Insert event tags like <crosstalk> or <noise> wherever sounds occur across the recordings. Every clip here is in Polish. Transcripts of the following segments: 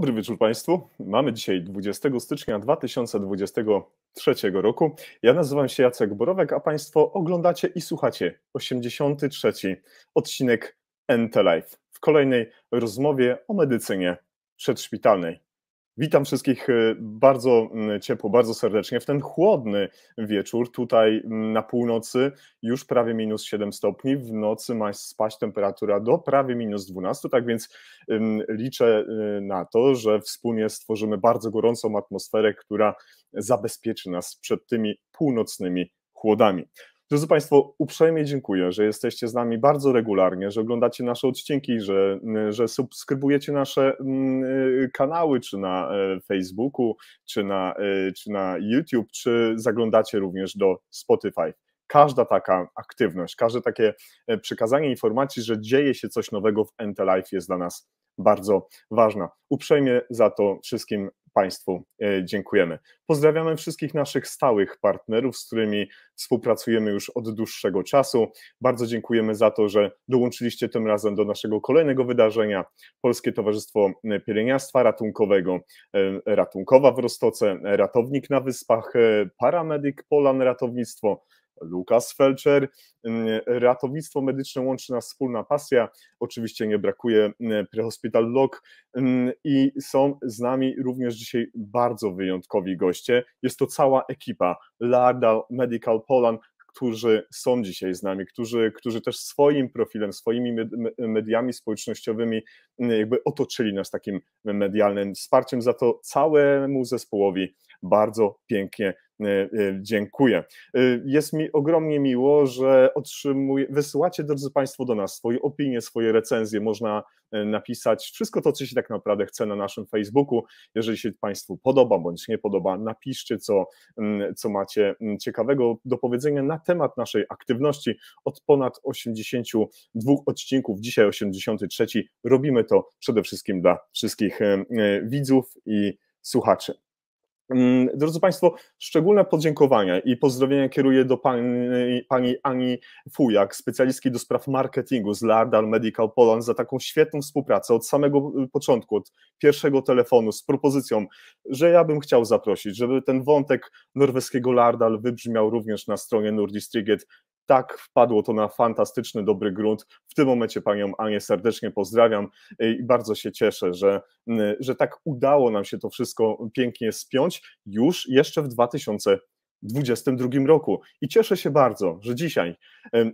Dobry wieczór Państwu. Mamy dzisiaj 20 stycznia 2023 roku. Ja nazywam się Jacek Borowek, a Państwo oglądacie i słuchacie 83 odcinek NT Life w kolejnej rozmowie o medycynie przedszpitalnej. Witam wszystkich e, bardzo ciepło, bardzo serdecznie w ten chłodny wieczór. Tutaj na północy już prawie minus 7 stopni, w nocy ma spaść temperatura do prawie minus 12, tak więc liczę y, na to, że wspólnie stworzymy bardzo gorącą atmosferę, która zabezpieczy nas przed tymi północnymi chłodami. Drodzy Państwo, uprzejmie dziękuję, że jesteście z nami bardzo regularnie, że oglądacie nasze odcinki, że, że subskrybujecie nasze mm, kanały, czy na e, Facebooku, czy na, e, czy na YouTube, czy zaglądacie również do Spotify. Każda taka aktywność, każde takie e, przekazanie informacji, że dzieje się coś nowego w NT Life jest dla nas bardzo ważna. Uprzejmie za to wszystkim Państwu e, dziękujemy. Pozdrawiamy wszystkich naszych stałych partnerów, z którymi współpracujemy już od dłuższego czasu. Bardzo dziękujemy za to, że dołączyliście tym razem do naszego kolejnego wydarzenia Polskie Towarzystwo Pielęgniarstwa Ratunkowego, e, Ratunkowa w Rostoce, Ratownik na Wyspach, e, Paramedyk Polan Ratownictwo, Lukas Felcher. Mm, ratownictwo medyczne łączy nas wspólna pasja. Oczywiście nie brakuje Prehospital Log i są z nami również dzisiaj bardzo wyjątkowi goście. Jest to cała ekipa Larda Medical Poland, którzy są dzisiaj z nami, którzy, którzy też swoim profilem, swoimi mediami społecznościowymi jakby otoczyli nas takim medialnym wsparciem. Za to całemu zespołowi bardzo pięknie dziękuję. E, jest mi ogromnie miło, że otrzymuję, wysyłacie, drodzy Państwo, do nas swoje opinie, swoje recenzje. Można napisać wszystko to, co się tak naprawdę chce na naszym Facebooku. Jeżeli się Państwu podoba bądź nie podoba, napiszcie, co, co macie ciekawego do powiedzenia na temat naszej aktywności. Od ponad 82 odcinków, dzisiaj 83, robimy to przede wszystkim dla wszystkich widzów i słuchaczy. Mm, drodzy Państwo, szczególne podziękowania i pozdrowienia kieruję do pani, pani Ani Fujak, specjalistki do spraw marketingu z Lardal Medical Poland za taką świetną współpracę od samego y, początku, od pierwszego telefonu z propozycją, że ja bym chciał zaprosić, żeby ten wątek norweskiego Lardal wybrzmiał również na stronie Nordistriget tak wpadło to na fantastyczny, dobry grunt. W tym momencie panią Anię serdecznie pozdrawiam i bardzo się cieszę, że, że tak udało nam się to wszystko pięknie spiąć już jeszcze w 2022 roku. I cieszę się bardzo, że dzisiaj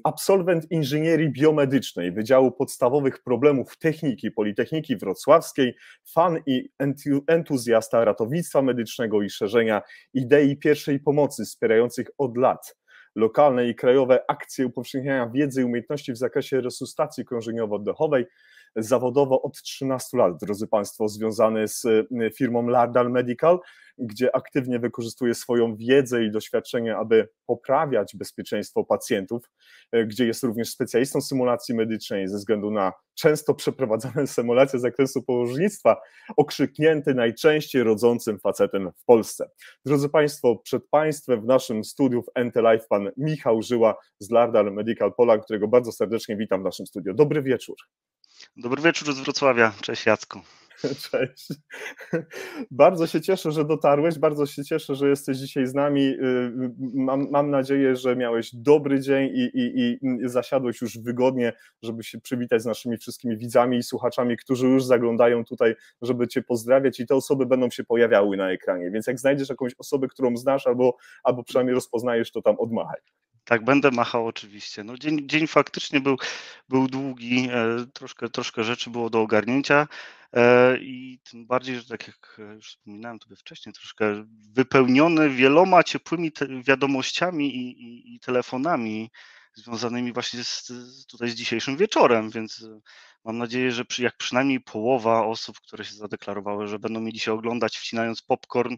absolwent inżynierii biomedycznej Wydziału Podstawowych Problemów Techniki Politechniki Wrocławskiej, fan i entuzjasta ratownictwa medycznego i szerzenia idei pierwszej pomocy wspierających od lat lokalne i krajowe akcje upowszechniania wiedzy i umiejętności w zakresie resuscytacji krążeniowo-oddechowej. Zawodowo od 13 lat, drodzy Państwo, związany z y, firmą Lardal Medical, gdzie aktywnie wykorzystuje swoją wiedzę i doświadczenie, aby poprawiać bezpieczeństwo pacjentów, y, gdzie jest również specjalistą symulacji medycznej ze względu na często przeprowadzane <laughs> symulacje z zakresu położnictwa, okrzyknięty najczęściej rodzącym facetem w Polsce. Drodzy Państwo, przed Państwem w naszym studiu w NT Live pan Michał Żyła z Lardal Medical Poland, którego bardzo serdecznie witam w naszym studiu. Dobry wieczór. Dobry wieczór z Wrocławia. Cześć Jacku. <laughs> Cześć. Bardzo się cieszę, że dotarłeś, bardzo się cieszę, że jesteś dzisiaj z nami. Y, mam, mam nadzieję, że miałeś dobry dzień i, i, i zasiadłeś już wygodnie, żeby się przywitać z naszymi wszystkimi widzami i słuchaczami, którzy już zaglądają tutaj, żeby Cię pozdrawiać i te osoby będą się pojawiały na ekranie. Więc jak znajdziesz jakąś osobę, którą znasz albo, albo przynajmniej rozpoznajesz, to tam odmachaj. Tak, będę machał oczywiście. No, dzień, dzień faktycznie był, był długi, e, troszkę, troszkę rzeczy było do ogarnięcia e, i tym bardziej, że tak jak już wspominałem tobie wcześniej, troszkę wypełniony wieloma ciepłymi wiadomościami i, i, i telefonami związanymi właśnie z, tutaj z dzisiejszym wieczorem, więc e, mam nadzieję, że przy, jak przynajmniej połowa osób, które się zadeklarowały, że będą mieli się oglądać wcinając popcorn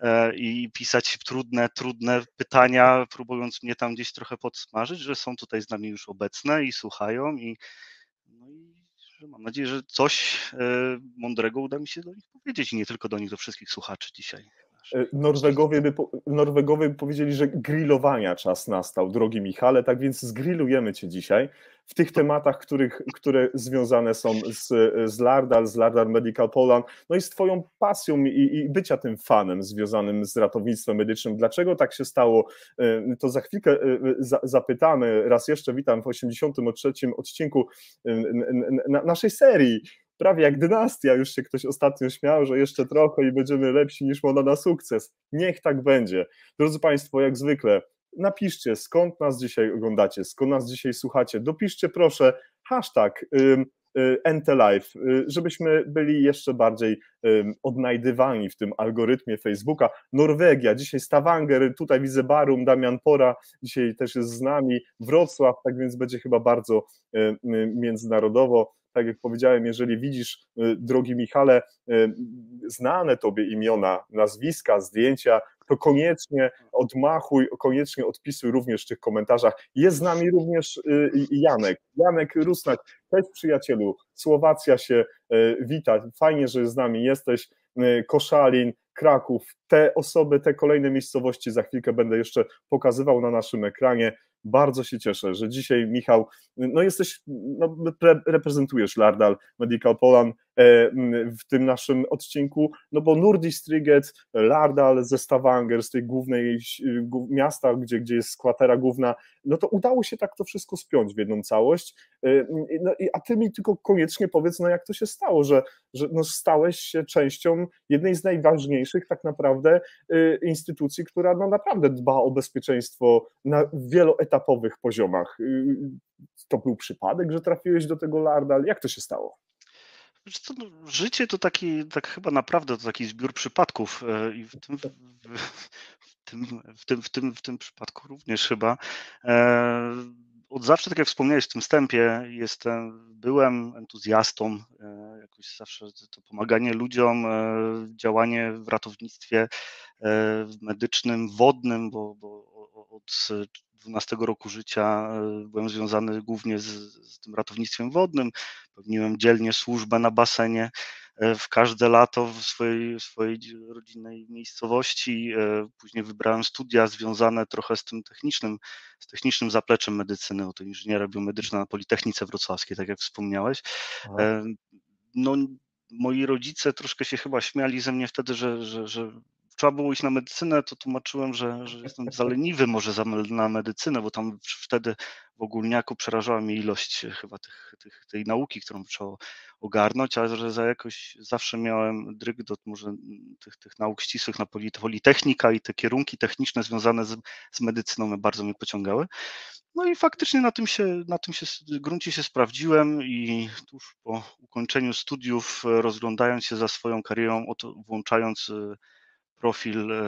e, i pisać trudne, trudne pytania, próbując mnie tam gdzieś trochę podsmażyć, że są tutaj z nami już obecne i słuchają i, no i że mam nadzieję, że coś e, mądrego uda mi się do nich powiedzieć nie tylko do nich, do wszystkich słuchaczy dzisiaj. Norwegowie by, Norwegowie by powiedzieli, że grillowania czas nastał, drogi Michale, tak więc zgrillujemy Cię dzisiaj w tych tematach, których, które związane są z, z Lardal, z Lardal Medical Poland, no i z Twoją pasją i, i bycia tym fanem związanym z ratownictwem medycznym. Dlaczego tak się stało? To za chwilkę zapytamy. Raz jeszcze witam w 83. odcinku naszej serii prawie jak dynastia, już się ktoś ostatnio śmiał, że jeszcze trochę i będziemy lepsi niż Moda na sukces. Niech tak będzie. Drodzy Państwo, jak zwykle, napiszcie skąd nas dzisiaj oglądacie, skąd nas dzisiaj słuchacie. Dopiszcie proszę hashtag NTLive, y, żebyśmy byli jeszcze bardziej odnajdywani w tym algorytmie Facebooka. Norwegia, dzisiaj Stavanger, tutaj widzę Barum, Damian Pora, dzisiaj też jest z nami, Wrocław, tak więc będzie chyba bardzo międzynarodowo tak jak powiedziałem, jeżeli widzisz, y, drogi Michale, y, znane tobie imiona, nazwiska, zdjęcia, to koniecznie odmachuj, koniecznie odpisuj również w tych komentarzach. Jest z nami również y, Janek, Janek Rusnak, cześć przyjacielu, Słowacja się wita, fajnie, że z nami jesteś, Koszalin, Kraków, te osoby, te kolejne miejscowości za chwilkę będę jeszcze pokazywał na naszym ekranie. Bardzo się cieszę, że dzisiaj Michał, no jesteś, no, reprezentujesz Lardal Medical Poland w tym naszym odcinku, no bo Nordistriget, Lardal ze Stavanger, z tej głównej miasta, gdzie, gdzie jest kwatera główna, no to udało się tak to wszystko spiąć w jedną całość, e, no, a ty mi tylko koniecznie powiedz, no jak to się stało, że, że no stałeś się częścią jednej z najważniejszych tak naprawdę e, instytucji, która no naprawdę dba o bezpieczeństwo na wieloetapowych etapowych poziomach. To był przypadek, że trafiłeś do tego Lardal? Jak to się stało? Co, no, życie to taki, tak chyba naprawdę to taki zbiór przypadków e, i w tym, w, tym, w, tym, w, tym, w tym przypadku również chyba. E, od zawsze, tak jak wspomniałeś w tym wstępie, jestem, byłem entuzjastą, e, jakoś zawsze to pomaganie ludziom, działanie w ratownictwie medycznym, wodnym, bo, bo od 12 roku życia e, byłem związany głównie z, z tym ratownictwem wodnym. Pełniłem dzielnie służbę na basenie e, w każde lato w swojej, swojej rodzinnej miejscowości. E, później wybrałem studia związane trochę z tym technicznym, z technicznym zapleczem medycyny, oto inżyniera biomedyczna na Politechnice Wrocławskiej, tak jak wspomniałeś. No, moi rodzice troszkę się chyba śmiali ze mnie wtedy, że, że, że trzeba było iść na medycynę, to tłumaczyłem, że, że jestem za leniwy może za, na medycynę, bo tam wtedy w ogólniaku przerażała mnie ilość chyba tych, tych, tej nauki, którą trzeba ogarnąć, a że za jakoś zawsze miałem dryg do może tych, tych nauk ścisłych na Politechnika i te kierunki techniczne związane z, z medycyną bardzo mnie pociągały. No i faktycznie na tym się, na tym się gruncie się sprawdziłem i tuż po ukończeniu studiów, rozglądając się za swoją karierą, włączając profil e,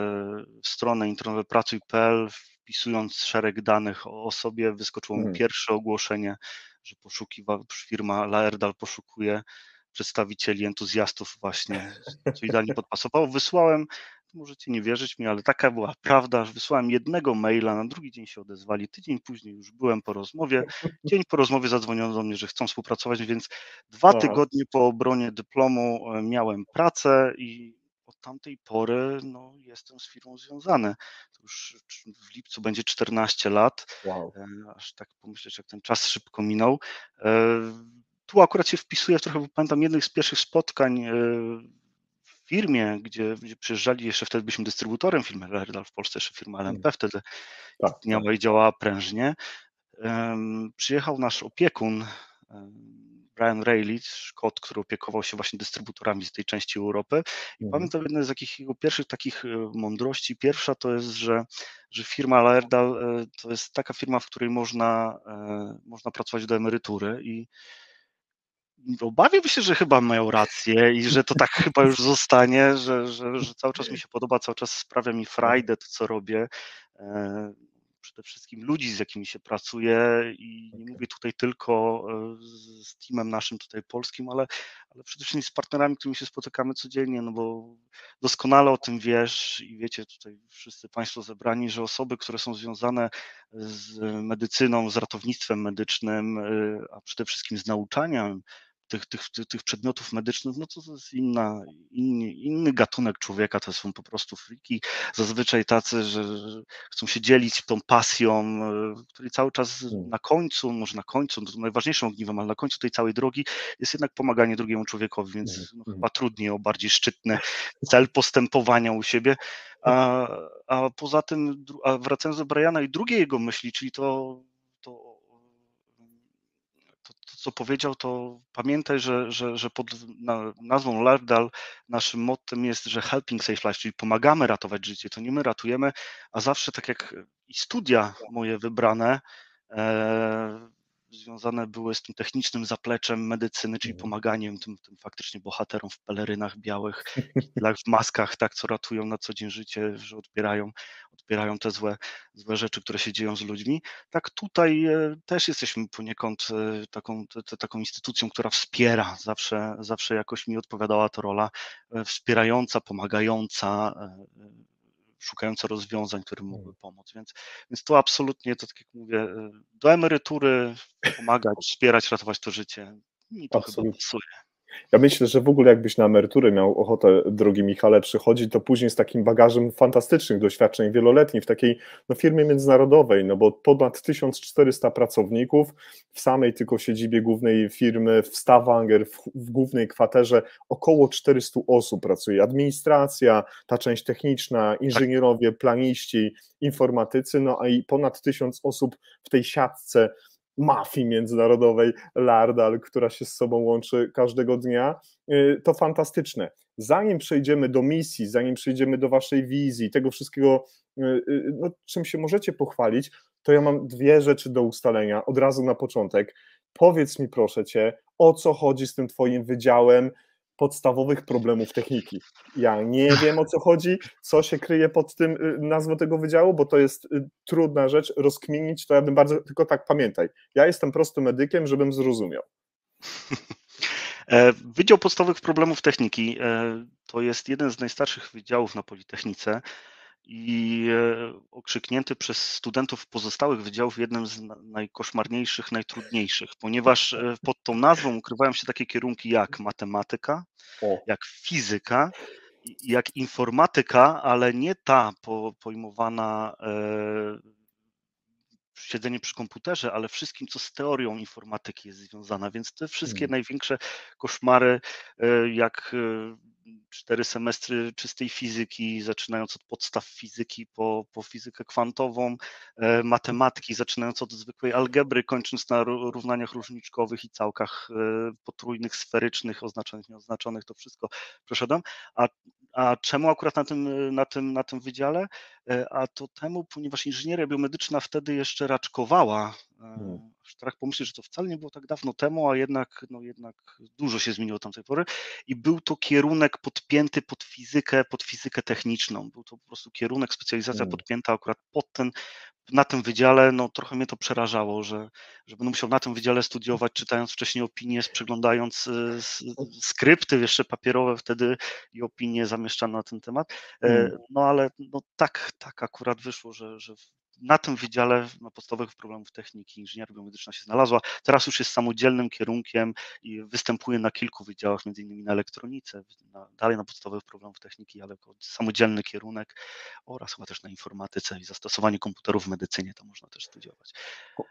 w stronę internetową pracuj.pl, wpisując szereg danych o sobie, wyskoczyło mi hmm. pierwsze ogłoszenie, że poszukiwa, firma Laerdal poszukuje przedstawicieli, entuzjastów właśnie, co idealnie podpasowało. Wysłałem, możecie nie wierzyć mi, ale taka była prawda, że wysłałem jednego maila, na drugi dzień się odezwali, tydzień później już byłem po rozmowie, dzień po rozmowie zadzwoniono do mnie, że chcą współpracować, więc dwa tygodnie po obronie dyplomu e, miałem pracę i tamtej pory no, jestem z firmą związany. To już w lipcu będzie 14 lat. Wow. E, aż tak pomyśleć, jak ten czas szybko minął. E, tu akurat się wpisuję trochę, bo pamiętam jednych z pierwszych spotkań e, w firmie, gdzie, gdzie przyjeżdżali, jeszcze wtedy byliśmy dystrybutorem firmy Lerdal w Polsce, jeszcze firma LMP hmm. wtedy tak, istniała tak. i działała prężnie. Przyjechał nasz opiekun, Brian Rayleigh, Szkot, który opiekował się właśnie dystrybutorami z tej części Europy. I mhm. pamiętam jedną z takich jego pierwszych takich e, mądrości. Pierwsza to jest, że, że firma Laerdal e, to jest taka firma, w której można, e, można pracować do emerytury i obawiam się, że chyba mają rację i że to tak chyba już zostanie, że, że, że cały czas mi się podoba, cały czas sprawia mi frajdę to, co robię przede wszystkim ludzi, z jakimi się pracuje i nie mówię tutaj tylko e, z teamem naszym tutaj polskim, ale, ale przede wszystkim z partnerami, którymi się spotykamy codziennie, no bo doskonale o tym wiesz i wiecie tutaj wszyscy Państwo zebrani, że osoby, które są związane z medycyną, z ratownictwem medycznym, e, a przede wszystkim z nauczaniem tych, tych, tych przedmiotów medycznych, no to, to jest inna, inny, inny gatunek człowieka, to są po prostu friki, zazwyczaj tacy, że chcą się dzielić tą pasją, który cały czas hmm. na końcu, może na końcu, no to najważniejszą ogniwem, ale na końcu tej całej drogi jest jednak pomaganie drugiemu człowiekowi, więc hmm. no, hmm. chyba trudniej o bardziej szczytny cel postępowania u siebie. A, a poza tym, a wracając do Briana i drugiej jego myśli, czyli to, co powiedział, to pamiętaj, że, że, że pod nazwą Lardal naszym mottem jest, że helping save life, czyli pomagamy ratować życie, to nie my ratujemy, a zawsze tak jak i studia moje wybrane, e, związane były z tym technicznym zapleczem medycyny, czyli mhm. pomaganiem tym, tym faktycznie bohaterom w pelerynach białych, w maskach, tak, co ratują na co dzień życie, że odbierają, odbierają te złe, złe rzeczy, które się dzieją z ludźmi. Tak tutaj e, też jesteśmy poniekąd e, taką, te, taką instytucją, która wspiera, zawsze, zawsze jakoś mi odpowiadała ta rola, e, wspierająca, pomagająca, szukające rozwiązań, które mogły mm. pomóc. Więc, więc to absolutnie, to tak jak mówię, y, do emerytury pomagać, wspierać, ratować to życie. I to absolutnie. chyba pasuje. Ja myślę, że w ogóle jakbyś na emeryturę miał ochotę, drogi Michale, przychodzić, to później z takim bagażem fantastycznych doświadczeń wieloletnich w takiej no, firmie międzynarodowej, no bo ponad 1400 pracowników w samej tylko siedzibie głównej firmy w Stavanger, w, w głównej kwaterze około 400 osób pracuje. Administracja, ta część techniczna, inżynierowie, planiści, informatycy, no a i ponad 1000 osób w tej siatce mafii międzynarodowej Lardal, która się z sobą łączy każdego dnia, y, to fantastyczne. Zanim przejdziemy do misji, zanim przejdziemy do waszej wizji, tego wszystkiego, y, y, no, czym się możecie pochwalić, to ja mam dwie rzeczy do ustalenia od razu na początek. Powiedz mi proszę cię, o co chodzi z tym twoim wydziałem, podstawowych problemów techniki. Ja nie wiem o co chodzi, co się kryje pod tym y, nazwą tego wydziału, bo to jest y, trudna rzecz rozkminić, to ja bym bardzo, tylko tak pamiętaj, ja jestem prostym medykiem, żebym zrozumiał. E, Wydział Podstawowych Problemów Techniki e, to jest jeden z najstarszych wydziałów na Politechnice i e, okrzyknięty przez studentów pozostałych wydziałów jednym z najkoszmarniejszych, najtrudniejszych, ponieważ e, pod tą nazwą ukrywają się takie kierunki jak matematyka, jak fizyka, jak informatyka, ale nie ta pojmowana e, siedzenie przy komputerze, ale wszystkim, co z teorią informatyki jest związana. Więc te wszystkie hmm. największe koszmary, jak cztery semestry czystej fizyki, zaczynając od podstaw fizyki po, po fizykę kwantową, e, matematyki, zaczynając od zwykłej algebry, kończąc na równaniach różniczkowych i całkach e, potrójnych, sferycznych, oznaczonych, nieoznaczonych, to wszystko przeszedłem. A, a czemu akurat na tym, na, tym, na tym wydziale? E, a to temu, ponieważ inżynieria biomedyczna wtedy jeszcze raczkowała Hmm. Strach pomyśleć, że to wcale nie było tak dawno temu, a jednak, no jednak dużo się zmieniło od tamtej pory. I był to kierunek podpięty pod fizykę, pod fizykę techniczną. Był to po prostu kierunek, specjalizacja hmm. podpięta akurat pod ten, na tym wydziale, no trochę mnie to przerażało, że, że będę musiał na tym wydziale studiować, czytając wcześniej opinie, przeglądając y, skrypty jeszcze papierowe wtedy i opinie zamieszczane na ten temat. E, hmm. No ale no, tak, tak akurat wyszło, że, że na tym wydziale na podstawowych problemów techniki inżynieria biomedyczna się znalazła. Teraz już jest samodzielnym kierunkiem i występuje na kilku wydziałach, między innymi na elektronice, na, dalej na podstawowych problemów techniki, ale jako samodzielny kierunek oraz chyba też na informatyce i zastosowanie komputerów w medycynie to można też studiować.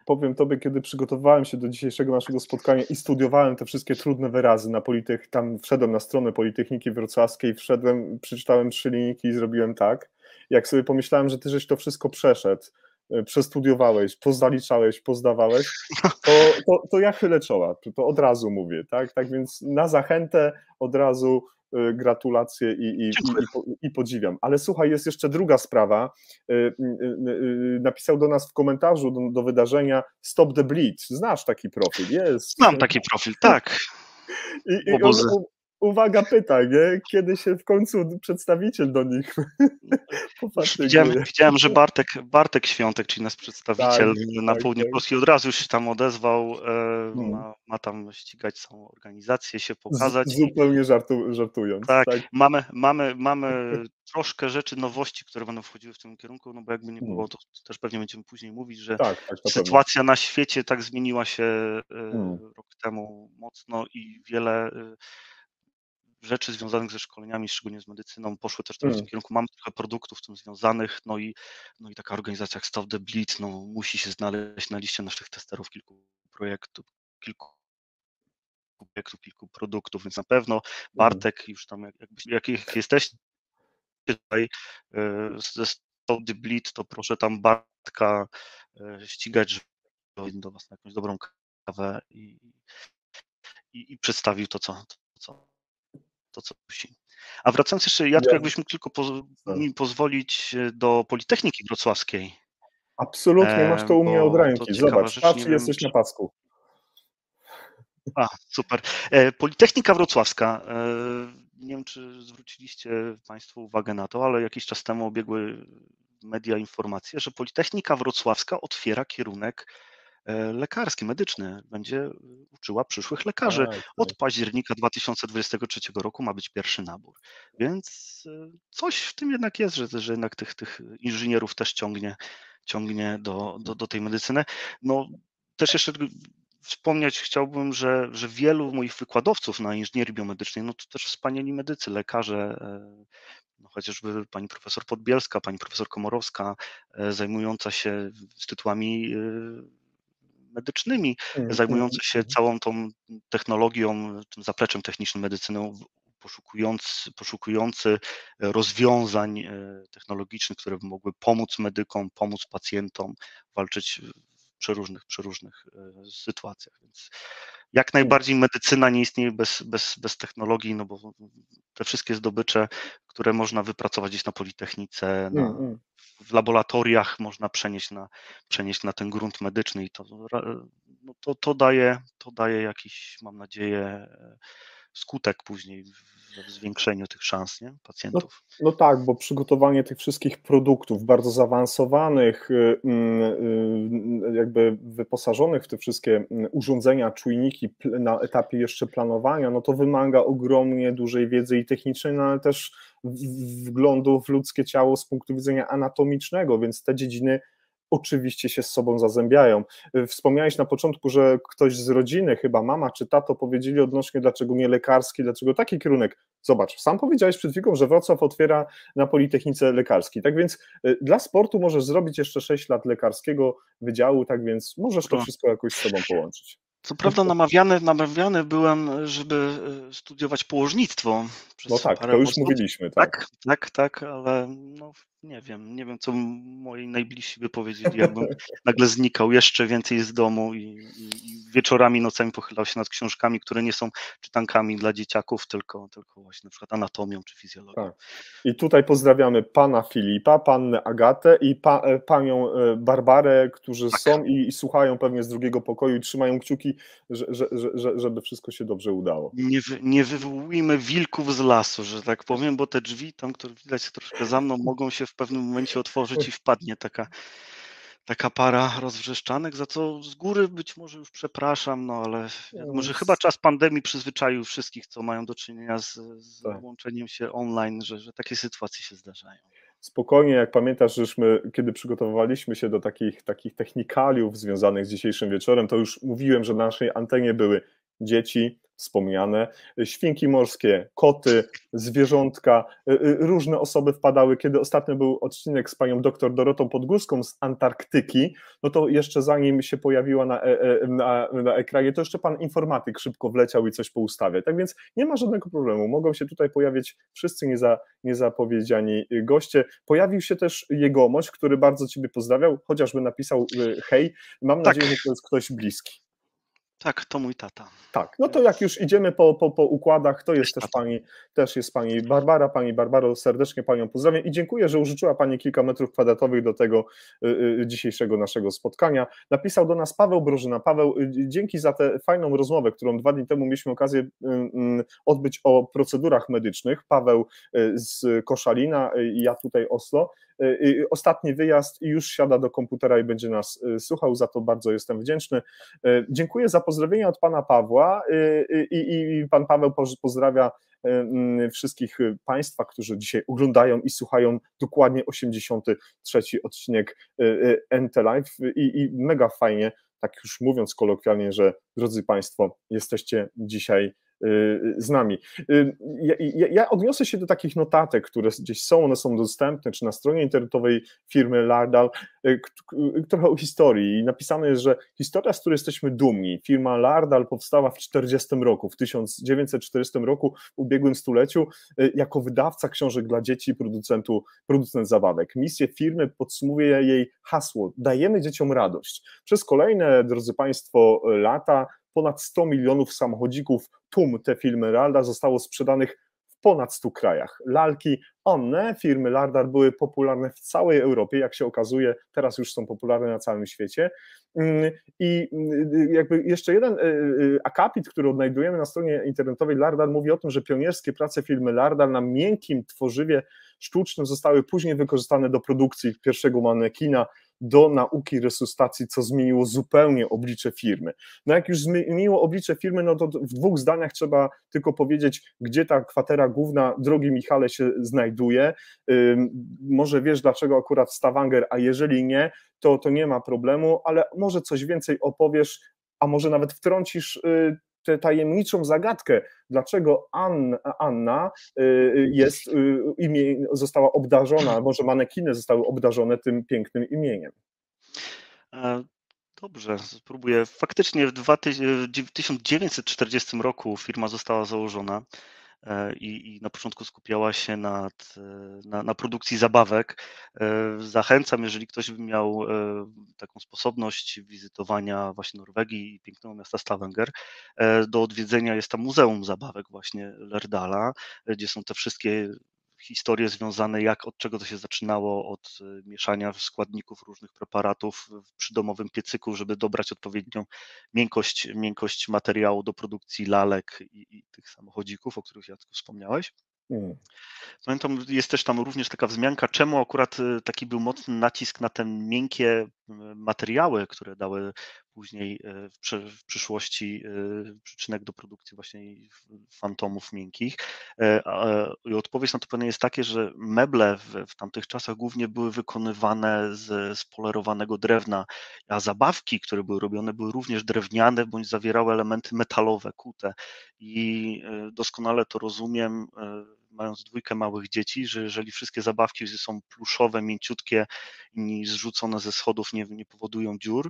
Powiem Tobie, kiedy przygotowywałem się do dzisiejszego naszego spotkania i studiowałem te wszystkie trudne wyrazy na Politech, tam wszedłem na stronę Politechniki Wrocławskiej, wszedłem, przeczytałem trzy linijki i zrobiłem tak jak sobie pomyślałem, że ty żeś to wszystko przeszedł, e, przestudiowałeś, pozaliczałeś, pozdawałeś, to, to, to ja chylę czoła, to od razu mówię, tak? Tak więc na zachętę od razu e, gratulacje i, i, i, i, podziwiam. Ale słuchaj, jest jeszcze druga sprawa. E, napisał do nas w komentarzu do, do wydarzenia Stop the Bleed. Znasz taki profil, jest. Znam taki profil, tak. I, on, uwaga, pyta, nie? Kiedy się w końcu przedstawiciel do nich <laughs> widziałem, widziałem, że Bartek, Bartek Świątek, czyli nasz przedstawiciel tak, na tak, południe tak. Polski, od razu już się tam odezwał, hmm. ma, ma, tam ścigać całą organizację, się pokazać. Z, zupełnie żartu, żartując. Tak, tak, Mamy, mamy, mamy <laughs> troszkę rzeczy, nowości, które będą wchodziły w tym kierunku, no bo jakby nie było, to też pewnie będziemy później mówić, że tak, tak, sytuacja na świecie tak zmieniła się hmm. rok temu mocno i wiele e, rzeczy związanych ze szkoleniami, szczególnie z medycyną, poszły też teraz w tym hmm. kierunku. Mamy trochę produktów z tym związanych, no i, no i taka organizacja jak Stop the Bleed no, musi się znaleźć na liście naszych testerów kilku projektów, kilku projektów, kilku produktów, więc na pewno hmm. Bartek już tam, jak, jak, jak jesteście tutaj e, ze Stop the Bleed, to proszę tam Bartka e, ścigać, żeby do Was na jakąś dobrą kawę i, i, i przedstawił to, co, to, co to, co musi. A wracając jeszcze, Jacku, jakbyś mógł tylko poz tak. mi pozwolić e, do Politechniki Wrocławskiej. Absolutnie, masz to u mnie od ręki. Zobacz, rzecz, patrz, jesteś czy... na pasku. A, super. E, Politechnika Wrocławska. E, nie wiem, czy zwróciliście Państwo uwagę na to, ale jakiś czas temu obiegły media informacje, że Politechnika Wrocławska otwiera kierunek lekarski, medyczny, będzie e, uczyła przyszłych lekarzy. Tak, Od tak. października 2023 roku ma być pierwszy nabór. Więc e, coś w tym jednak jest, że, że jednak tych, tych inżynierów też ciągnie, ciągnie do, do, do tej medycyny. No, też jeszcze wspomnieć chciałbym, że, że wielu moich wykładowców na inżynierii biomedycznej, no to też wspaniali medycy, lekarze, no chociażby pani profesor Podbielska, pani profesor Komorowska, zajmująca się z tytułami medycznymi, mm, zajmujące mm, się mm. całą tą technologią, tym zapleczem technicznym medycyną, poszukujący, poszukujący rozwiązań e, technologicznych, które by mogły pomóc medykom, pomóc pacjentom walczyć w przeróżnych, przeróżnych e, sytuacjach. Więc jak najbardziej medycyna nie istnieje bez, bez, bez technologii, no bo te wszystkie zdobycze, które można wypracować gdzieś na Politechnice, na, w laboratoriach można przenieść na, przenieść na ten grunt medyczny i to, no to, to, daje, to daje jakiś, mam nadzieję, skutek później w zwiększeniu tych szans nie? pacjentów. No, no, tak, bo przygotowanie tych wszystkich produktów bardzo zaawansowanych, y, y, y, jakby wyposażonych w te wszystkie urządzenia, czujniki na etapie jeszcze planowania, no to wymaga ogromnie dużej wiedzy i technicznej, no ale też wglądu w ludzkie ciało z punktu widzenia anatomicznego, więc te dziedziny oczywiście się z sobą zazębiają. Wspomniałeś na początku, że ktoś z rodziny, chyba mama czy tato, powiedzieli odnośnie dlaczego nie lekarski, dlaczego taki kierunek. Zobacz, sam powiedziałeś przed chwilą, że Wrocław otwiera na Politechnice Lekarskiej, tak więc y, dla sportu możesz zrobić jeszcze 6 lat lekarskiego wydziału, tak więc możesz to wszystko jakoś z sobą połączyć. Co prawda namawiany, namawiany byłem, żeby e, studiować położnictwo. no tak, to już mówiliśmy. Tak. tak, tak, tak, ale no, nie wiem, nie wiem, co moi najbliżsi by powiedzieli, jakbym <laughs> nagle znikał jeszcze więcej z domu i, i, wieczorami, nocami pochylał się nad książkami, które nie są czytankami dla dzieciaków, tylko, tylko właśnie na przykład anatomią czy fizjologią. Tak. I tutaj pozdrawiamy pana Filipa, pannę Agatę i pa, e, panią e, Barbarę, którzy tak. są i, i, słuchają pewnie z drugiego pokoju i trzymają kciuki, że, że, że, żeby wszystko się dobrze udało. Nie, nie wywołujmy wilków z lasu, że tak powiem, bo te drzwi tam, które widać troszkę za mną, mogą się w pewnym momencie otworzyć i wpadnie taka, taka para rozwrzeszczanek, za co z góry być może już przepraszam, no ale może chyba czas pandemii przyzwyczaił wszystkich, co mają do czynienia z, z tak. łączeniem się online, że, że takie sytuacje się zdarzają spokojnie, jak pamiętasz, żeśmy, kiedy przygotowywaliśmy się do takich, takich technikaliów związanych z dzisiejszym wieczorem, to już mówiłem, że na naszej antenie były dzieci, wspomniane, świnki morskie, koty, zwierzątka, y, y, różne osoby wpadały. Kiedy ostatnio był odcinek z panią doktor Dorotą Podgórską z Antarktyki, no to jeszcze zanim się pojawiła na, e, e, na, na ekranie, to jeszcze pan informatyk szybko wleciał i coś poustawiał. Tak więc nie ma żadnego problemu. Mogą się tutaj pojawić wszyscy nieza, niezapowiedziani goście. Pojawił się też jegomość, który bardzo ciebie pozdrawiał, chociażby napisał y, hej. Mam tak. nadzieję, że to jest ktoś bliski. Tak, to mój tata. Tak, no to jak już idziemy po, po, po układach, to jest też pani, też jest pani Barbara. Pani Barbaro, serdecznie panią pozdrawiam i dziękuję, że użyczyła pani kilka metrów kwadratowych do tego y, y, dzisiejszego naszego spotkania. Napisał do nas Paweł Brożyna. Paweł, y, dzięki za tę fajną rozmowę, którą dwa dni temu mieliśmy okazję y, y, odbyć o procedurach medycznych. Paweł y, z Koszalina i ja tutaj Oslo. Ostatni wyjazd i już siada do komputera i będzie nas słuchał, za to bardzo jestem wdzięczny. Dziękuję za pozdrowienia od pana Pawła i, i pan Paweł pozdrawia wszystkich Państwa, którzy dzisiaj oglądają i słuchają dokładnie 83 odcinek NT Live i, i mega fajnie, tak już mówiąc kolokwialnie, że drodzy Państwo, jesteście dzisiaj z nami. Y, ja, ja, odniosę się do takich notatek, które gdzieś są, one są dostępne, czy na stronie internetowej firmy Lardal, y, trochę o historii. Napisane jest, że historia, z której jesteśmy dumni, firma Lardal powstała w 40 roku, w 1940 roku, w ubiegłym stuleciu, jako wydawca książek dla dzieci i producentu, producent zabawek. Misję firmy podsumowuje jej hasło, dajemy dzieciom radość. Przez kolejne, drodzy Państwo, lata ponad 100 milionów samochodzików TUM, te filmy Ralda, zostało sprzedanych w ponad 100 krajach. Lalki one, firmy Lardar, były popularne w całej Europie, jak się okazuje, teraz już są popularne na całym świecie. Mm, I mm, jakby jeszcze jeden y, y, akapit, który odnajdujemy na stronie internetowej Lardar, mówi o tym, że pionierskie prace firmy Lardar na miękkim tworzywie sztucznym zostały później wykorzystane do produkcji pierwszego manekina do nauki resuscytacji, co zmieniło zupełnie oblicze firmy. No jak już zmieniło oblicze firmy, no to w dwóch zdaniach trzeba tylko powiedzieć, gdzie ta kwatera główna drogi Michale się znajduje. Może wiesz, dlaczego akurat Stavanger, a jeżeli nie, to, to nie ma problemu, ale może coś więcej opowiesz, a może nawet wtrącisz y, tę tajemniczą zagadkę, dlaczego Anna, Anna y, jest, y, imię, została obdarzona, może manekiny zostały obdarzone tym pięknym imieniem. E, dobrze, spróbuję. Faktycznie w 1940 roku firma została założona. E, i, i na początku skupiała się nad, e, na, na, produkcji zabawek. E, zachęcam, jeżeli ktoś by miał taką sposobność wizytowania właśnie Norwegii i pięknego miasta Stavanger, do odwiedzenia jest tam Muzeum Zabawek właśnie Lerdala, gdzie są te wszystkie historie związane, jak od czego to się zaczynało, od y, mieszania składników różnych preparatów przy domowym piecyku, żeby dobrać odpowiednią miękkość, miękkość materiału do produkcji lalek i, i tych samochodzików, o których Jacku wspomniałeś. Pamiętam, jest też tam również taka wzmianka, czemu akurat y, taki był mocny nacisk na te miękkie materiały, które dały później y, w, przyszłości przyczynek do produkcji właśnie fantomów miękkich. E, I odpowiedź na to pewnie jest takie, że meble w, w tamtych czasach głównie były wykonywane z spolerowanego drewna, a zabawki, które były robione, były również drewniane bądź zawierały elementy metalowe, kute. I doskonale to rozumiem mając dwójkę małych dzieci, że jeżeli wszystkie zabawki są pluszowe, mięciutkie i zrzucone ze schodów nie, nie powodują dziur,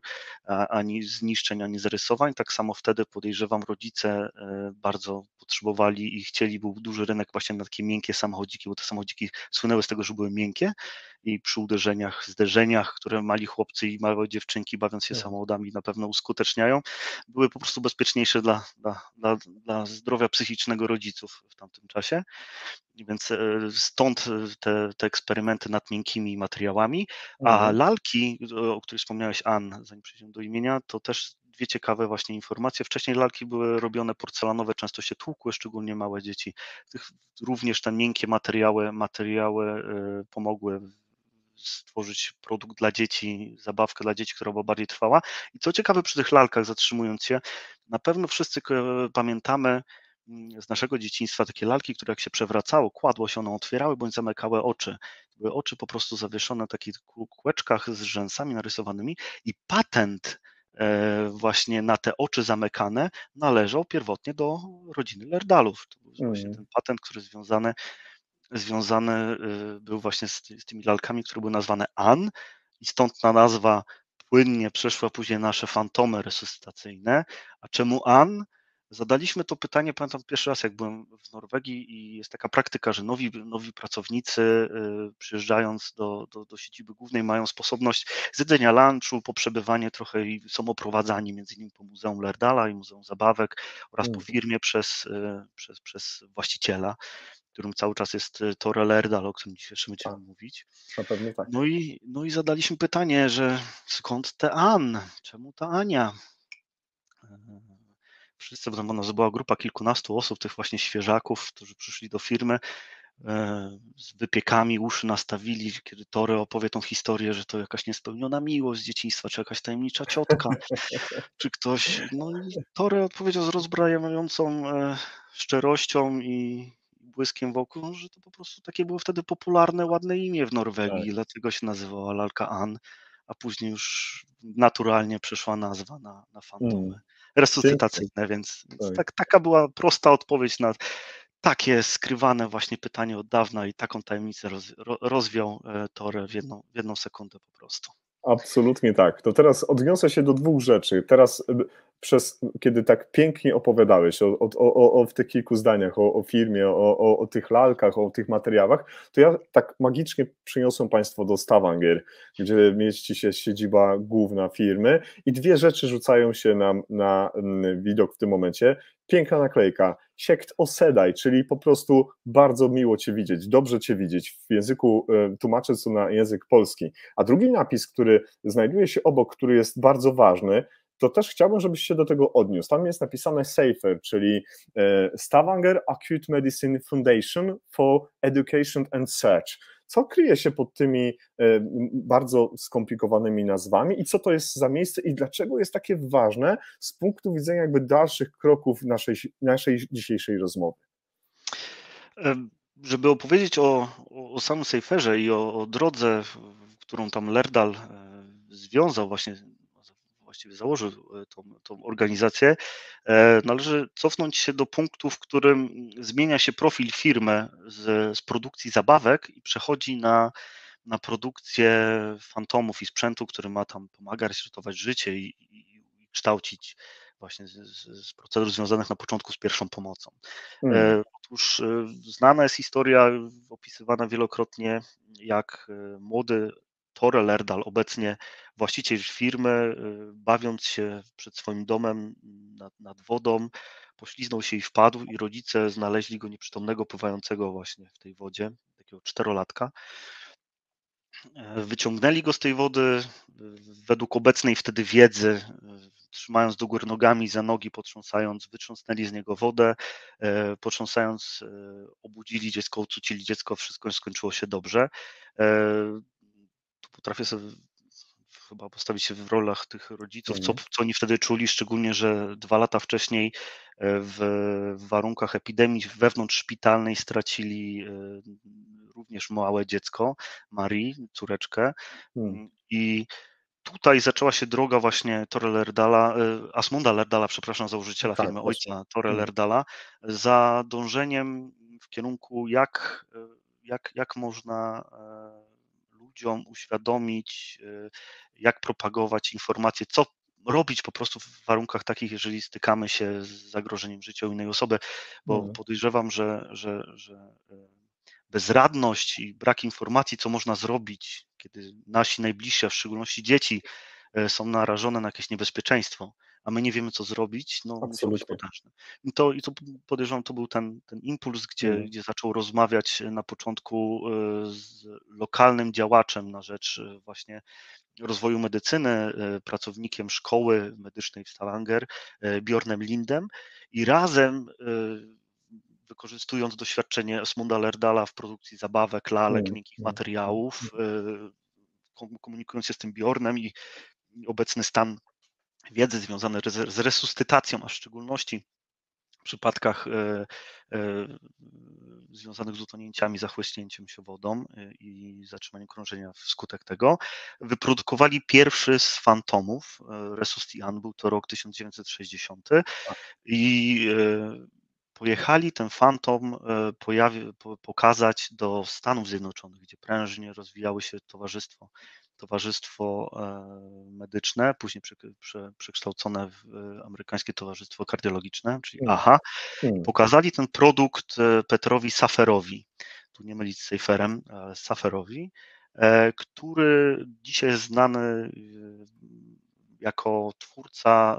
ani zniszczeń, ani zarysowań, tak samo wtedy podejrzewam rodzice e, bardzo potrzebowali i chcieli, był duży rynek właśnie na takie miękkie samochodziki, bo te samochodziki słynęły z tego, że były miękkie i przy uderzeniach, zderzeniach, które mali chłopcy i małe dziewczynki bawiąc się tak. samochodami na pewno uskuteczniają, były po prostu bezpieczniejsze dla, dla, dla, dla zdrowia psychicznego rodziców w tamtym czasie. Więc e, stąd te, te eksperymenty nad miękkimi materiałami. A mhm. lalki, o których wspomniałeś, Ann, zanim przejdziemy do imienia, to też dwie ciekawe właśnie informacje. Wcześniej lalki były robione porcelanowe, często się tłukły, szczególnie małe dzieci. Również te miękkie materiały, materiały e, pomogły stworzyć produkt dla dzieci, zabawkę dla dzieci, która była bardziej trwała. I co ciekawe przy tych lalkach, zatrzymując się, na pewno wszyscy pamiętamy mm, z naszego dzieciństwa takie lalki, które jak się przewracało, kładło się, one otwierały bądź zamykały oczy. Były oczy po prostu zawieszone w takich kółeczkach z rzęsami narysowanymi i patent e, właśnie na te oczy zamykane należał pierwotnie do rodziny Lerdalów. To był właśnie mm. ten patent, który związany związany y, był właśnie z, z tymi lalkami, które były nazwane An i stąd ta nazwa płynnie przeszła później nasze fantomy resuscytacyjne. A czemu An? Zadaliśmy to pytanie, pamiętam pierwszy raz, jak byłem w Norwegii i jest taka praktyka, że nowi, nowi pracownicy y, przyjeżdżając do, do, do siedziby głównej mają sposobność zjedzenia lunchu, po przebywanie trochę i są oprowadzani między innymi po Muzeum Lerdala i Muzeum Zabawek oraz po mm. firmie przez, y, przez, przez właściciela którym cały czas jest y, Tore Lerdal, o którym dzisiaj jeszcze będziemy tak. mówić. Pewno tak. No i, no i zadaliśmy pytanie, że skąd te An? Czemu ta Ania? wszyscy, bo tam była grupa kilkunastu osób, tych właśnie świeżaków, którzy przyszli do firmy, e, z wypiekami uszy nastawili, kiedy Tory opowie tą historię, że to jakaś niespełniona miłość z dzieciństwa, czy jakaś tajemnicza ciotka, <laughs> czy ktoś. No i Tory odpowiedział z rozbrajającą e, szczerością i błyskiem wokół, że to po prostu takie było wtedy popularne, ładne imię w Norwegii, tak. dlatego się nazywała Lalka An, a później już naturalnie przeszła nazwa na, na fantomy. Mm resuscytacyjne, więc, więc tak. tak, taka była prosta odpowiedź na takie skrywane właśnie pytanie od dawna i taką tajemnicę roz, rozwiął e, Torę w jedną, w jedną sekundę po prostu. Absolutnie tak. To teraz odniosę się do dwóch rzeczy. Teraz e, przez, kiedy tak pięknie opowiadałeś o, o, o, o w tych kilku zdaniach o, o firmie, o, o, tych lalkach, o tych materiałach, to ja tak magicznie przyniosłem Państwo do Stavanger, gdzie mieści się siedziba główna firmy i dwie rzeczy rzucają się nam na widok w tym momencie. Piękna naklejka, siekt osedaj, czyli po prostu bardzo miło Cię widzieć, dobrze Cię widzieć. W języku e, tłumaczę to na język polski. A drugi napis, który znajduje się obok, który jest bardzo ważny, to też chciałbym, żebyś się do tego odniósł. Tam jest napisane SAFER, czyli e, Stavanger Acute Medicine Foundation for Education and Search. Co kryje się pod tymi e, bardzo skomplikowanymi nazwami i co to jest za miejsce i dlaczego jest takie ważne z punktu widzenia jakby dalszych kroków naszej, naszej dzisiejszej rozmowy? Żeby opowiedzieć o, o samym Sejferze i o, o drodze, którą tam Lerdal e, związał właśnie właściwie założył e, tą, tą organizację, e, należy cofnąć się do punktu, w którym zmienia się profil firmy z, z produkcji zabawek i przechodzi na, na produkcję fantomów i sprzętu, który ma tam pomagać ratować życie i, i, i kształcić właśnie z, z, procedur związanych na początku z pierwszą pomocą. Hmm. Otóż znana jest historia opisywana wielokrotnie, jak młody Tore Lerdal, obecnie właściciel firmy, y, bawiąc się przed swoim domem nad, nad, wodą, pośliznął się i wpadł i rodzice znaleźli go nieprzytomnego, pływającego właśnie w tej wodzie, takiego czterolatka. E, wyciągnęli go z tej wody według obecnej wtedy wiedzy, trzymając do góry nogami za nogi, potrząsając, wytrząsnęli z niego wodę, e, potrząsając, e, obudzili dziecko, ocucili dziecko, wszystko skończyło się dobrze potrafię sobie chyba postawić się w rolach tych rodziców, co, mhm. co oni wtedy czuli, szczególnie, że dwa lata wcześniej e, w, w warunkach epidemii wewnątrz szpitalnej stracili e, również małe dziecko, Marii, córeczkę. Hmm. I tutaj zaczęła się droga właśnie Tore Lerdala, e, Asmunda Lerdala, przepraszam, założyciela tak, firmy właśnie. ojca Tore mhm. Lerdala, za dążeniem w kierunku jak, jak, jak można ludziom uświadomić, y, jak propagować informacje, co robić po prostu w warunkach takich, jeżeli stykamy się z zagrożeniem życia innej osoby, bo mhm. podejrzewam, że, że, że y, bezradność i brak informacji, co można zrobić, kiedy nasi najbliżsi, a w szczególności dzieci, y, są narażone na jakieś niebezpieczeństwo, a my nie wiemy, co zrobić, no muszą być potężne. I to, i to podejrzewam, to był ten, ten impuls, gdzie, mm. gdzie zaczął rozmawiać na początku e, z lokalnym działaczem na rzecz e, właśnie rozwoju medycyny, e, pracownikiem szkoły medycznej w Stavanger, Bjornem Lindem i razem wykorzystując doświadczenie Esmunda Lerdala w produkcji zabawek, lalek, mm. miękkich materiałów, komunikując się z tym Bjornem i obecny stan wiedzy związane z resuscytacją, a w szczególności w przypadkach e, e, związanych z utonięciami, zachłyśnięciem się wodą e, i zatrzymaniem krążenia wskutek tego, wyprodukowali pierwszy z fantomów, Resustian, był to rok 1960 tak. i pojechali ten fantom pojawi, pokazać do Stanów Zjednoczonych, gdzie prężnie rozwijały się towarzystwo Towarzystwo Medyczne, później przekształcone w Amerykańskie Towarzystwo Kardiologiczne, czyli hmm. AHA. Hmm. Pokazali ten produkt Petrowi Saferowi, tu nie mylić z Seiferem, ale Saferowi, który dzisiaj jest znany jako twórca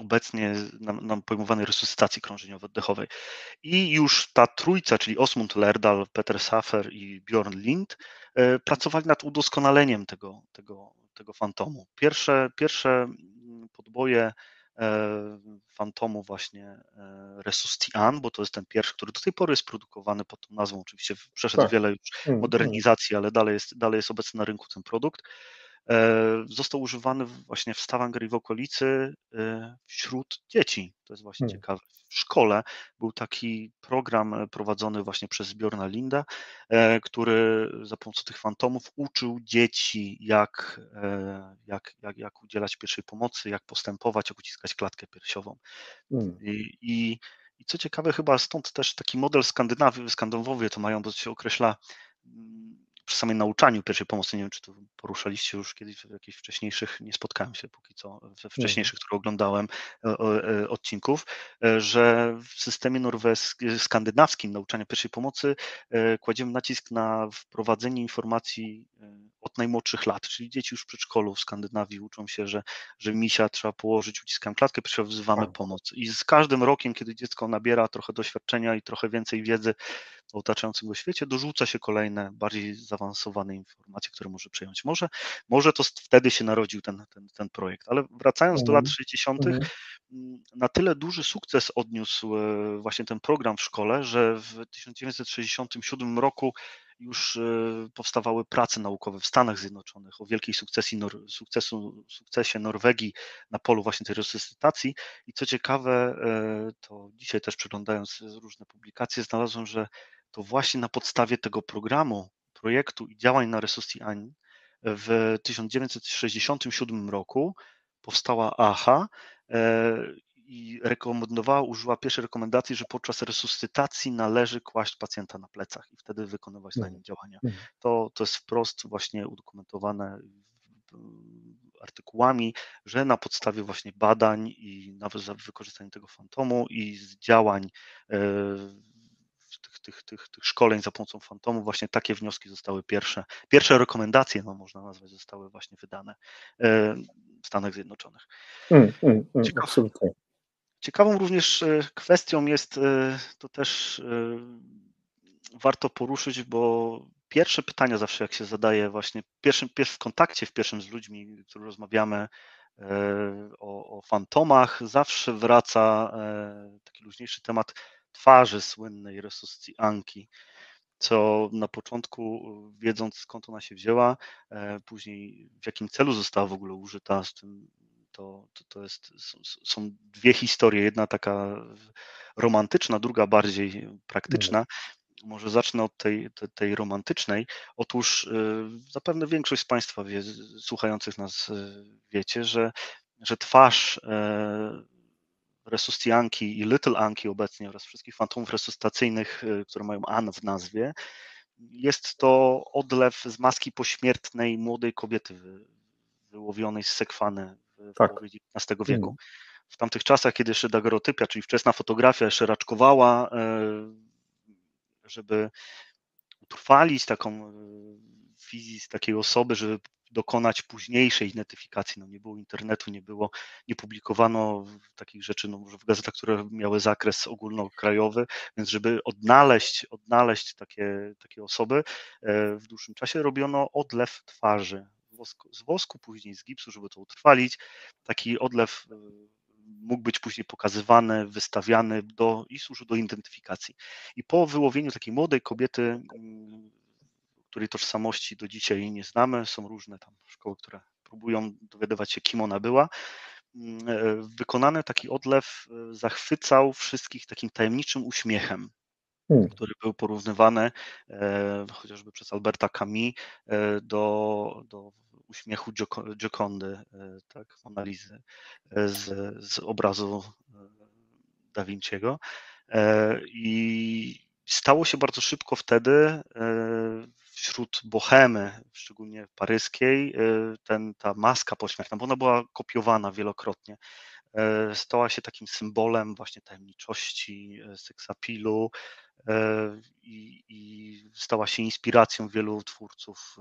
obecnie nam, nam pojmowanej resuscytacji krążeniowo-oddechowej. I już ta trójca, czyli Osmund Lerdal, Peter Safer i Bjorn Lind, e, pracowali nad udoskonaleniem tego, tego, tego fantomu. Pierwsze, pierwsze mm, podboje e, fantomu właśnie e, Resustian, bo to jest ten pierwszy, który do tej pory jest produkowany pod tą nazwą, oczywiście przeszedł tak. wiele już mm, mm. modernizacji, ale dalej jest, dalej jest obecny na rynku ten produkt. E, został używany właśnie w Stavanger i w okolicy e, wśród dzieci. To jest właśnie hmm. ciekawe. W szkole był taki program e, prowadzony właśnie przez Bjorna Linda, który za pomocą tych fantomów uczył dzieci, jak, jak, jak, jak udzielać pierwszej pomocy, jak postępować, jak uciskać klatkę piersiową. Hmm. I, i, I co ciekawe, chyba stąd też taki model Skandynawii, Skandynawowie to mają, bo to się określa mm, przy samym nauczaniu pierwszej pomocy, nie wiem, czy to poruszaliście już kiedyś w jakichś wcześniejszych, nie spotkałem się póki co, we wcześniejszych, które oglądałem e, e, odcinków, e, że w systemie norweskim, skandynawskim nauczania pierwszej pomocy kładziemy nacisk na wprowadzenie informacji od najmłodszych lat, czyli dzieci już w przedszkolu w Skandynawii uczą się, że, że misia trzeba położyć, uciskam klatkę, wzywamy tak. pomoc. I z każdym rokiem, kiedy dziecko nabiera trochę doświadczenia i trochę więcej wiedzy o otaczającym go świecie, dorzuca się kolejne, bardziej zaawansowane informacje, które może przejąć. Może, może to wtedy się narodził ten, ten, ten projekt, ale wracając do lat 60., mhm. mm, na tyle duży sukces odniósł e, właśnie ten program w szkole, że w 1967 roku już e, powstawały prace naukowe w Stanach Zjednoczonych o wielkiej sukcesji, sukcesu, sukcesie Norwegii na polu właśnie tej resuscytacji. I co ciekawe, e, to dzisiaj też przeglądając różne publikacje, znalazłem, że to właśnie na podstawie tego programu, projektu i działań na resuscytacji w 1967 roku powstała AHA e, i rekomendowała, użyła pierwszej rekomendacji, że podczas resuscytacji należy kłaść pacjenta na plecach i wtedy wykonywać na mhm. nim działania. Mhm. To, to jest wprost właśnie udokumentowane artykułami, że na podstawie właśnie badań i nawet za wykorzystaniem tego fantomu i z działań e, tych, tych, tych, szkoleń za pomocą fantomu właśnie takie wnioski zostały pierwsze, pierwsze rekomendacje, no można nazwać, zostały właśnie wydane e, w Stanach Zjednoczonych. Mm, mm, mm, absolutnie. Ciekawą również e, kwestią jest, e, to też warto poruszyć, bo pierwsze pytania zawsze jak się zadaje właśnie pierwszym, w kontakcie w pierwszym z ludźmi, którzy rozmawiamy o, o fantomach, zawsze wraca taki luźniejszy temat twarzy słynnej resuscytanki, co na początku wiedząc skąd ona się wzięła, później w jakim celu została w ogóle użyta, z tym to, to, to jest, są dwie historie. Jedna taka romantyczna, druga bardziej praktyczna. Może zacznę od tej, tej, tej romantycznej. Otóż y, zapewne większość z Państwa wie, słuchających nas y, wiecie, że, że twarz y, resuscjanki i Little Anki obecnie oraz wszystkich fantomów resuscytacyjnych, które mają An w nazwie, jest to odlew z maski pośmiertnej młodej kobiety wyłowionej z sekwany w tak. połowie XIX wieku. Mm. W tamtych czasach, kiedy jeszcze dagerotypia, czyli wczesna fotografia jeszcze raczkowała, e, żeby utrwalić taką wizję z takiej osoby, żeby dokonać późniejszej identyfikacji. No nie było internetu, nie było, nie publikowano takich rzeczy no w gazetach, które miały zakres ogólnokrajowy, więc żeby odnaleźć, odnaleźć takie, takie osoby e, w dłuższym czasie robiono odlew twarzy, z wosku, później z gipsu, żeby to utrwalić. Taki odlew e, mógł być później pokazywany, wystawiany do, i służył do identyfikacji. I po wyłowieniu takiej młodej kobiety, mm, której tożsamości do dzisiaj nie znamy, są różne tam szkoły, które próbują dowiadywać się, kim ona była, mm, e, wykonany taki odlew e, zachwycał wszystkich takim tajemniczym uśmiechem. Hmm. który był porównywany e, chociażby przez Alberta Camus e, do, do uśmiechu Giocondy, e, tak, Monalizy e, z, z obrazu Da Vinciego. I stało się bardzo szybko wtedy, wśród bohemy, szczególnie paryskiej, ten, ta maska pośmiertna, bo ona była kopiowana wielokrotnie, stała się takim symbolem właśnie tajemniczości, seksapilu, E, i, i stała się inspiracją wielu twórców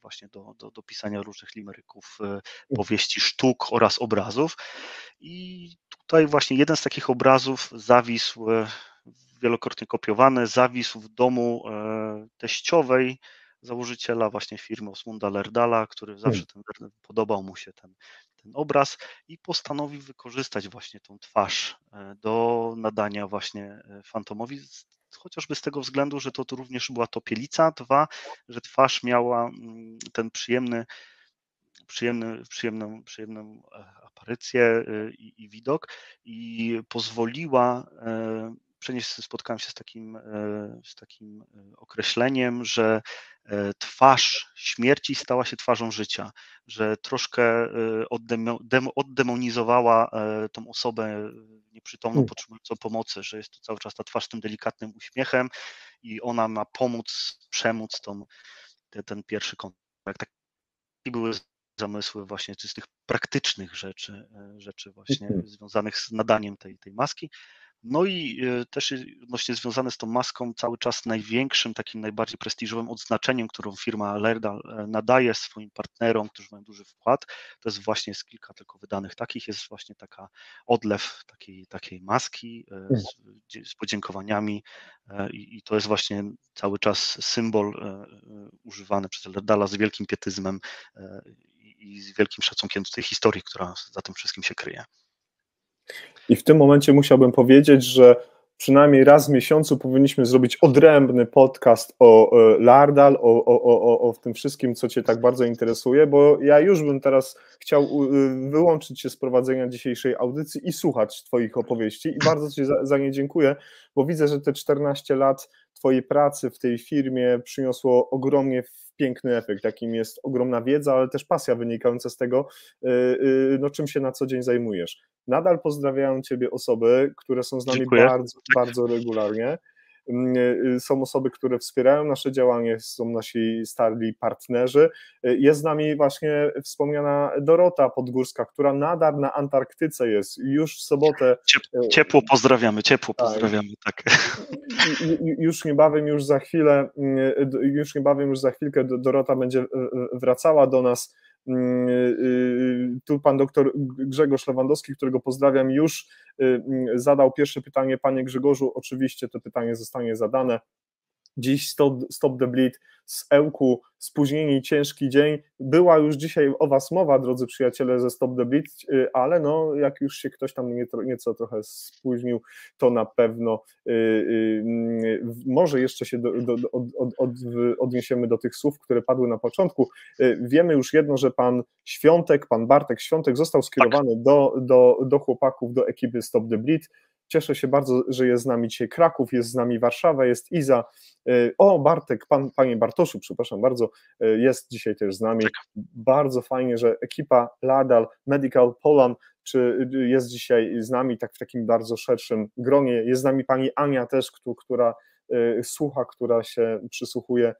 właśnie do, do, do pisania różnych limeryków, powieści, sztuk oraz obrazów. I tutaj właśnie jeden z takich obrazów zawisł, wielokrotnie kopiowany, zawisł w domu teściowej założyciela właśnie firmy Osmunda Lerdala, który zawsze ten, podobał mu się ten, ten obraz i postanowił wykorzystać właśnie tą twarz e, do nadania właśnie e, fantomowi, chociażby z tego względu, że to, to również była topielica, dwa, że twarz miała mm, ten przyjemny przyjemny, przyjemną, przyjemną e, aparycję i, i widok i pozwoliła przenieść, spotkałem się z takim, e, z takim e, określeniem, że e, twarz śmierci stała się twarzą życia, że troszkę oddemonizowała tą osobę nieprzytomną, hmm. potrzebującą pomocy, że jest to cały czas ta twarz z tym delikatnym uśmiechem i ona ma pomóc, przemóc tą, ten, ten pierwszy kontakt. Takie były zamysły właśnie z tych praktycznych rzeczy, rzeczy właśnie mhm. związanych z nadaniem tej, tej maski. No i e, też odnośnie związane z tą maską, cały czas największym, takim najbardziej prestiżowym odznaczeniem, którą firma Lerdal e, nadaje swoim partnerom, którzy mają duży wkład, to jest właśnie z kilka tylko wydanych takich, jest właśnie taka odlew takiej, takiej maski e, hmm. z, z podziękowaniami i, i to jest właśnie cały czas symbol używany przez Lerdala z wielkim pietyzmem i z wielkim szacunkiem do tej historii, która za tym wszystkim się kryje. I w tym momencie musiałbym powiedzieć, że przynajmniej raz w miesiącu powinniśmy zrobić odrębny podcast o e, Lardal, o, o, o, o tym wszystkim, co Cię tak bardzo interesuje, bo ja już bym teraz chciał y, wyłączyć się z prowadzenia dzisiejszej audycji i słuchać Twoich opowieści. I bardzo Ci za, za nie dziękuję, bo widzę, że te 14 lat Twojej pracy w tej firmie przyniosło ogromnie piękny efekt, jakim jest ogromna wiedza, ale też pasja wynikająca z tego, y, y, no, czym się na co dzień zajmujesz. Nadal pozdrawiają Ciebie osoby, które są z nami Dziękuję. bardzo, bardzo regularnie. Mm, y, są osoby, które wspierają nasze działanie, są nasi starli partnerzy. Y, jest z nami właśnie wspomniana Dorota Podgórska, która nadal na Antarktyce jest już w sobotę. Y, ciepło pozdrawiamy, ciepło tak. pozdrawiamy, tak. Już niebawem, już za chwilę, już niebawem, już za chwilkę Dorota będzie wracała do nas Mm, tu pan doktor Grzegorz Lewandowski, którego pozdrawiam, już y, mm, zadał pierwsze pytanie. Panie Grzegorzu, oczywiście to pytanie zostanie zadane. Dziś Stop, Stop the Bleed z Ełku, spóźnieni, ciężki dzień. Była już dzisiaj o Was mowa, drodzy przyjaciele ze Stop the Bleed, y, ale no, jak już się ktoś tam nieco, trochę spóźnił, to na pewno y, y, może jeszcze się do, do, od, od, od, odniesiemy do tych słów, które padły na początku. Wiemy już jedno, że pan Świątek, pan Bartek Świątek został skierowany tak. do, do, do chłopaków, do ekipy Stop the Bleed. Cieszę się bardzo, że jest z nami dzisiaj Kraków, jest z nami Warszawa, jest Iza. Y, o, Bartek, pan, panie Bartoszu, przepraszam bardzo, y, jest dzisiaj też z nami. Bardzo fajnie, że ekipa Ladal Medical Poland czy jest dzisiaj z nami tak w takim bardzo szerszym gronie. Jest z nami pani Ania też, która słucha, która się przysłuchuje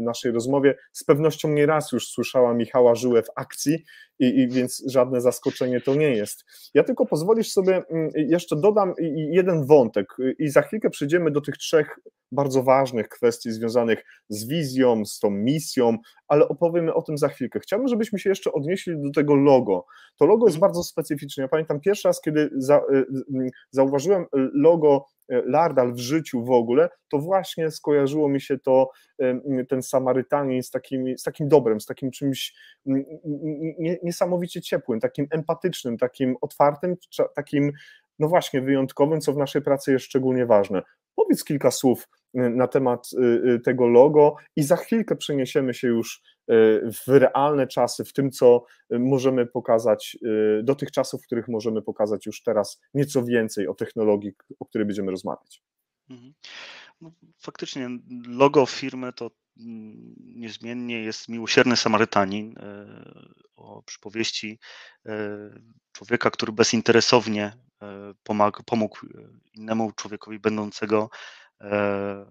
naszej rozmowie. Z pewnością nie raz już słyszała Michała Żyłę w akcji, i, i, więc żadne zaskoczenie to nie jest. Ja tylko pozwolisz sobie, mm, jeszcze dodam jeden wątek i za chwilkę przejdziemy do tych trzech bardzo ważnych kwestii związanych z wizją, z tą misją, ale opowiemy o tym za chwilkę. Chciałbym, żebyśmy się jeszcze odnieśli do tego logo. To logo jest bardzo specyficzne. Ja pamiętam pierwszy raz, kiedy za, y, zauważyłem logo E, Lardal w życiu w ogóle, to właśnie skojarzyło mi się to, ten Samarytanin z takim, z takim dobrem, z takim czymś niesamowicie ciepłym, takim empatycznym, takim otwartym, takim no właśnie wyjątkowym, co w naszej pracy jest szczególnie ważne. Powiedz kilka słów na temat y, y, tego logo i za chwilkę przeniesiemy się już y, w realne czasy, w tym, co możemy pokazać, do tych czasów, w których możemy pokazać już teraz nieco więcej o technologii, o której będziemy rozmawiać. Mhm. No, faktycznie logo firmy to mm, niezmiennie jest miłosierny Samarytanin o przypowieści człowieka, który bezinteresownie pomógł innemu człowiekowi będącego E,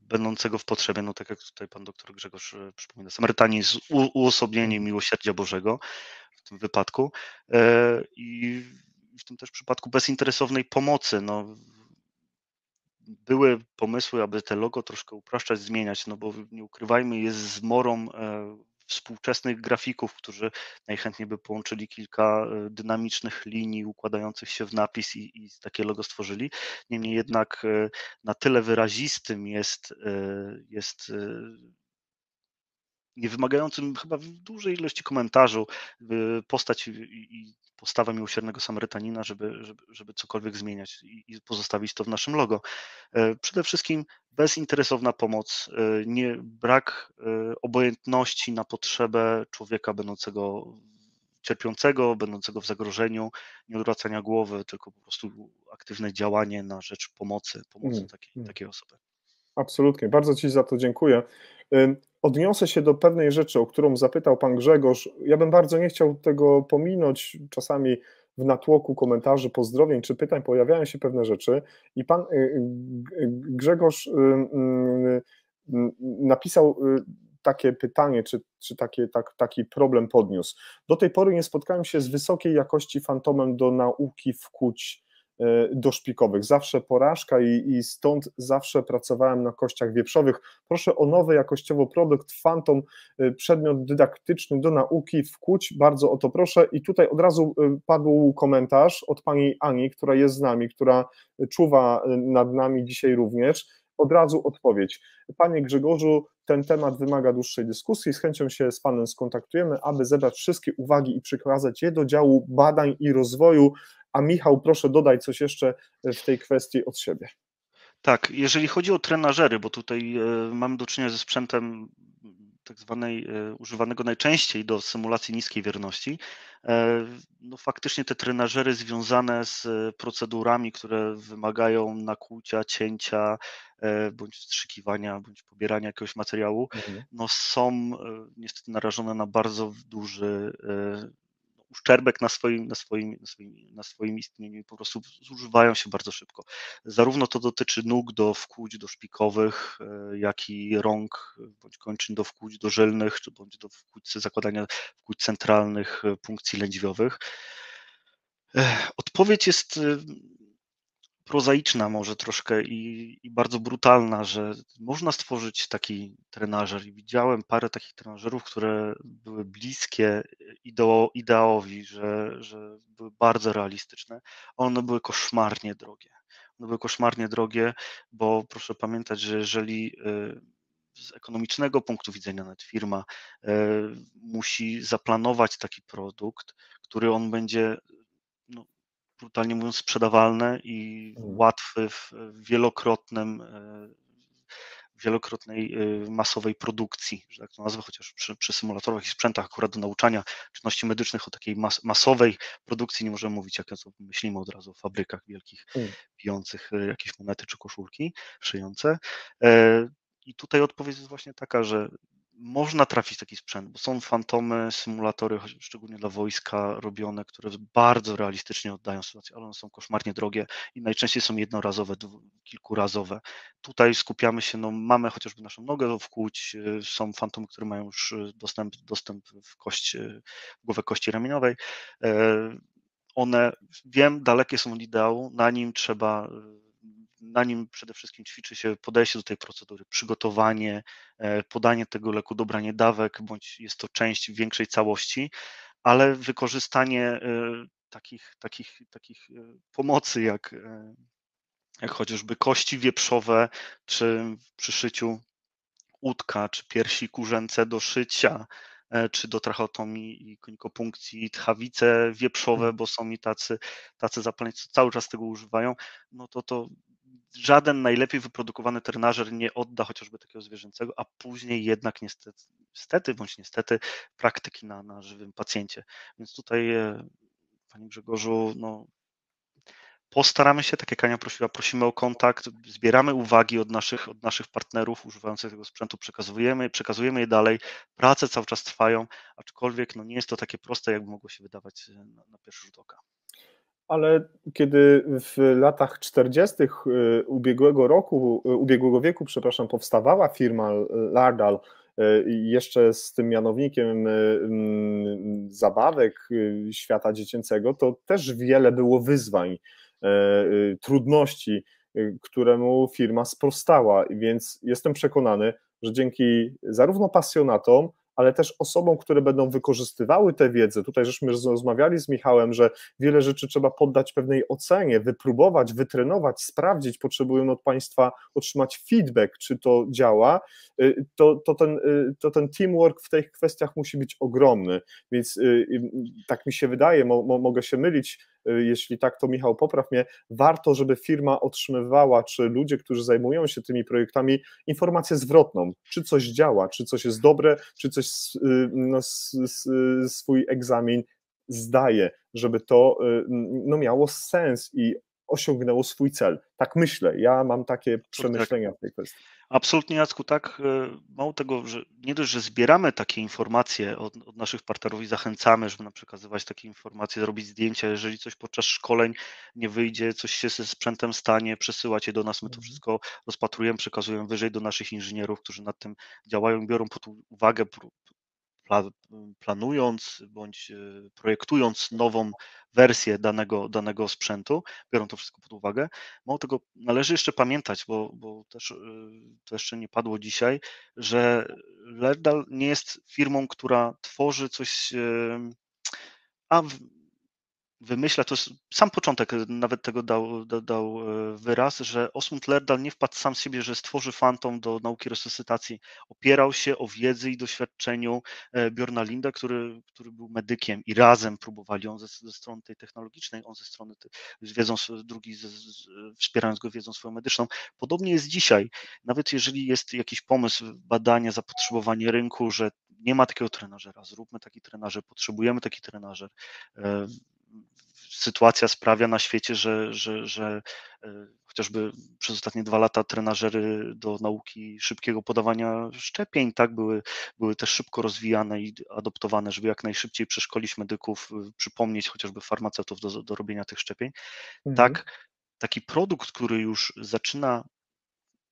będącego w potrzebie, no tak jak tutaj pan doktor Grzegorz e, przypomina, Samarytanie jest uosobieniem miłosierdzia Bożego w tym wypadku i w tym też przypadku bezinteresownej pomocy. No, były pomysły, aby te logo troszkę upraszczać, zmieniać, no bo nie ukrywajmy, jest zmorą współczesnych grafików, którzy najchętniej by połączyli kilka e, dynamicznych linii układających się w napis i, i takie logo stworzyli. Niemniej jednak e, na tyle wyrazistym jest, e, jest nie wymagającym chyba dużej ilości komentarzu postać i postawę miłosiernego Samarytanina, żeby, żeby, żeby cokolwiek zmieniać i pozostawić to w naszym logo. E, przede wszystkim bezinteresowna pomoc, e, nie, brak e, obojętności na potrzebę człowieka będącego cierpiącego, będącego w zagrożeniu, nie odwracania głowy, tylko po prostu aktywne działanie na rzecz pomocy, pomocy mm, takiej, mm. takiej osoby. Absolutnie, bardzo Ci za to dziękuję. Odniosę się do pewnej rzeczy, o którą zapytał Pan Grzegorz. Ja bym bardzo nie chciał tego pominąć. Czasami w natłoku komentarzy, pozdrowień czy pytań pojawiają się pewne rzeczy i Pan y, y, Grzegorz y, napisał takie pytanie, czy, czy takie, tak, taki problem podniósł. Do tej pory nie spotkałem się z wysokiej jakości fantomem do nauki wkuć doszpikowych. Zawsze porażka i, i stąd zawsze pracowałem na kościach wieprzowych. Proszę o nowy jakościowo produkt Phantom, e, przedmiot dydaktyczny do nauki w Kuć, bardzo o to proszę. I tutaj od razu e, padł komentarz od pani Ani, która jest z nami, która czuwa nad nami dzisiaj również. Od razu odpowiedź. Panie Grzegorzu, ten temat wymaga dłuższej dyskusji. Z chęcią się z Panem skontaktujemy, aby zebrać wszystkie uwagi i przekazać je do działu badań i rozwoju a Michał, proszę dodaj coś jeszcze w tej kwestii od siebie. Tak, jeżeli chodzi o trenażery, bo tutaj e, mamy do czynienia ze sprzętem tak zwanej e, używanego najczęściej do symulacji niskiej wierności, e, no faktycznie te trenażery związane z procedurami, które wymagają nakłucia, cięcia, bądź wstrzykiwania, bądź pobierania jakiegoś materiału, mhm. no są niestety narażone na bardzo duży uszczerbek na swoim, na, swoim, na, swoim, na swoim istnieniu i po prostu zużywają się bardzo szybko. Zarówno to dotyczy nóg do wkłuć do szpikowych, e, jak i rąk bądź kończyn do wkłuć do żelnych, czy bądź do wkłuć zakładania wkłuć centralnych e, punkcji lędźwiowych. E, odpowiedź jest prozaiczna może troszkę i, i, bardzo brutalna, że można stworzyć taki trenażer. I widziałem parę takich trenażerów, które były bliskie ideo, ideałowi, że, że były bardzo realistyczne. One były koszmarnie drogie. One były koszmarnie drogie, bo proszę pamiętać, że jeżeli y, z ekonomicznego punktu widzenia nawet firma y, musi zaplanować taki produkt, który on będzie brutalnie mówiąc, sprzedawalne i mhm. łatwy w wielokrotnym e, wielokrotnej e, masowej produkcji, że tak to nazwę, chociaż przy, przy symulatorach i sprzętach akurat do nauczania czynności medycznych o takiej mas, masowej produkcji nie możemy mówić, jak to myślimy od razu o fabrykach wielkich, mm. pijących e, jakieś monety czy koszulki, szyjące. I tutaj odpowiedź jest właśnie taka, że można trafić taki sprzęt, bo są fantomy, symulatory, szczególnie dla wojska robione, które bardzo realistycznie oddają sytuację, ale one są koszmarnie drogie i najczęściej są jednorazowe, kilkurazowe. Tutaj skupiamy się, no mamy chociażby naszą nogę wkłuć, y, są fantomy, które mają już y, dostęp, dostęp w kość, y, w głowę kości ramieniowej. E, one, wiem, dalekie są od ideału, na nim trzeba na nim przede wszystkim ćwiczy się podejście do tej procedury, przygotowanie, e, podanie tego leku, dobranie dawek, bądź jest to część większej całości, ale wykorzystanie e, takich, takich, takich e, pomocy, jak, jak chociażby kości wieprzowe, czy przy szyciu łódka, czy piersi kurzęce do szycia, czy do tracheotomii i konikopunkcji, tchawice wieprzowe, mhm. bo są mi tacy, tacy zapalnicy, cały czas tego używają, no to to żaden najlepiej wyprodukowany trenażer nie odda chociażby takiego zwierzęcego, a później jednak niestety, niestety bądź niestety praktyki na, na żywym pacjencie. Więc tutaj, e, Panie Grzegorzu, no, postaramy się, tak jak Ania prosiła, prosimy o kontakt, zbieramy uwagi od naszych, od naszych partnerów używających tego sprzętu, przekazujemy, przekazujemy je dalej, prace cały czas trwają, aczkolwiek no, nie jest to takie proste, jakby mogło się wydawać e, na, na pierwszy rzut oka. Ale kiedy w latach 40. ubiegłego roku, ubiegłego wieku, przepraszam, powstawała firma Lardal, jeszcze z tym mianownikiem zabawek świata dziecięcego, to też wiele było wyzwań, trudności, któremu firma sprostała, więc jestem przekonany, że dzięki zarówno pasjonatom, ale też osobom, które będą wykorzystywały tę wiedzę. Tutaj żeśmy rozmawiali z Michałem, że wiele rzeczy trzeba poddać pewnej ocenie, wypróbować, wytrenować, sprawdzić, potrzebują od Państwa otrzymać feedback, czy to działa, y, to, to, ten, y, to ten teamwork w tych kwestiach musi być ogromny, więc y, tak mi się wydaje, mo, mo, mogę się mylić, jeśli tak, to Michał, popraw mnie, warto, żeby firma otrzymywała, czy ludzie, którzy zajmują się tymi projektami, informację zwrotną, czy coś działa, czy coś jest dobre, czy coś y, no, swój egzamin zdaje, żeby to y, no, miało sens i osiągnęło swój cel. Tak myślę, ja mam takie tak. przemyślenia w tej kwestii. Absolutnie, Jacku, tak. E, mało tego, że nie dość, że zbieramy takie informacje od, od, naszych partnerów i zachęcamy, żeby nam przekazywać takie informacje, robić zdjęcia, jeżeli coś podczas szkoleń nie wyjdzie, coś się ze sprzętem stanie, przesyłać je do nas, my to mhm. wszystko rozpatrujemy, przekazujemy wyżej do naszych inżynierów, którzy nad tym działają, biorą pod uwagę planując bądź e, projektując nową wersję danego, danego sprzętu, biorą to wszystko pod uwagę. Mało tego, należy jeszcze pamiętać, bo, bo też e, to jeszcze nie padło dzisiaj, że Lerdal nie jest firmą, która tworzy coś, a wymyśla, to sam początek nawet tego dał, dał e, wyraz, że Osmund Lerdal nie wpadł sam z siebie, że stworzy fantom do nauki resuscytacji. Opierał się o wiedzy i doświadczeniu e, Bjorna Linda, który, który był medykiem i razem próbowali, on ze, ze strony tej technologicznej, on ze strony z wiedzą, drugi z, z, wspierając go wiedzą swoją medyczną. Podobnie jest dzisiaj. Nawet jeżeli jest jakiś pomysł, badania, zapotrzebowanie rynku, że nie ma takiego trenażera, zróbmy taki trenażer, potrzebujemy taki trenażer e, sytuacja sprawia na świecie, że, że, że e, chociażby przez ostatnie dwa lata trenażery do nauki szybkiego podawania szczepień, tak, były, były też szybko rozwijane i adoptowane, żeby jak najszybciej przeszkolić medyków, e, przypomnieć chociażby farmaceutów do, do robienia tych szczepień. Mhm. Tak, taki produkt, który już zaczyna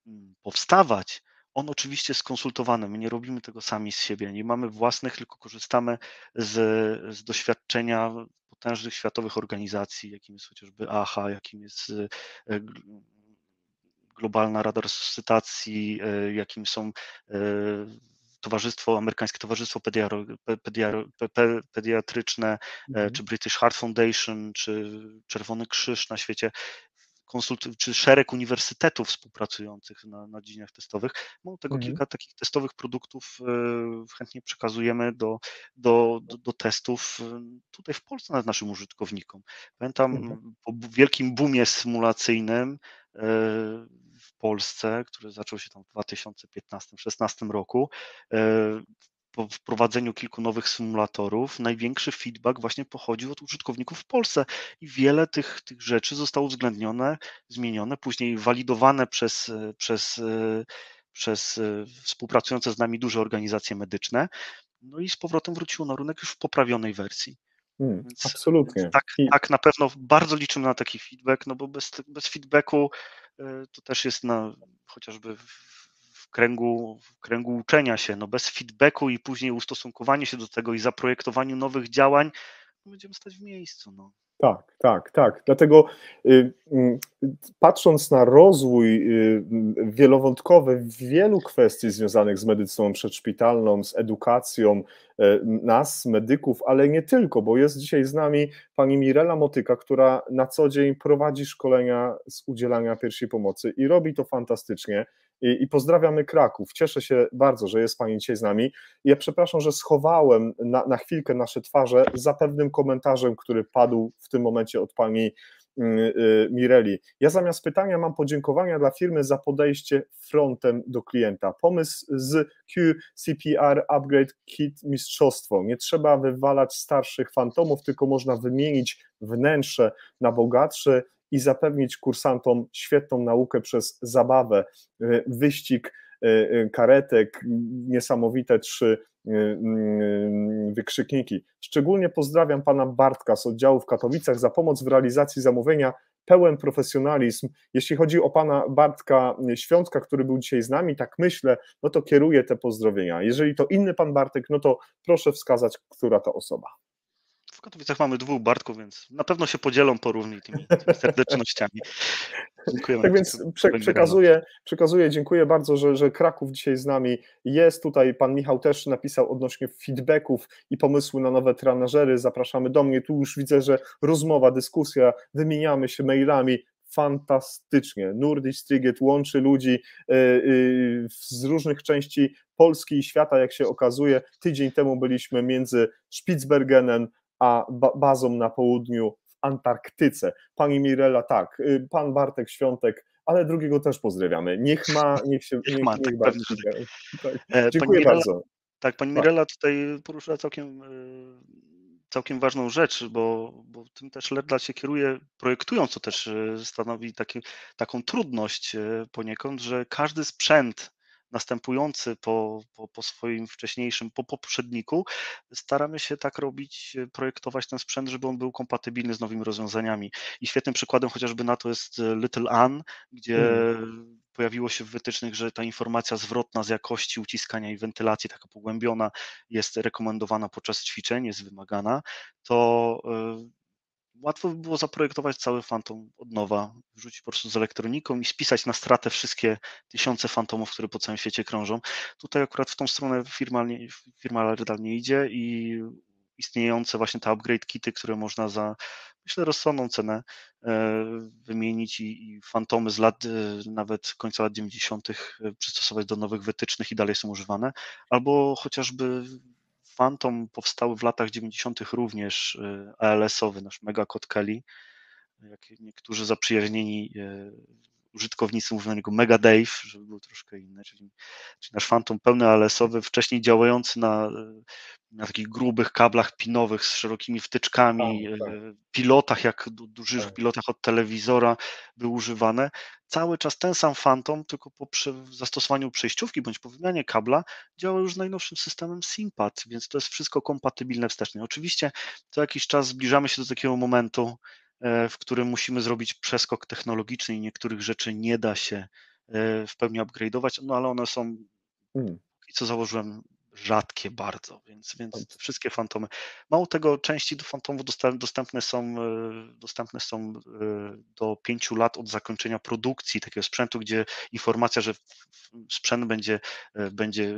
mm, powstawać, on oczywiście jest skonsultowany. My nie robimy tego sami z siebie, nie mamy własnych, tylko korzystamy z, z doświadczenia potężnych światowych organizacji, jakim jest chociażby AHA, jakim jest e, Globalna Rada Resuscytacji, e, jakim są e, Towarzystwo, Amerykańskie Towarzystwo Pediaro, Pediaro, Pediatryczne, mhm. czy British Heart Foundation, czy Czerwony Krzyż na świecie konsult, czy szereg uniwersytetów współpracujących na, na dziedzinach testowych. Mało tego, mhm. kilka takich testowych produktów e, chętnie przekazujemy do, do, do, do, testów e, tutaj w Polsce nad naszym użytkownikom. Pamiętam mhm. po wielkim boomie symulacyjnym e, w Polsce, który zaczął się tam w 2015-2016 roku, po wprowadzeniu kilku nowych symulatorów największy feedback właśnie pochodził od użytkowników w Polsce i wiele tych, tych rzeczy zostało uwzględnione, zmienione, później walidowane przez, przez, przez współpracujące z nami duże organizacje medyczne, no i z powrotem wróciło na rynek już w poprawionej wersji. Hmm, więc, absolutnie. Więc tak, tak, na pewno bardzo liczymy na taki feedback, no bo bez, bez feedbacku e, to też jest na chociażby w, kręgu, w kręgu uczenia się, no bez feedbacku i później ustosunkowania się do tego i zaprojektowaniu nowych działań, no będziemy stać w miejscu. No. Tak, tak, tak. Dlatego y, y, patrząc na rozwój y, wielowątkowy wielu kwestii związanych z medycyną przedszpitalną, z edukacją y, nas, medyków, ale nie tylko, bo jest dzisiaj z nami pani Mirela Motyka, która na co dzień prowadzi szkolenia z udzielania pierwszej pomocy i robi to fantastycznie i, i pozdrawiamy Kraków. Cieszę się bardzo, że jest Pani dzisiaj z nami. Ja przepraszam, że schowałem na, na chwilkę nasze twarze za pewnym komentarzem, który padł w tym momencie od Pani mm, y, Mireli. Ja zamiast pytania mam podziękowania dla firmy za podejście frontem do klienta. Pomysł z QCPR Upgrade Kit mistrzostwo. Nie trzeba wywalać starszych fantomów, tylko można wymienić wnętrze na bogatsze i zapewnić kursantom świetną naukę przez zabawę, y, wyścig karetek, niesamowite trzy mm, wykrzykniki. Szczególnie pozdrawiam pana Bartka z oddziału w Katowicach za pomoc w realizacji zamówienia pełen profesjonalizm. Jeśli chodzi o pana Bartka Świątka, który był dzisiaj z nami, tak myślę, no to kieruję te pozdrowienia. Jeżeli to inny pan Bartek, no to proszę wskazać, która to osoba. W Katowicach mamy dwóch Bartków, więc na pewno się podzielą porówni tymi, tymi serdecznościami. Dziękujemy. Tak więc prze, przekazuję, przekazuję, dziękuję bardzo, że, że Kraków dzisiaj z nami jest. Tutaj pan Michał też napisał odnośnie feedbacków i pomysły na nowe trenażery. Zapraszamy do mnie. Tu już widzę, że rozmowa, dyskusja, wymieniamy się mailami fantastycznie. Nordic Striget łączy ludzi y, y, z różnych części Polski i świata, jak się okazuje. Tydzień temu byliśmy między Spitsbergenem a bazą na południu w Antarktyce. Pani Mirela, tak, y, pan Bartek Świątek, ale drugiego też pozdrawiamy. Niech ma, niech się niech, ma, niech tak, pewnie, tak. tak. E, Dziękuję Mirela, bardzo. Tak, pani tak. Mirela tutaj poruszyła całkiem y, całkiem ważną rzecz, bo, bo tym też Ledla się kieruje, projektując to też y, stanowi taki, taką trudność poniekąd, że każdy sprzęt następujący po, po, po swoim wcześniejszym, po poprzedniku, staramy się tak robić, e, projektować ten sprzęt, żeby on był kompatybilny z nowymi rozwiązaniami. I świetnym przykładem chociażby na to jest e, Little Ann, gdzie hmm. pojawiło się w wytycznych, że ta informacja zwrotna z jakości uciskania i wentylacji, taka pogłębiona, jest rekomendowana podczas ćwiczeń, jest wymagana, to e, łatwo by było zaprojektować cały fantom od nowa, wrzucić po prostu z elektroniką i spisać na stratę wszystkie tysiące fantomów, które po całym świecie krążą. Tutaj akurat w tą stronę firma, firma Lerdal nie idzie i istniejące właśnie te upgrade kity, które można za myślę rozsądną cenę e, wymienić i, i fantomy z lat, e, nawet końca lat 90. E, przystosować do nowych wytycznych i dalej są używane, albo chociażby Phantom powstały w latach 90. również y, ALS-owy, nasz Mega Code Kelly. Jak niektórzy zaprzyjaźnieni y, użytkownicy mówią niego Mega Dave, żeby był troszkę inny, czyli, czyli nasz Phantom pełny ALS-owy, wcześniej działający na, na takich grubych kablach pinowych z szerokimi wtyczkami, tak, tak. pilotach, jak dużych tak. pilotach od telewizora były używane. Cały czas ten sam Phantom, tylko po zastosowaniu przejściówki bądź po wymianie kabla działa już z najnowszym systemem SIMPAD, więc to jest wszystko kompatybilne wstecznie. Oczywiście co jakiś czas zbliżamy się do takiego momentu, E, w którym musimy zrobić przeskok technologiczny i niektórych rzeczy nie da się e, w pełni upgrade'ować, no ale one są, mm. co założyłem, rzadkie bardzo, więc, więc wszystkie fantomy. Mało tego, części do fantomów dostępne są, e, dostępne są do pięciu lat od zakończenia produkcji takiego sprzętu, gdzie informacja, że sprzęt będzie, będzie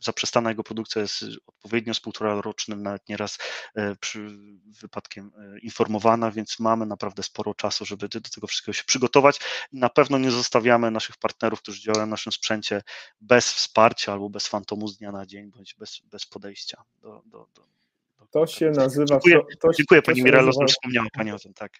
zaprzestana jego produkcja jest odpowiednio z półtora rocznym, nawet nieraz e, przy wypadkiem e, informowana, więc mamy naprawdę sporo czasu, żeby do tego wszystkiego się przygotować na pewno nie zostawiamy naszych partnerów, którzy działają w naszym sprzęcie bez wsparcia albo bez fantomu z dnia na dzień, bądź bez, bez podejścia do, do, do to się nazywa. Dziękuję, to, dziękuję Pani Mirello, że wspomniała Pani o tym, tak.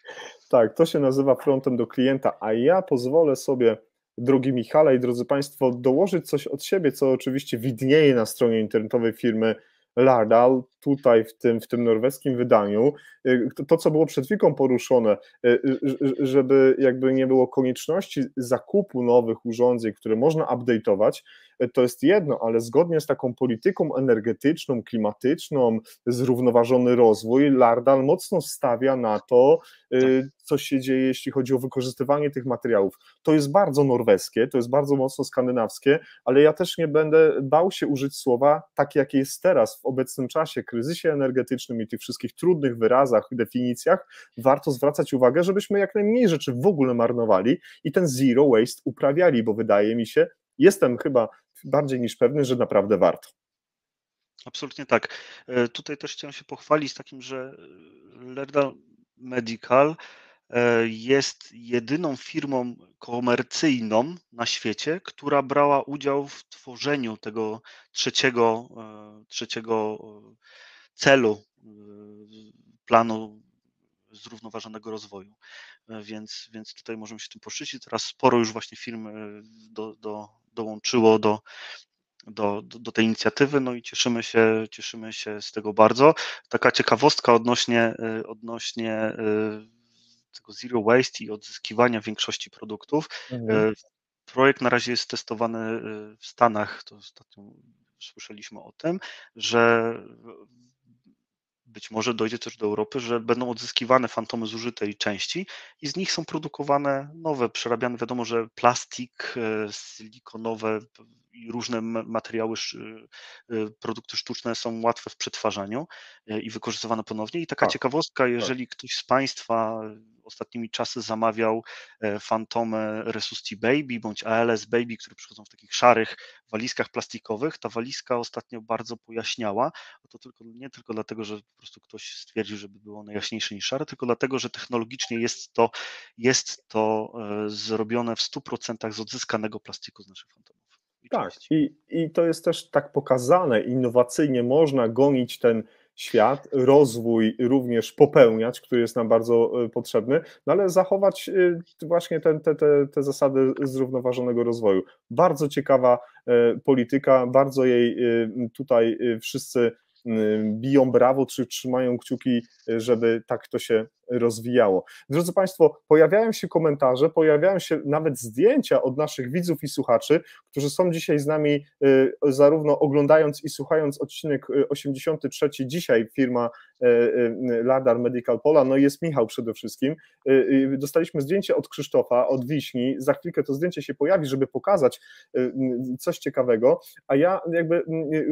Tak, to się nazywa frontem do klienta, a ja pozwolę sobie drogi Michale i drodzy Państwo, dołożyć coś od siebie, co oczywiście widnieje na stronie internetowej firmy Lardal, tutaj w tym, w tym norweskim wydaniu, y, to, co było przed chwilą poruszone, y, y, żeby jakby nie było konieczności zakupu nowych urządzeń, które można update'ować, to jest jedno, ale zgodnie z taką polityką energetyczną, klimatyczną, zrównoważony rozwój, Lardal mocno stawia na to, co się dzieje, jeśli chodzi o wykorzystywanie tych materiałów. To jest bardzo norweskie, to jest bardzo mocno skandynawskie, ale ja też nie będę bał się użyć słowa takie, jakie jest teraz, w obecnym czasie, kryzysie energetycznym i tych wszystkich trudnych wyrazach, definicjach, warto zwracać uwagę, żebyśmy jak najmniej rzeczy w ogóle marnowali i ten zero waste uprawiali, bo wydaje mi się, jestem chyba bardziej niż pewny, że naprawdę warto. Absolutnie tak. E, tutaj też chciałem się pochwalić takim, że Lerda Medical e, jest jedyną firmą komercyjną na świecie, która brała udział w tworzeniu tego trzeciego, e, trzeciego celu planu zrównoważonego rozwoju. Więc, więc tutaj możemy się tym poszczycić. Teraz sporo już właśnie firm do, do, dołączyło do, do, do, do, tej inicjatywy, no i cieszymy się, cieszymy się z tego bardzo. Taka ciekawostka odnośnie, y, odnośnie tego zero waste i odzyskiwania większości produktów. Mhm. Projekt na razie jest testowany w Stanach, to ostatnio słyszeliśmy o tym, że być może dojdzie też do Europy, że będą odzyskiwane fantomy zużytej części i z nich są produkowane nowe, przerabiane. Wiadomo, że plastik, e, silikonowe i różne materiały, e, produkty sztuczne są łatwe w przetwarzaniu e, i wykorzystywane ponownie. I taka tak. ciekawostka, tak. jeżeli ktoś z Państwa ostatnimi czasy zamawiał fantomę Resusti Baby bądź ALS Baby, które przychodzą w takich szarych walizkach plastikowych, ta walizka ostatnio bardzo pojaśniała. To tylko, nie tylko dlatego, że po prostu ktoś stwierdził, żeby było najjaśniejsze niż szare, tylko dlatego, że technologicznie jest to, jest to zrobione w 100% z odzyskanego plastiku z naszych fantomów. Tak, i, i to jest też tak pokazane, innowacyjnie można gonić ten świat, rozwój również popełniać, który jest nam bardzo e, potrzebny, no ale zachować e, właśnie te, te, te, te zasady zrównoważonego rozwoju. Bardzo ciekawa e, polityka, bardzo jej tutaj wszyscy biją brawo, czy trzymają kciuki, żeby tak to się rozwijało. Drodzy Państwo, pojawiają się komentarze, pojawiają się nawet zdjęcia od naszych widzów i słuchaczy, którzy są dzisiaj z nami, y, zarówno oglądając i słuchając odcinek 83. Y, dzisiaj firma y, Ladar Medical Pola, no jest Michał przede wszystkim. Dostaliśmy zdjęcie od Krzysztofa, od Wiśni. Za chwilkę to zdjęcie się pojawi, żeby pokazać coś ciekawego, a ja jakby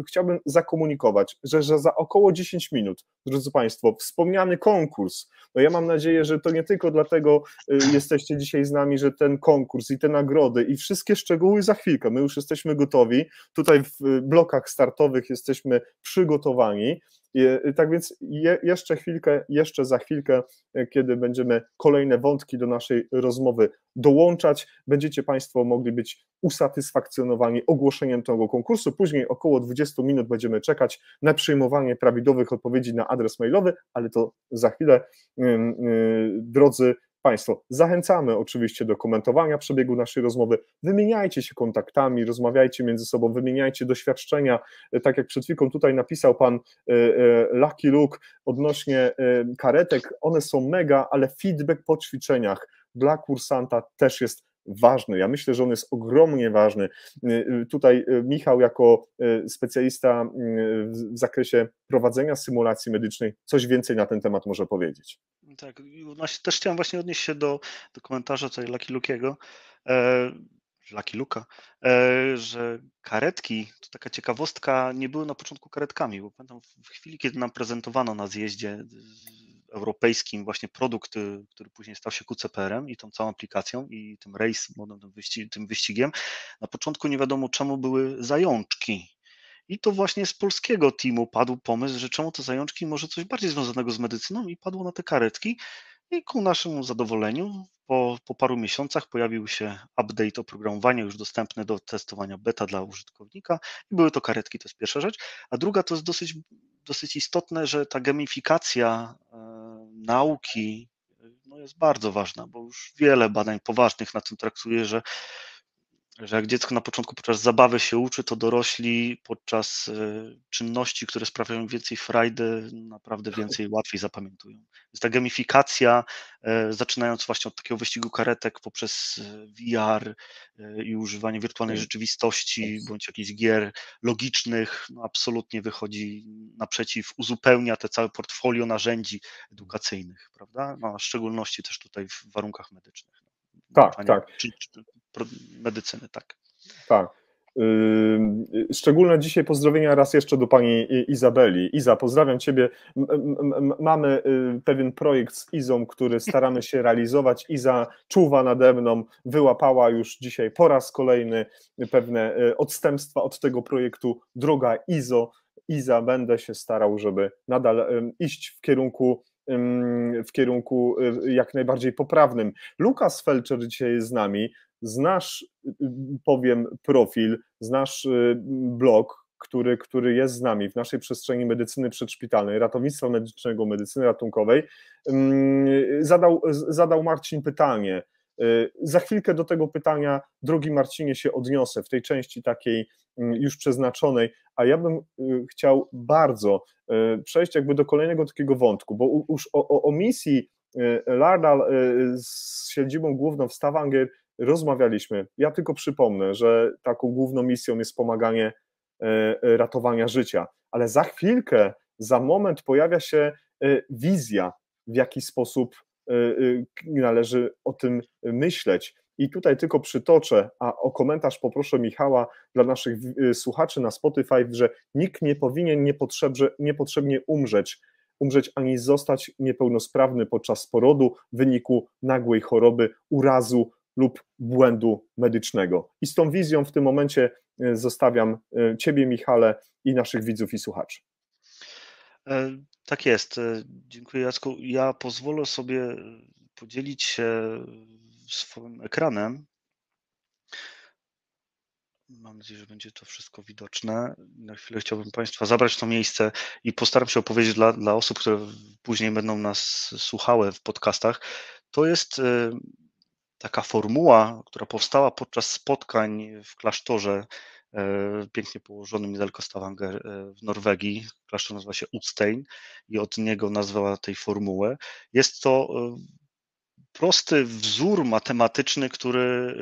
chciałbym zakomunikować, że, że za około 10 minut, drodzy Państwo, wspomniany konkurs, no ja mam nadzieję, że to nie tylko dlatego y, jesteście dzisiaj z nami, że ten konkurs i te nagrody i wszystkie szczegóły za chwilkę. My już jesteśmy gotowi. Tutaj w blokach startowych jesteśmy przygotowani. Tak więc je, jeszcze chwilkę, jeszcze za chwilkę, e, kiedy będziemy kolejne wątki do naszej rozmowy dołączać, będziecie Państwo mogli być usatysfakcjonowani ogłoszeniem tego konkursu. Później około 20 minut będziemy czekać na przyjmowanie prawidłowych odpowiedzi na adres mailowy, ale to za chwilę, drodzy Państwo, zachęcamy oczywiście do komentowania przebiegu naszej rozmowy, wymieniajcie się kontaktami, rozmawiajcie między sobą, wymieniajcie doświadczenia, e, tak jak przed chwilą tutaj napisał Pan e, e, Lucky Luke odnośnie karetek, one są mega, ale feedback po ćwiczeniach dla kursanta też jest ważny. Ja myślę, że on jest ogromnie ważny. Tutaj Michał, jako specjalista w zakresie prowadzenia symulacji medycznej, coś więcej na ten temat może powiedzieć. Tak, też chciałem właśnie odnieść się do, do komentarza tutaj Lucky Lukiego, e, Lucky Luka, e, że karetki, to taka ciekawostka, nie były na początku karetkami, bo pamiętam w chwili, kiedy nam prezentowano na zjeździe europejskim właśnie produkt, y, który później stał się QCPR-em i tą całą aplikacją i tym race modem, tym, wyścig, tym wyścigiem, na początku nie wiadomo czemu były zajączki i to właśnie z polskiego teamu padł pomysł, że czemu te zajączki może coś bardziej związanego z medycyną i padło na te karetki. I ku naszemu zadowoleniu po, po paru miesiącach pojawił się update oprogramowania już dostępne do testowania beta dla użytkownika i były to karetki, to jest pierwsza rzecz. A druga to jest dosyć, dosyć istotne, że ta gamifikacja e, nauki no jest bardzo ważna, bo już wiele badań poważnych na tym traktuje, że że jak dziecko na początku podczas zabawy się uczy, to dorośli podczas e, czynności, które sprawiają więcej frajdy, naprawdę więcej łatwiej zapamiętują. Więc ta gamifikacja, e, zaczynając właśnie od takiego wyścigu karetek poprzez e, VR i używanie wirtualnej rzeczywistości bądź jakichś gier logicznych, no absolutnie wychodzi naprzeciw, uzupełnia te całe portfolio narzędzi edukacyjnych, prawda? No, a w szczególności też tutaj w warunkach medycznych. Tak, tak. Czy, czy, medycyny, tak. Tak. Szczególne dzisiaj pozdrowienia raz jeszcze do pani Izabeli. Iza, pozdrawiam ciebie. Mamy y, pewien projekt z Izą, który staramy się realizować. Iza czuwa nade mną, wyłapała już dzisiaj po raz kolejny pewne y, odstępstwa od tego projektu. Droga Izo, Iza, będę się starał, żeby nadal iść w kierunku w kierunku y, jak najbardziej poprawnym. Lukas Felczer dzisiaj jest z nami. Znasz, powiem, profil, znasz y, blog, który, który jest z nami w naszej przestrzeni medycyny przedszpitalnej, ratownictwa medycznego, medycyny ratunkowej. Zadał, zadał Marcin pytanie. Y, za chwilkę do tego pytania, drogi Marcinie, się odniosę w tej części takiej już przeznaczonej, a ja bym chciał bardzo przejść jakby do kolejnego takiego wątku, bo już o, o, o misji Lardal z siedzibą główną w Stavanger rozmawialiśmy. Ja tylko przypomnę, że taką główną misją jest pomaganie ratowania życia, ale za chwilkę, za moment pojawia się wizja, w jaki sposób należy o tym myśleć. I tutaj tylko przytoczę, a o komentarz poproszę Michała dla naszych y, słuchaczy na Spotify, że nikt nie powinien niepotrzebnie umrzeć, umrzeć ani zostać niepełnosprawny podczas porodu w wyniku nagłej choroby, urazu lub błędu medycznego. I z tą wizją w tym momencie y, zostawiam y, Ciebie, Michale, i naszych widzów i słuchaczy. E, tak jest. E, dziękuję, Jacku. Ja pozwolę sobie podzielić się swoim ekranem. Mam nadzieję, że będzie to wszystko widoczne. Na chwilę chciałbym Państwa zabrać to miejsce i postaram się opowiedzieć dla, dla osób, które później będą nas słuchały w podcastach. To jest taka formuła, która powstała podczas spotkań w klasztorze pięknie położonym niedaleko Stavanger y, w Norwegii. Klasztor nazywa się Utstein i od niego nazwała tej formułę. Jest to prosty wzór matematyczny, który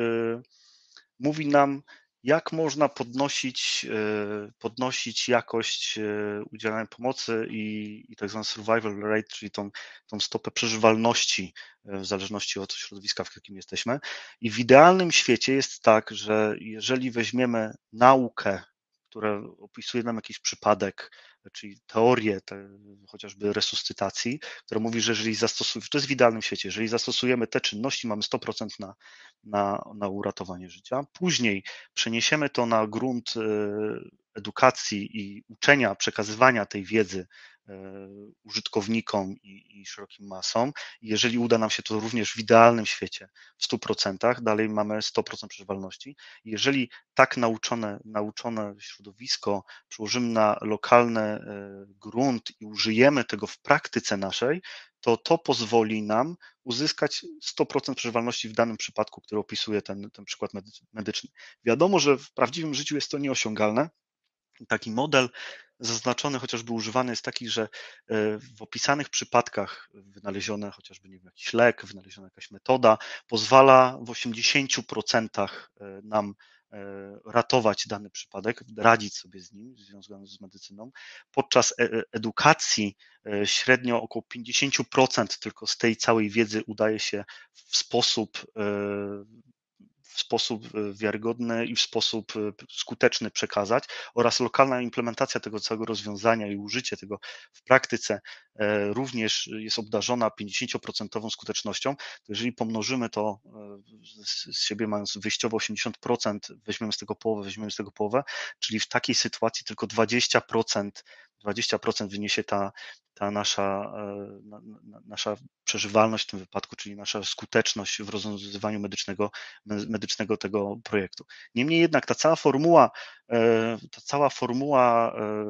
mówi nam, jak można podnosić, y, podnosić jakość y, udzielanej pomocy i, i tak zwany survival rate, czyli tą, tą stopę przeżywalności w zależności od środowiska, w jakim jesteśmy. I w idealnym świecie jest tak, że jeżeli weźmiemy naukę, która opisuje nam jakiś przypadek, czyli teorię te, chociażby resuscytacji, która mówi, że jeżeli zastosujemy, to jest w idealnym świecie, jeżeli zastosujemy te czynności, mamy 100% na, na, na uratowanie życia. Później przeniesiemy to na grunt e, edukacji i uczenia, przekazywania tej wiedzy użytkownikom i, i, szerokim masom. jeżeli uda nam się to również w idealnym świecie w 100%, dalej mamy 100% przeżywalności. Jeżeli tak nauczone, nauczone środowisko przełożymy na lokalny e, grunt i użyjemy tego w praktyce naszej, to to pozwoli nam uzyskać 100% przeżywalności w danym przypadku, który opisuje ten, ten przykład medyczny. Wiadomo, że w prawdziwym życiu jest to nieosiągalne. Taki model zaznaczony, chociażby używany jest taki, że e, w opisanych przypadkach wynalezione chociażby nie wiem, jakiś lek, wynaleziona jakaś metoda, pozwala w 80% e, nam e, ratować dany przypadek, radzić sobie z nim, związanym z medycyną. Podczas edukacji średnio około 50% tylko z tej całej wiedzy udaje się w sposób w sposób e, wiarygodny i w sposób e, skuteczny przekazać oraz lokalna implementacja tego całego rozwiązania i użycie tego w praktyce e, również jest obdarzona 50% skutecznością, jeżeli pomnożymy to z siebie mając wyjściowo 80%, weźmiemy z tego połowę, weźmiemy z tego połowę, czyli w takiej sytuacji tylko 20% 20% wyniesie ta, ta nasza, e, nasza przeżywalność w tym wypadku, czyli nasza skuteczność w rozwiązywaniu medycznego, medycznego tego projektu. Niemniej jednak ta cała formuła, e, ta cała formuła e,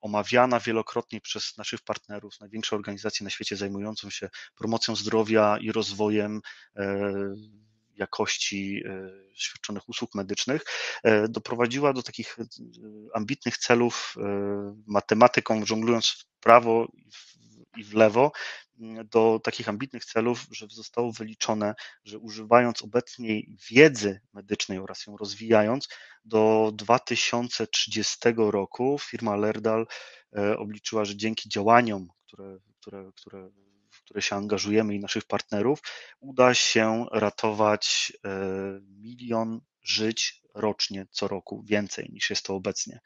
omawiana wielokrotnie przez naszych partnerów, największe organizacje na świecie zajmującą się promocją zdrowia i rozwojem jakości e, świadczonych usług medycznych, e, doprowadziła do takich e, ambitnych celów matematyką, żonglując w prawo i w lewo, do takich ambitnych celów, że zostało wyliczone, że używając obecnej wiedzy medycznej oraz ją rozwijając, do 2030 roku firma Lerdal obliczyła, że dzięki działaniom, które, które, które które się angażujemy i naszych partnerów, uda się ratować e, milion żyć rocznie co roku więcej niż jest to obecnie.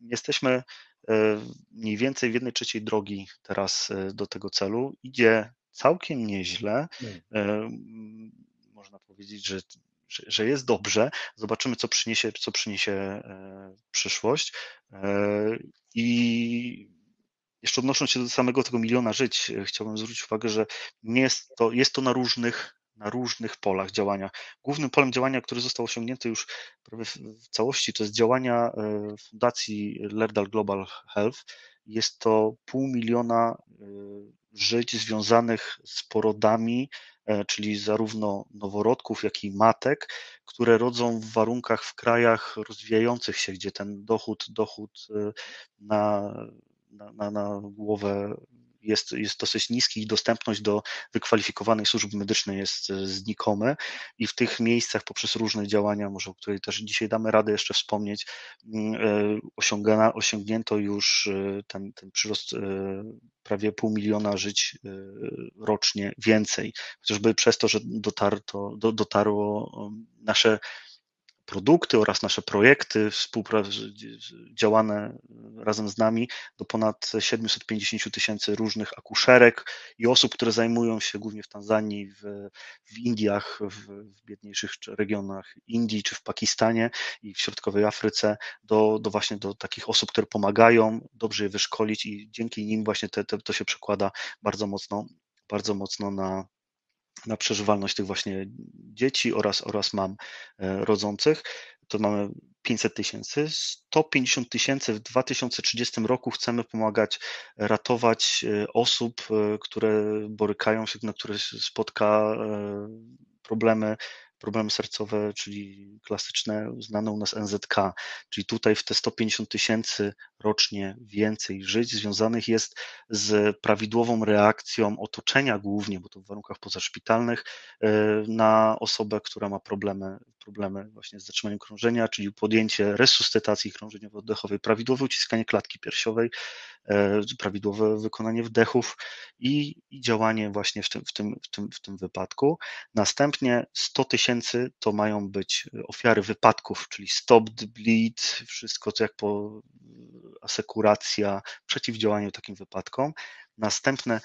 Jesteśmy e, mniej więcej w jednej trzeciej drogi teraz e, do tego celu. Idzie całkiem nieźle. Hmm. Można powiedzieć, że, że jest dobrze. Zobaczymy, co przyniesie, co przyniesie przyszłość. I jeszcze odnosząc się do samego tego miliona żyć, e, chciałbym zwrócić uwagę, że nie jest to, jest to na różnych na różnych polach działania. Głównym polem działania, który został osiągnięty już prawie w całości, to jest działania e, Fundacji Lerdal Global Health. Jest to pół miliona e, żyć związanych z porodami, czyli zarówno noworodków, jak i matek, które rodzą w warunkach w krajach rozwijających się, gdzie ten dochód, dochód na na, na, na głowę jest, jest dosyć niski i dostępność do wykwalifikowanej służby medycznej jest znikome. I w tych miejscach poprzez różne działania, może o której też dzisiaj damy radę jeszcze wspomnieć, mm, osiągnięto już ten, ten przyrost prawie pół miliona żyć rocznie więcej, chociażby przez to, że dotarto, do, dotarło nasze produkty oraz nasze projekty działane razem z nami do ponad 750 tysięcy różnych akuszerek i osób, które zajmują się głównie w Tanzanii, w, w Indiach, w, w biedniejszych regionach Indii czy w Pakistanie i w środkowej Afryce, do, do właśnie do takich osób, które pomagają dobrze je wyszkolić i dzięki nim właśnie te, te, to się przekłada bardzo mocno, bardzo mocno na, na przeżywalność tych właśnie dzieci oraz, oraz mam e, rodzących, to mamy 500 tysięcy. 150 tysięcy w 2030 roku chcemy pomagać ratować e, osób, e, które borykają się, na które spotka problemy problemy sercowe, czyli klasyczne, znane u nas NZK, czyli tutaj w te 150 tysięcy rocznie więcej żyć związanych jest z prawidłową reakcją otoczenia głównie, bo to w warunkach pozaszpitalnych, e, na osobę, która ma problemy, problemy właśnie z zatrzymaniem krążenia, czyli podjęcie resuscytacji krążeniowo-oddechowej, prawidłowe uciskanie klatki piersiowej, e, prawidłowe wykonanie wdechów i, i działanie właśnie w tym, w, tym, w, tym, w tym wypadku. Następnie 100 tysięcy to mają być ofiary wypadków, czyli stop the bleed, wszystko co jak po asekuracja, przeciwdziałanie takim wypadkom. Następny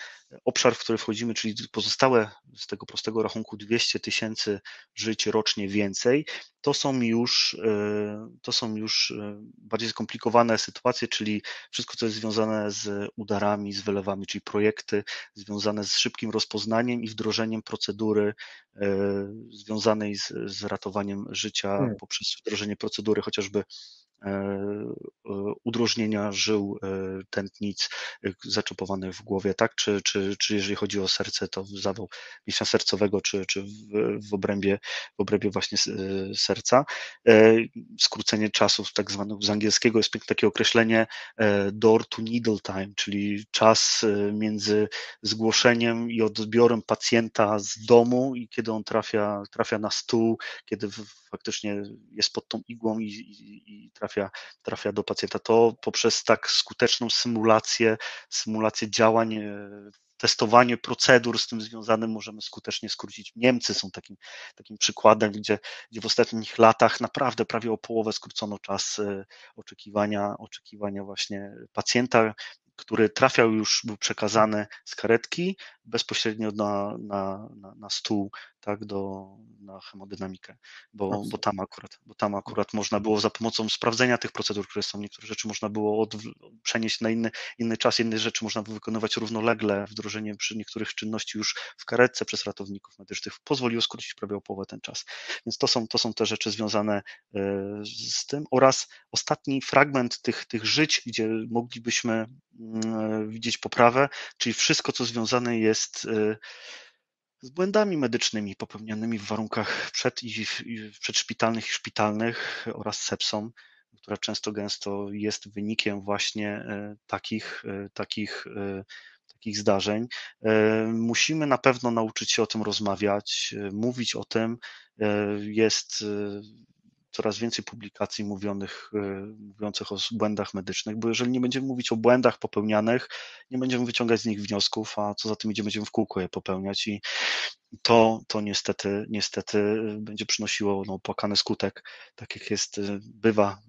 obszar, w który wchodzimy, czyli pozostałe z tego prostego rachunku 200 tysięcy żyć rocznie więcej, to są już, e, to są już e, bardziej skomplikowane sytuacje, czyli wszystko, co jest związane z udarami, z wylewami, czyli projekty związane z szybkim rozpoznaniem i wdrożeniem procedury e, związanej z, z ratowaniem życia hmm. poprzez wdrożenie procedury chociażby udrożnienia żył tętnic zaczepowanych w głowie, tak? Czy, czy, czy jeżeli chodzi o serce, to zawał mięśnia sercowego, czy, czy w, w, obrębie, w obrębie właśnie serca. Skrócenie czasów, tak zwanego z angielskiego jest takie określenie door to needle time, czyli czas między zgłoszeniem i odbiorem pacjenta z domu i kiedy on trafia, trafia na stół, kiedy faktycznie jest pod tą igłą i, i, i trafia trafia, do pacjenta. To poprzez tak skuteczną symulację, symulację działań e, testowanie procedur z tym związanym możemy skutecznie skrócić. Niemcy są takim, takim przykładem, gdzie, gdzie w ostatnich latach naprawdę prawie o połowę skrócono czas e, oczekiwania, oczekiwania właśnie pacjenta, który trafiał już, był przekazany z karetki bezpośrednio na, na, na, na stół, tak, do, na hemodynamikę, bo, bo, tam akurat, bo tam akurat można było za pomocą sprawdzenia tych procedur, które są, niektóre rzeczy można było od, przenieść na inny, inny czas, inne rzeczy można było wykonywać równolegle, wdrożenie przy niektórych czynności już w karetce przez ratowników medycznych pozwoliło skrócić prawie o połowę ten czas. Więc to są, to są te rzeczy związane e, z tym. Oraz ostatni fragment tych, tych żyć, gdzie moglibyśmy mm, widzieć poprawę, czyli wszystko, co związane jest e, z błędami medycznymi popełnianymi w warunkach przed i, przedszpitalnych i szpitalnych oraz sepsą, która często gęsto jest wynikiem właśnie e, takich, e, takich, takich zdarzeń. Musimy na pewno nauczyć się o tym rozmawiać, mówić o tym. Jest coraz więcej publikacji mówionych, mówiących o błędach medycznych, bo jeżeli nie będziemy mówić o błędach popełnianych, nie będziemy wyciągać z nich wniosków, a co za tym idzie, będziemy w kółko je popełniać i to, to niestety, niestety będzie przynosiło no, płakany skutek, tak jak jest, bywa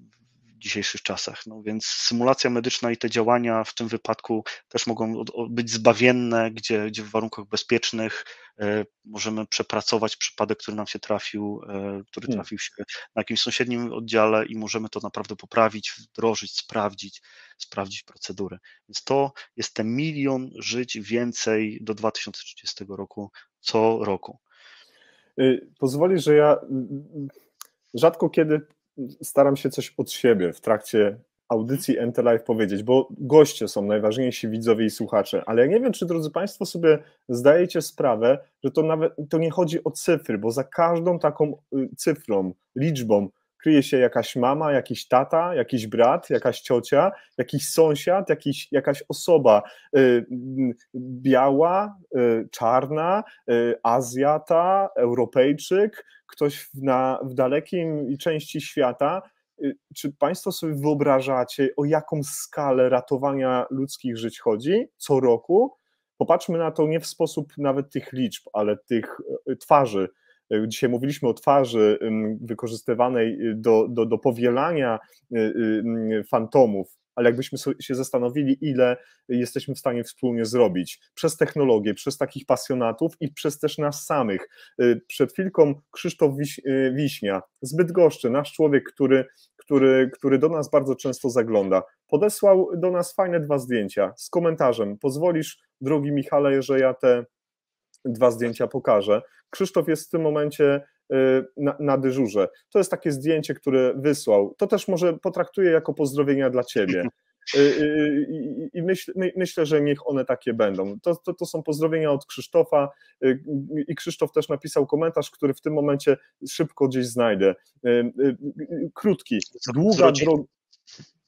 dzisiejszych czasach. No więc symulacja medyczna i te działania w tym wypadku też mogą być zbawienne, gdzie, gdzie w warunkach bezpiecznych e, możemy przepracować przypadek, który nam się trafił, e, który hmm. trafił się na jakimś sąsiednim oddziale i możemy to naprawdę poprawić, wdrożyć, sprawdzić, sprawdzić procedury. Więc to jest ten milion żyć więcej do 2030 roku co roku. Y, pozwoli, że ja rzadko kiedy staram się coś od siebie w trakcie audycji NT Live powiedzieć, bo goście są najważniejsi widzowie i słuchacze, ale ja nie wiem, czy drodzy Państwo sobie zdajecie sprawę, że to nawet to nie chodzi o cyfry, bo za każdą taką y, cyfrą, liczbą, kryje się jakaś mama, jakiś tata, jakiś brat, jakaś ciocia, jakiś sąsiad, jakiś, jakaś osoba y, biała, y, czarna, y, Azjata, Europejczyk, ktoś na, w dalekim części świata. Czy Państwo sobie wyobrażacie, o jaką skalę ratowania ludzkich żyć chodzi co roku? Popatrzmy na to nie w sposób nawet tych liczb, ale tych twarzy, E, dzisiaj mówiliśmy o twarzy wykorzystywanej y, do, do, do powielania y, y, fantomów, ale jakbyśmy się zastanowili, ile jesteśmy w stanie wspólnie zrobić przez technologię, przez takich pasjonatów i przez też nas samych. Przed chwilką Krzysztof Wiś, Wiśnia, zbyt goszczy, nasz człowiek, który, który, który do nas bardzo często zagląda, podesłał do nas fajne dwa zdjęcia z komentarzem. Pozwolisz, drogi Michale, że ja te dwa zdjęcia pokażę. Krzysztof jest w tym momencie y, na, na, dyżurze. To jest takie zdjęcie, które wysłał. To też może potraktuję jako pozdrowienia dla ciebie. <laughs> Y, y, I myśl, my, myślę, że niech one takie będą. To, to, to są pozdrowienia od Krzysztofa i Krzysztof też napisał komentarz, który w tym momencie szybko gdzieś znajdę. Krótki, długa droga.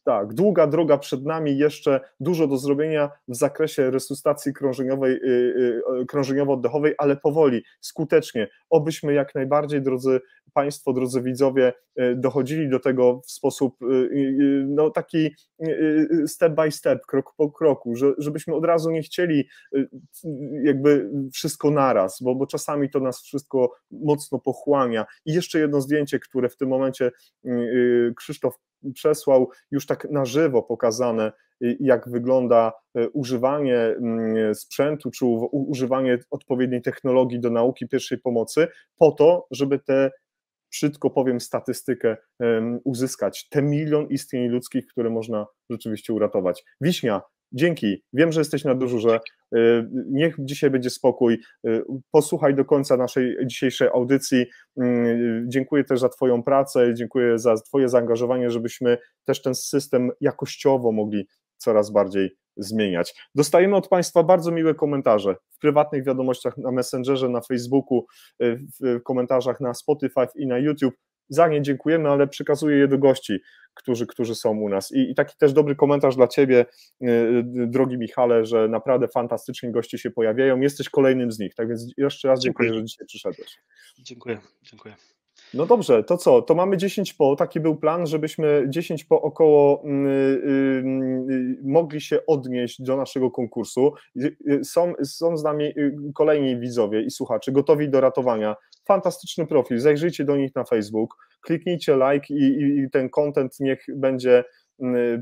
Tak, długa droga przed nami, jeszcze dużo do zrobienia w zakresie resuscytacji krążeniowej, y, y, krążeniowo-oddechowej, ale powoli, skutecznie. Obyśmy jak najbardziej, drodzy Państwo, drodzy widzowie, y, dochodzili do tego w sposób no, taki step by step, krok po kroku, że, żebyśmy od razu nie chcieli jakby wszystko naraz, bo, bo czasami to nas wszystko mocno pochłania. I jeszcze jedno zdjęcie, które w tym momencie Krzysztof przesłał już tak na żywo pokazane, jak wygląda e, używanie mm, sprzętu, czy używanie odpowiedniej technologii do nauki pierwszej pomocy, po to, żeby te brzydko powiem, statystykę uzyskać. Te milion istnień ludzkich, które można rzeczywiście uratować. Wiśnia, Dzięki. Wiem, że jesteś na dyżurze. Y, niech dzisiaj będzie spokój. Y, posłuchaj do końca naszej dzisiejszej audycji. Y, dziękuję też za Twoją pracę, dziękuję za Twoje zaangażowanie, żebyśmy też ten system jakościowo mogli coraz bardziej zmieniać. Dostajemy od Państwa bardzo miłe komentarze w prywatnych wiadomościach na Messengerze, na Facebooku, w komentarzach na Spotify i na YouTube. Za nie dziękujemy, ale przekazuję je do gości którzy, którzy są u nas. I, I, taki też dobry komentarz dla Ciebie, y, y, drogi Michale, że naprawdę fantastycznie goście się pojawiają. Jesteś kolejnym z nich. Tak więc jeszcze raz dziękuję, dziękuję. że dzisiaj przyszedłeś. Dziękuję, dziękuję. No dobrze, to co? To mamy 10 po, taki był plan, żebyśmy 10 po około yy, mogli się odnieść do naszego konkursu. Są, są z nami kolejni widzowie i słuchacze gotowi do ratowania. Fantastyczny profil, zajrzyjcie do nich na Facebook, kliknijcie like i, i ten content niech będzie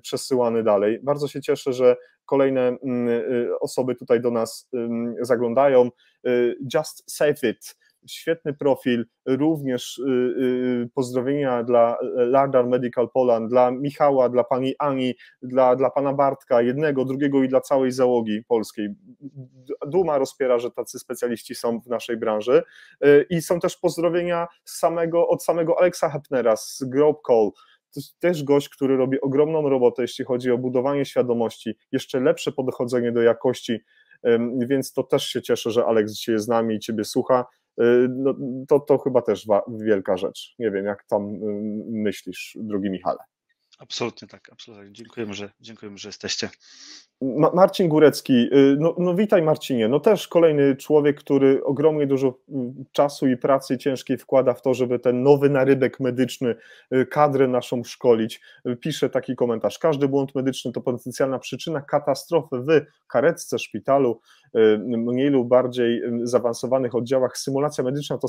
przesyłany dalej. Bardzo się cieszę, że kolejne y, osoby tutaj do nas zaglądają. Y, Just Save It świetny profil, również y, y, pozdrowienia dla Lardar Medical Poland, dla Michała, dla pani Ani, dla, dla pana Bartka, jednego, drugiego i dla całej załogi polskiej. Duma rozpiera, że tacy specjaliści są w naszej branży y, i są też pozdrowienia samego, od samego Alexa Hepnera z Globe Call, to jest też gość, który robi ogromną robotę, jeśli chodzi o budowanie świadomości, jeszcze lepsze podchodzenie do jakości, więc to też się cieszę, że Alex dzisiaj jest z nami i Ciebie słucha. Y, no, to, to chyba też wielka rzecz. Nie wiem, jak tam y, myślisz, drogi Michale. Absolutnie tak, absolutnie. Dziękujemy, że, dziękujemy, że jesteście. Ma Marcin Górecki, y, no, no witaj Marcinie, no też kolejny człowiek, który ogromnie dużo czasu i pracy ciężkiej wkłada w to, żeby ten nowy narybek medyczny, kadrę naszą szkolić. Pisze taki komentarz, każdy błąd medyczny to potencjalna przyczyna katastrofy w karetce, szpitalu, mniej lub bardziej zaawansowanych oddziałach. Symulacja medyczna to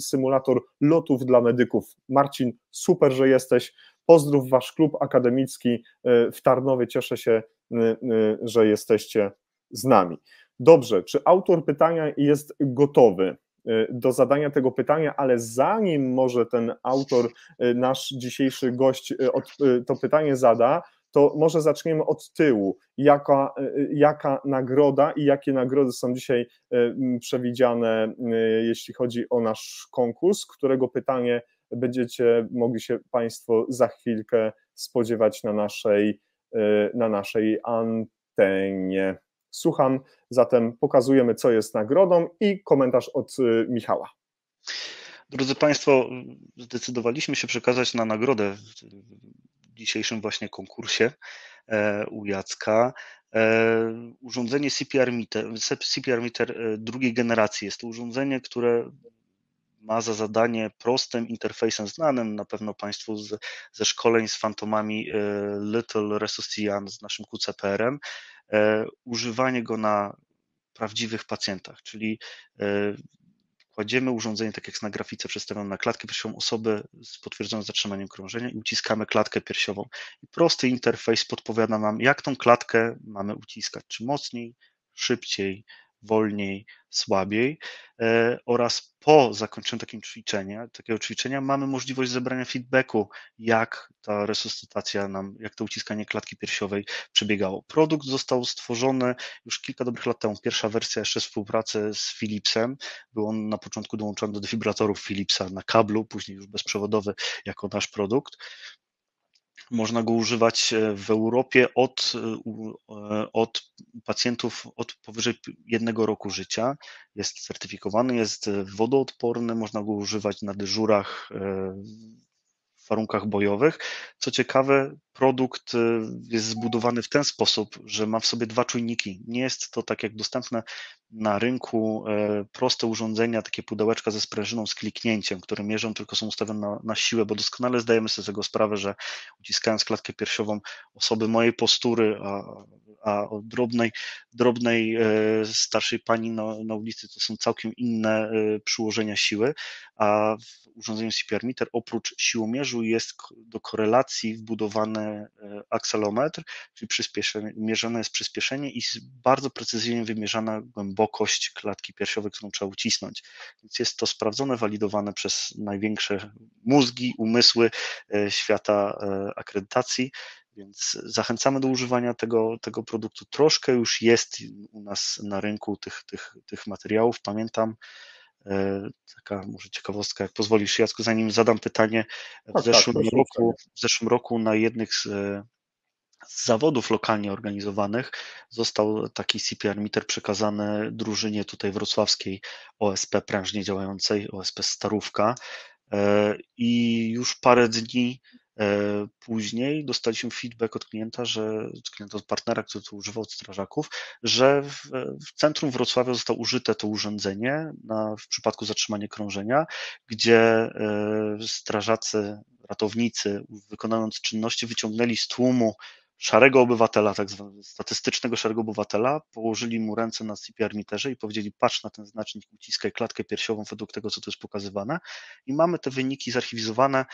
symulator lotów dla medyków. Marcin, super, że jesteś. Pozdrów Wasz klub akademicki w Tarnowie. Cieszę się, że jesteście z nami. Dobrze, czy autor pytania jest gotowy do zadania tego pytania, ale zanim może ten autor, nasz dzisiejszy gość to pytanie zada, to może zaczniemy od tyłu. Jaka, jaka nagroda i jakie nagrody są dzisiaj przewidziane, jeśli chodzi o nasz konkurs, którego pytanie będziecie mogli się Państwo za chwilkę spodziewać na naszej, na naszej antenie. Słucham, zatem pokazujemy, co jest nagrodą i komentarz od Michała. Drodzy Państwo, zdecydowaliśmy się przekazać na nagrodę w dzisiejszym właśnie konkursie e, u Jacka e, urządzenie CPR Meter, CPR Meter e, drugiej generacji. Jest to urządzenie, które ma za zadanie prostym interfejsem znanym na pewno Państwu z, ze szkoleń z fantomami Little Resuscian z naszym QCPR-em, używanie go na prawdziwych pacjentach, czyli kładziemy urządzenie, tak jak na grafice przedstawione, na klatkę piersiową osoby z potwierdzonym zatrzymaniem krążenia i uciskamy klatkę piersiową. I prosty interfejs podpowiada nam, jak tą klatkę mamy uciskać, czy mocniej, szybciej, wolniej, słabiej e, oraz po zakończeniu takim ćwiczenia, takiego ćwiczenia mamy możliwość zebrania feedbacku, jak ta resuscytacja nam, jak to uciskanie klatki piersiowej przebiegało. Produkt został stworzony już kilka dobrych lat temu. Pierwsza wersja jeszcze współpracy z Philipsem. Był on na początku dołączony do defibrylatorów Philipsa na kablu, później już bezprzewodowy jako nasz produkt. Można go używać e, w Europie od, e, e, od pacjentów od powyżej jednego roku życia. Jest certyfikowany, jest wodoodporny, można go używać na dyżurach w warunkach bojowych. Co ciekawe, produkt y, jest zbudowany w ten sposób, że ma w sobie dwa czujniki. Nie jest to tak jak dostępne na rynku e, proste urządzenia, takie pudełeczka ze sprężyną z kliknięciem, które mierzą, tylko są ustawione na, na siłę, bo doskonale zdajemy sobie z tego sprawę, że uciskając klatkę piersiową osoby mojej postury, a, a o drobnej, drobnej e, starszej pani na, na ulicy to są całkiem inne e, przyłożenia siły, a w urządzeniu CPR meter oprócz siłomierzu jest do korelacji wbudowany E, akselometr, czyli mierzone jest przyspieszenie i bardzo precyzyjnie wymierzana głębokość klatki piersiowej, którą trzeba ucisnąć. Więc jest to sprawdzone, walidowane przez największe mózgi, umysły e, świata e, akredytacji. Więc zachęcamy do używania tego, tego produktu. Troszkę już jest u nas na rynku tych, tych, tych materiałów. Pamiętam, taka może ciekawostka, jak pozwolisz Jacku, zanim zadam pytanie, w tak, tak zeszłym, tak, roku, w zeszłym roku na jednych z, z zawodów lokalnie organizowanych został taki CPR meter przekazany drużynie tutaj wrocławskiej OSP prężnie działającej, OSP Starówka. E, i już parę dni E, później dostaliśmy feedback od klienta, że klienta od partnera, który to używał strażaków, że w, w centrum Wrocławia zostało użyte to urządzenie na, w przypadku zatrzymania krążenia, gdzie e, strażacy, ratownicy, wykonując czynności, wyciągnęli z tłumu szarego obywatela, tak zwanego statystycznego szarego obywatela, położyli mu ręce na CPR meterze i powiedzieli, patrz na ten znacznik, uciskaj klatkę piersiową według tego, co tu jest pokazywane. I mamy te wyniki zarchiwizowane.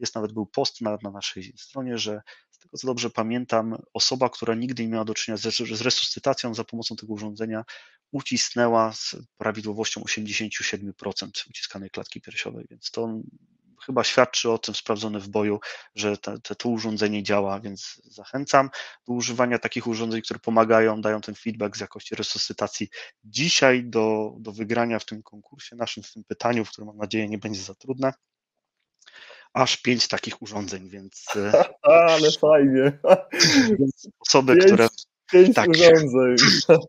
Jest nawet był post na, na naszej stronie, że z tego co dobrze pamiętam, osoba, która nigdy nie miała do czynienia z, z resuscytacją za pomocą tego urządzenia, ucisnęła z prawidłowością 87% uciskanej klatki piersiowej, więc to chyba świadczy o tym sprawdzone w boju, że te, te, to urządzenie działa, więc zachęcam do używania takich urządzeń, które pomagają, dają ten feedback z jakości resuscytacji. Dzisiaj do, do wygrania w tym konkursie naszym, w tym pytaniu, w którym mam nadzieję nie będzie za trudne, aż pięć takich urządzeń, więc. E, <laughs> ale fajnie. Osoby, pięć, które. Pięć tak. urządzeń. <laughs>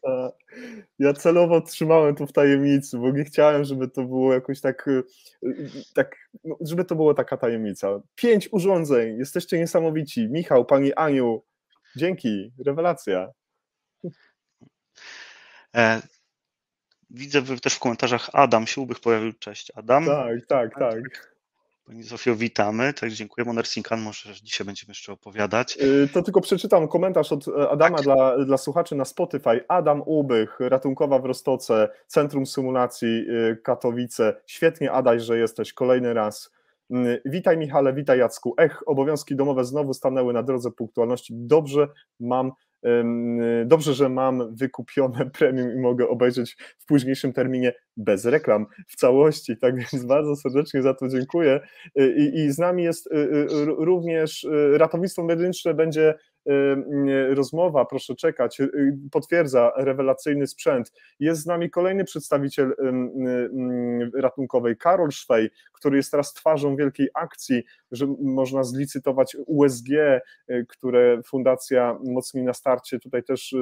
Ja celowo trzymałem to w tajemnicy, bo nie chciałem, żeby to było jakoś tak, y, tak no, żeby to była taka tajemnica. Pięć urządzeń, jesteście niesamowici. Michał, pani Aniu, dzięki, rewelacja. E, widzę też w komentarzach Adam się pojawił. Cześć Adam. Tak, tak, tak. Pani Zofio, witamy. Tak, dziękuję. Monersinkan, może dzisiaj będziemy jeszcze opowiadać. Y, to tylko przeczytam komentarz od e, Adama tak. dla, dla słuchaczy na Spotify. Adam Ubych, ratunkowa w Rostoce, Centrum Symulacji y, Katowice. Świetnie, Adaś, że jesteś kolejny raz. Y, witaj Michale, witaj Jacku. Ech, obowiązki domowe znowu stanęły na drodze punktualności. Dobrze, mam Dobrze, że mam wykupione <laughs> premium i mogę obejrzeć w późniejszym terminie bez reklam w całości. Tak więc bardzo serdecznie za to dziękuję. I, i z nami jest y, y, również y, ratownictwo medyczne będzie rozmowa, proszę czekać, potwierdza rewelacyjny sprzęt. Jest z nami kolejny przedstawiciel ratunkowej, Karol Szwej, który jest teraz twarzą wielkiej akcji, że można zlicytować USG, które Fundacja Mocnina Start tutaj też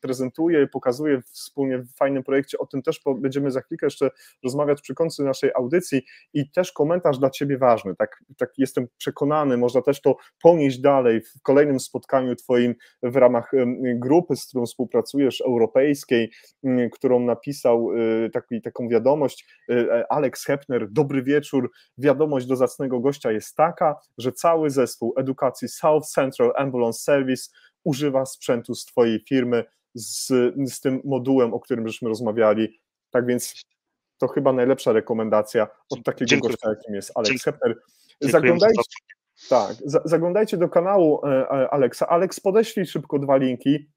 prezentuje, pokazuje wspólnie w fajnym projekcie, o tym też będziemy za chwilkę jeszcze rozmawiać przy końcu naszej audycji. I też komentarz dla Ciebie ważny, tak, tak jestem przekonany, można też to ponieść dalej w kolejnym spotkaniu Twoim w ramach grupy, z którą współpracujesz, europejskiej, którą napisał taki, taką wiadomość Alex Hepner, dobry wieczór, wiadomość do zacnego gościa jest taka, że cały zespół edukacji South Central Ambulance Service używa sprzętu z Twojej firmy z, z tym modułem, o którym żeśmy rozmawiali. Tak więc to chyba najlepsza rekomendacja od takiego Dziękuję. gościa, jakim jest Alex Hepner. Zaglądajcie, tak, zaglądajcie do kanału e, Alexa. Alex, podeślij szybko dwa linki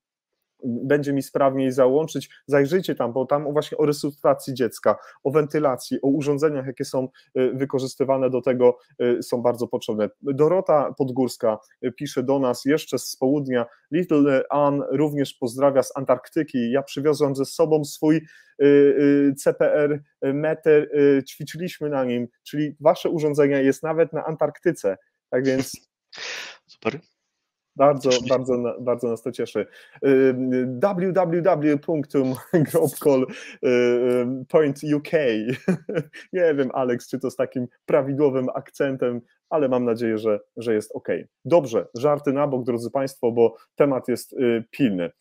będzie mi sprawniej załączyć, zajrzyjcie tam, bo tam właśnie o resuscytacji dziecka, o wentylacji, o urządzeniach, jakie są y, wykorzystywane do tego, y, są bardzo potrzebne. Dorota Podgórska y, pisze do nas jeszcze z południa, Little Ann również pozdrawia z Antarktyki, ja przywiozłam ze sobą swój CPR meter, ćwiczyliśmy na nim, czyli wasze urządzenie jest nawet na Antarktyce, tak więc... Super. Bardzo, bardzo, bardzo nas to cieszy. www.grobcall.uk <laughs> Nie wiem, Alex, czy to z takim prawidłowym akcentem, ale mam nadzieję, że, że jest ok. Dobrze, żarty na bok, drodzy Państwo, bo temat jest y, pilny. Y,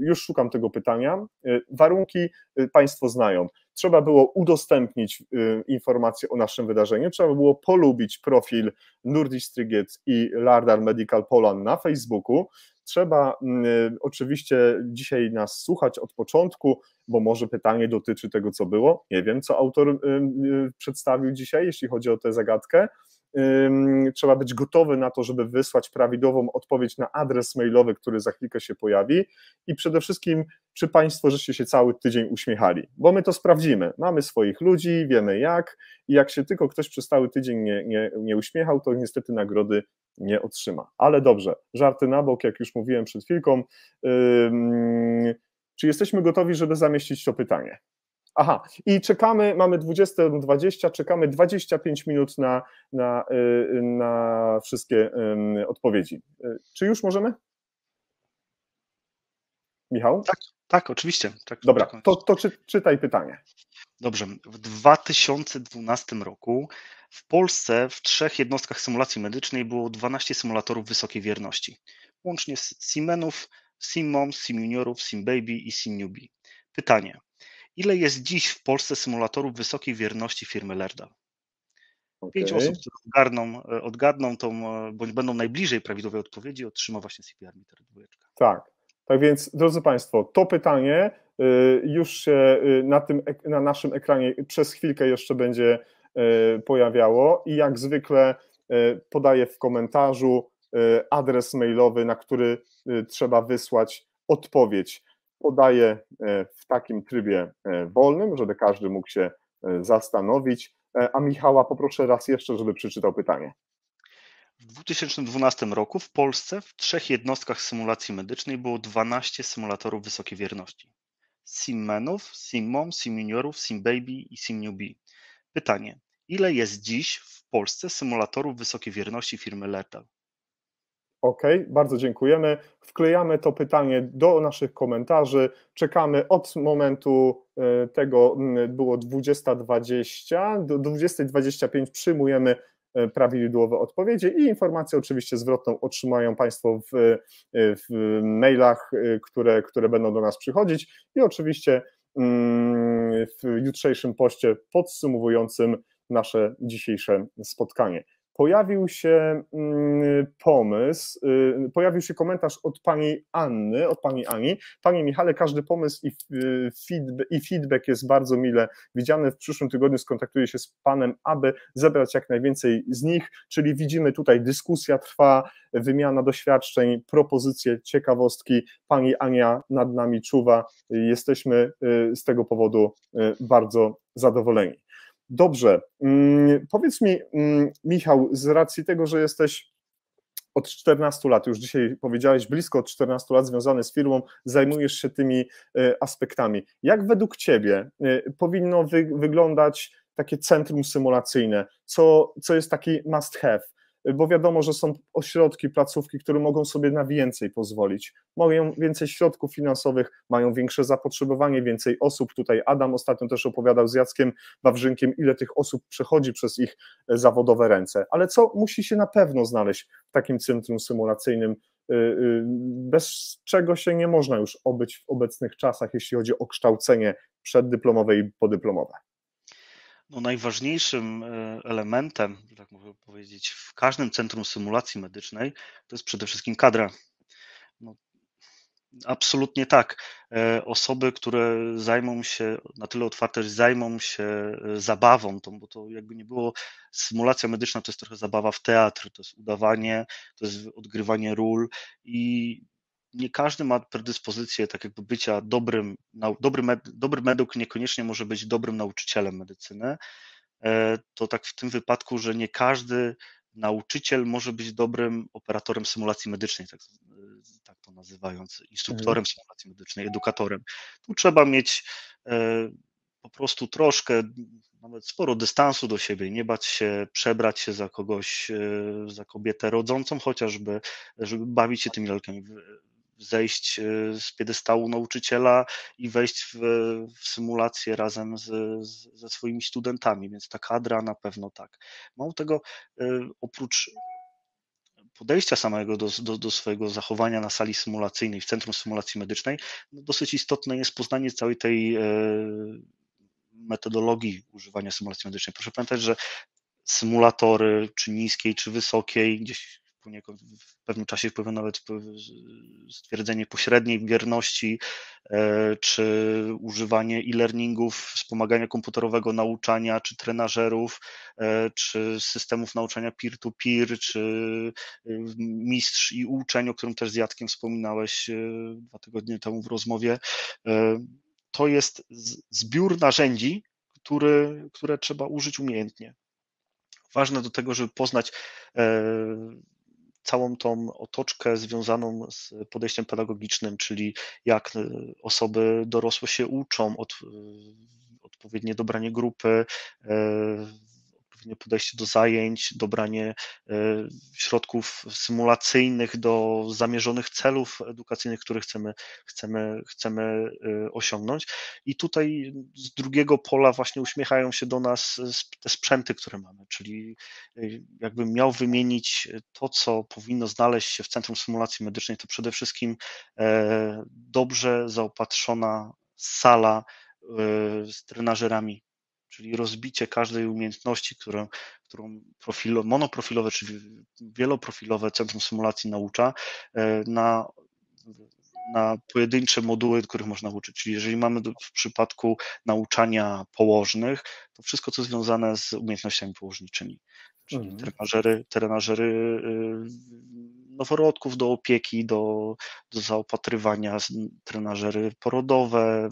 już szukam tego pytania. Y, warunki Państwo znają trzeba było udostępnić y, informacje o naszym wydarzeniu, trzeba było polubić profil Nordic Striget i Lardar Medical Poland na Facebooku. Trzeba y, oczywiście dzisiaj nas słuchać od początku, bo może pytanie dotyczy tego, co było. Nie wiem, co autor y, przedstawił dzisiaj, jeśli chodzi o tę zagadkę trzeba być gotowy na to, żeby wysłać prawidłową odpowiedź na adres mailowy, który za chwilkę się pojawi i przede wszystkim, czy Państwo żeście się cały tydzień uśmiechali, bo my to sprawdzimy. Mamy swoich ludzi, wiemy jak i jak się tylko ktoś przez cały tydzień nie, nie, nie uśmiechał, to niestety nagrody nie otrzyma. Ale dobrze, żarty na bok, jak już mówiłem przed chwilką. czy jesteśmy gotowi, żeby zamieścić to pytanie? Aha, i czekamy, mamy 20.20, czekamy 25 minut na, na, y, na wszystkie odpowiedzi. Y, czy już możemy? Michał? Tak, tak, oczywiście. Tak, Dobra, to, to czy, czytaj pytanie. Dobrze. W 2012 roku w Polsce w trzech jednostkach symulacji medycznej było 12 symulatorów wysokiej wierności, łącznie z Simenów, SimMom, SimJuniorów, SimBaby i SimNewbie. Pytanie. Ile jest dziś w Polsce symulatorów wysokiej wierności firmy Lerda? Okay. Pięć osób, które odgarną, e, odgadną tą, e, bądź będą najbliżej prawidłowej odpowiedzi, otrzyma właśnie CPR Meter 2. Tak. Tak więc, drodzy Państwo, to pytanie e, już się na, tym, na naszym ekranie przez chwilkę jeszcze będzie pojawiało i jak zwykle podaję w komentarzu adres mailowy, na który trzeba wysłać odpowiedź podaję e, w takim trybie e, wolnym, żeby każdy mógł się e, zastanowić. A Michała poproszę raz jeszcze, żeby przeczytał pytanie. W 2012 roku w Polsce w trzech jednostkach symulacji medycznej było 12 symulatorów wysokiej wierności. SimMenów, SimMom, SimJuniorów, SimBaby i SimNewbie. Pytanie, ile jest dziś w Polsce symulatorów wysokiej wierności firmy Lethal? OK, bardzo dziękujemy. Wklejamy to pytanie do naszych komentarzy. Czekamy od momentu e, tego, było 20.20, do 20.25 przyjmujemy e, prawidłowe odpowiedzi i informację oczywiście zwrotną otrzymają Państwo w, e, w mailach, które, które będą do nas przychodzić i oczywiście w jutrzejszym poście podsumowującym nasze dzisiejsze spotkanie pojawił się mm, pomysł, y, pojawił się komentarz od pani Anny, od pani Ani. Panie Michale, każdy pomysł i y, feedback, i feedback jest bardzo mile widziany. W przyszłym tygodniu skontaktuję się z panem, aby zebrać jak najwięcej z nich, czyli widzimy tutaj dyskusja trwa, wymiana doświadczeń, propozycje, ciekawostki. Pani Ania nad nami czuwa. Jesteśmy y, z tego powodu bardzo zadowoleni. Dobrze, mm, powiedz mi, mm, Michał, z racji tego, że jesteś od 14 lat, już dzisiaj powiedziałeś, blisko od 14 lat związany z firmą, zajmujesz się tymi e, aspektami. Jak według Ciebie e, powinno wy, wyglądać takie centrum symulacyjne? Co, co jest taki must have? Bo wiadomo, że są ośrodki, placówki, które mogą sobie na więcej pozwolić. Mają więcej środków finansowych, mają większe zapotrzebowanie, więcej osób. Tutaj Adam ostatnio też opowiadał z Jackiem Wawrzynkiem, ile tych osób przechodzi przez ich zawodowe ręce. Ale co musi się na pewno znaleźć w takim centrum symulacyjnym, y, y, bez czego się nie można już obyć w obecnych czasach, jeśli chodzi o kształcenie przeddyplomowe i podyplomowe? No, najważniejszym e, elementem, tak mogę powiedzieć, w każdym centrum symulacji medycznej to jest przede wszystkim kadra. No, absolutnie tak. E, osoby, które zajmą się, na tyle otwarte, że zajmą się e, zabawą, to, bo to jakby nie było, symulacja medyczna to jest trochę zabawa w teatr, to jest udawanie, to jest odgrywanie ról i nie każdy ma predyspozycję tak jakby bycia dobrym, dobry, med, dobry medyk niekoniecznie może być dobrym nauczycielem medycyny. E, to tak w tym wypadku, że nie każdy nauczyciel może być dobrym operatorem symulacji medycznej, tak, tak to nazywając, instruktorem mhm. symulacji medycznej, edukatorem. Tu trzeba mieć e, po prostu troszkę, nawet sporo dystansu do siebie, nie bać się przebrać się za kogoś, e, za kobietę rodzącą chociażby, żeby bawić się tymi lalkami zejść e, z piedestału nauczyciela i wejść w, w symulację razem z, z, ze swoimi studentami, więc ta kadra na pewno tak. Mało tego, e, oprócz podejścia samego do, do, do, swojego zachowania na sali symulacyjnej, w centrum symulacji medycznej, no dosyć istotne jest poznanie całej tej e, metodologii używania symulacji medycznej. Proszę pamiętać, że symulatory, czy niskiej, czy wysokiej, gdzieś poniekąd w pewnym czasie wpływa nawet stwierdzenie pośredniej wierności, e, czy używanie e-learningów, wspomagania komputerowego nauczania, czy trenażerów, e, czy systemów nauczania peer-to-peer, czy e, mistrz i uczeń, o którym też z Jackiem wspominałeś dwa tygodnie temu w rozmowie. To jest zbiór narzędzi, który, które trzeba użyć umiejętnie ważne do tego, żeby poznać całą tą otoczkę związaną z podejściem pedagogicznym, czyli jak e, osoby dorosłe się uczą, od, e, odpowiednie dobranie grupy, e, odpowiednie podejście do zajęć, dobranie e, środków symulacyjnych do zamierzonych celów edukacyjnych, które chcemy, chcemy, chcemy e, osiągnąć. I tutaj z drugiego pola właśnie uśmiechają się do nas te sprzęty, które mamy, czyli e, jakbym miał wymienić to, co powinno znaleźć się w Centrum Symulacji Medycznej, to przede wszystkim dobrze zaopatrzona sala z trenażerami czyli rozbicie każdej umiejętności, którą, którą profilo, monoprofilowe czy wieloprofilowe Centrum Symulacji naucza e, na na pojedyncze moduły, których można uczyć. Czyli jeżeli mamy w przypadku nauczania położnych, to wszystko, co związane z umiejętnościami położniczymi, czyli mhm. trenażery, trenażery y, noworodków do opieki, do, do zaopatrywania, trenażery porodowe,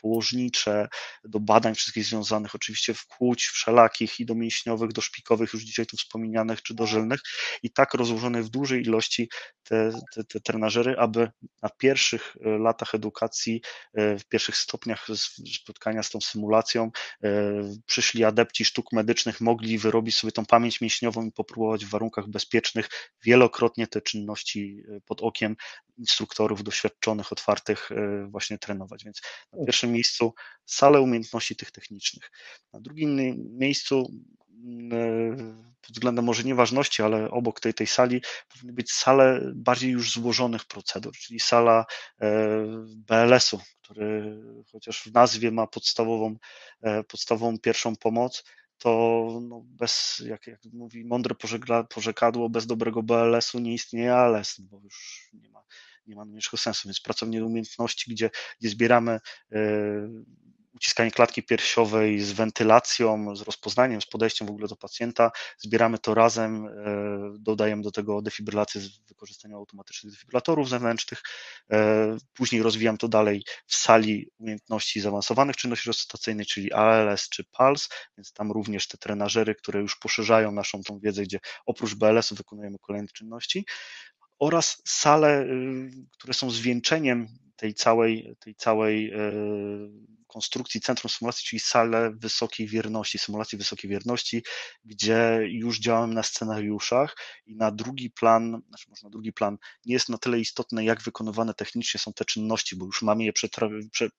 położnicze, do badań wszystkich związanych oczywiście w płóć wszelakich i do mięśniowych, do szpikowych, już dzisiaj tu wspomnianych, czy dożylnych i tak rozłożone w dużej ilości te, te, te trenażery, aby na pierwszych e, latach edukacji, e, w pierwszych stopniach spotkania z tą symulacją e, przyszli adepci sztuk medycznych, mogli wyrobić sobie tą pamięć mięśniową i popróbować w warunkach bezpiecznych wielokrotnie te czynności e, pod okiem instruktorów doświadczonych, otwartych e, właśnie trenować. Więc na pierwszym miejscu salę umiejętności tych technicznych. Na drugim miejscu mm, e, pod względem może nieważności, ale obok tej, tej sali powinny być sale bardziej już złożonych procedur, czyli sala BLS-u, który chociaż w nazwie ma podstawową, podstawową pierwszą pomoc, to no bez, jak, jak mówi mądre pożekadło, bez dobrego BLS-u nie istnieje ALS, no bo już nie ma, nie ma najmniejszego sensu. Więc pracownie umiejętności, gdzie, gdzie zbieramy yy, uciskanie klatki piersiowej z wentylacją, z rozpoznaniem, z podejściem w ogóle do pacjenta. Zbieramy to razem, e, dodajemy do tego defibrylację z wykorzystaniem automatycznych defibrylatorów zewnętrznych. E, później rozwijam to dalej w sali umiejętności zaawansowanych czynności resuscytacyjnej, czyli ALS czy PALS, więc tam również te trenażery, które już poszerzają naszą tą wiedzę, gdzie oprócz BLS-u wykonujemy kolejne czynności oraz sale, y, które są zwieńczeniem tej całej, tej całej konstrukcji centrum symulacji, czyli salę wysokiej wierności, symulacji wysokiej wierności, gdzie już działamy na scenariuszach i na drugi plan, znaczy może na drugi plan, nie jest na tyle istotne, jak wykonywane technicznie są te czynności, bo już mamy je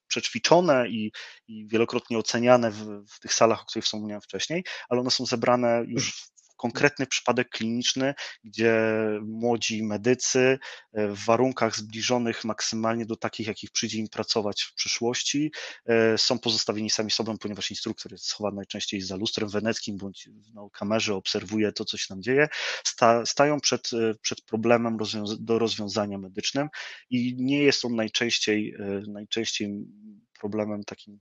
przećwiczone i, i wielokrotnie oceniane w, w tych salach, o których wspomniałem wcześniej, ale one są zebrane już konkretny przypadek kliniczny, gdzie młodzi medycy e, w warunkach zbliżonych maksymalnie do takich, jakich przyjdzie im pracować w przyszłości, e, są pozostawieni sami sobą, ponieważ instruktor jest schowany najczęściej za lustrem weneckim bądź na kamerze, obserwuje to, co się tam dzieje, sta, stają przed, e, przed problemem do rozwiązania medycznym i nie jest on najczęściej, najczęściej problemem takim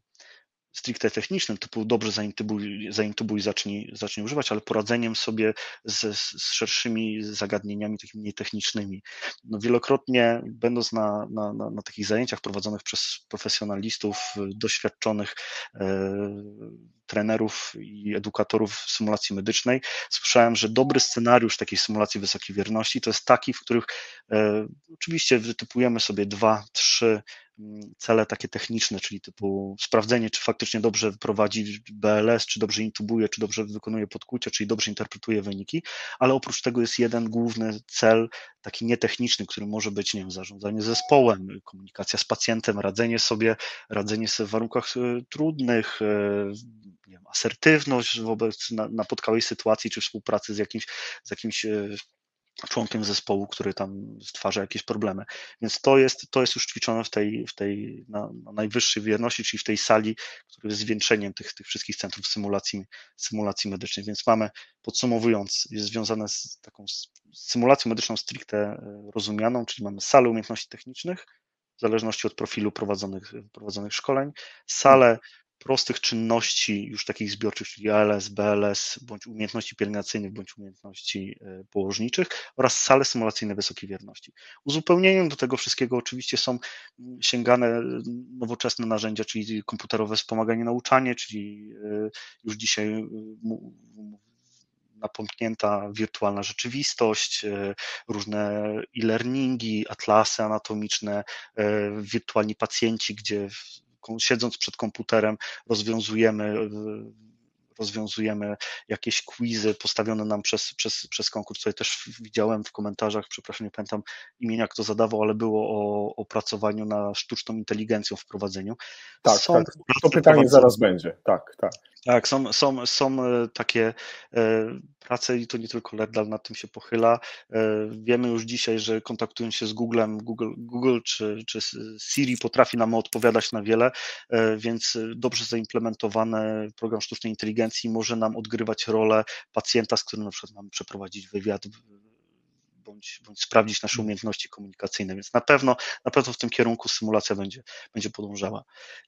stricte technicznym, typu dobrze zaintubuj, zaintubuj zacznij, zacznij używać, ale poradzeniem sobie z, z szerszymi zagadnieniami takimi nietechnicznymi. No wielokrotnie będąc na, na, na, na takich zajęciach prowadzonych przez profesjonalistów, doświadczonych e, trenerów i edukatorów symulacji medycznej, słyszałem, że dobry scenariusz takiej symulacji wysokiej wierności to jest taki, w których e, oczywiście wytypujemy sobie dwa, trzy cele takie techniczne, czyli typu sprawdzenie, czy faktycznie dobrze prowadzi BLS, czy dobrze intubuje, czy dobrze wykonuje podkucie, czyli dobrze interpretuje wyniki, ale oprócz tego jest jeden główny cel, taki nietechniczny, który może być, nie wiem, zarządzanie zespołem, komunikacja z pacjentem, radzenie sobie, radzenie sobie w warunkach e, trudnych, e, nie wiem, asertywność wobec napotkałej sytuacji, czy współpracy z jakimś, z jakimś e, członkiem zespołu, który tam stwarza jakieś problemy. Więc to jest, to jest już ćwiczone w tej, w tej na, na najwyższej wierności, czyli w tej sali, która jest zwieńczeniem tych, tych wszystkich centrów symulacji, symulacji medycznej. Więc mamy, podsumowując, jest związane z taką symulacją medyczną stricte e, rozumianą, czyli mamy salę umiejętności technicznych, w zależności od profilu prowadzonych, prowadzonych szkoleń, salę prostych czynności już takich zbiorczych, czyli ALS, BLS, bądź umiejętności pielęgnacyjnych, bądź umiejętności e, położniczych oraz sale symulacyjne wysokiej wierności. Uzupełnieniem do tego wszystkiego oczywiście są mm, sięgane e, nowoczesne narzędzia, czyli komputerowe wspomaganie nauczanie, czyli e, już dzisiaj napomknięta wirtualna rzeczywistość, różne e-learningi, atlasy anatomiczne, wirtualni pacjenci, gdzie siedząc przed komputerem rozwiązujemy rozwiązujemy jakieś quizy postawione nam przez, przez, przez konkurs. Tutaj też widziałem w komentarzach, przepraszam, nie pamiętam imienia, kto zadawał, ale było o opracowaniu na sztuczną inteligencją w prowadzeniu. Tak, są tak. To pytanie zaraz będzie. Tak, tak. Tak, są, są, są e, takie e, prace i to nie tylko Lerdal nad tym się pochyla. E, wiemy już dzisiaj, że kontaktując się z Googlem, Google, Google czy, czy Siri potrafi nam odpowiadać na wiele, więc dobrze zaimplementowany program sztucznej inteligencji może nam odgrywać rolę pacjenta, z którym na przykład mamy przeprowadzić wywiad bądź, bądź sprawdzić nasze umiejętności komunikacyjne. Więc na pewno, na pewno w tym kierunku symulacja będzie, będzie podążała.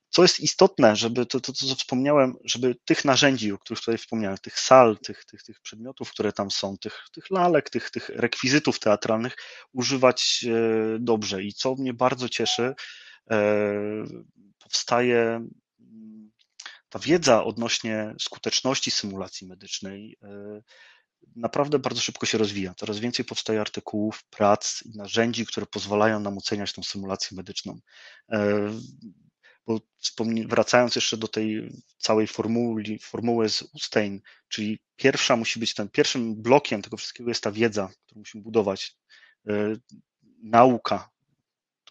Co jest istotne, żeby to, to, co wspomniałem, żeby tych narzędzi, o których tutaj wspomniałem, tych sal, tych, tych, tych przedmiotów, które tam są, tych, tych lalek, tych, tych rekwizytów teatralnych używać e, dobrze. I co mnie bardzo cieszy, e, powstaje mm, ta wiedza odnośnie skuteczności symulacji medycznej e, naprawdę bardzo szybko się rozwija. Coraz więcej powstaje artykułów, prac i narzędzi, które pozwalają nam oceniać tą symulację medyczną. E, bo wracając jeszcze do tej całej formuły, formuły z Ustein, czyli pierwsza musi być ten pierwszym blokiem tego wszystkiego jest ta wiedza, którą musimy budować, e, nauka,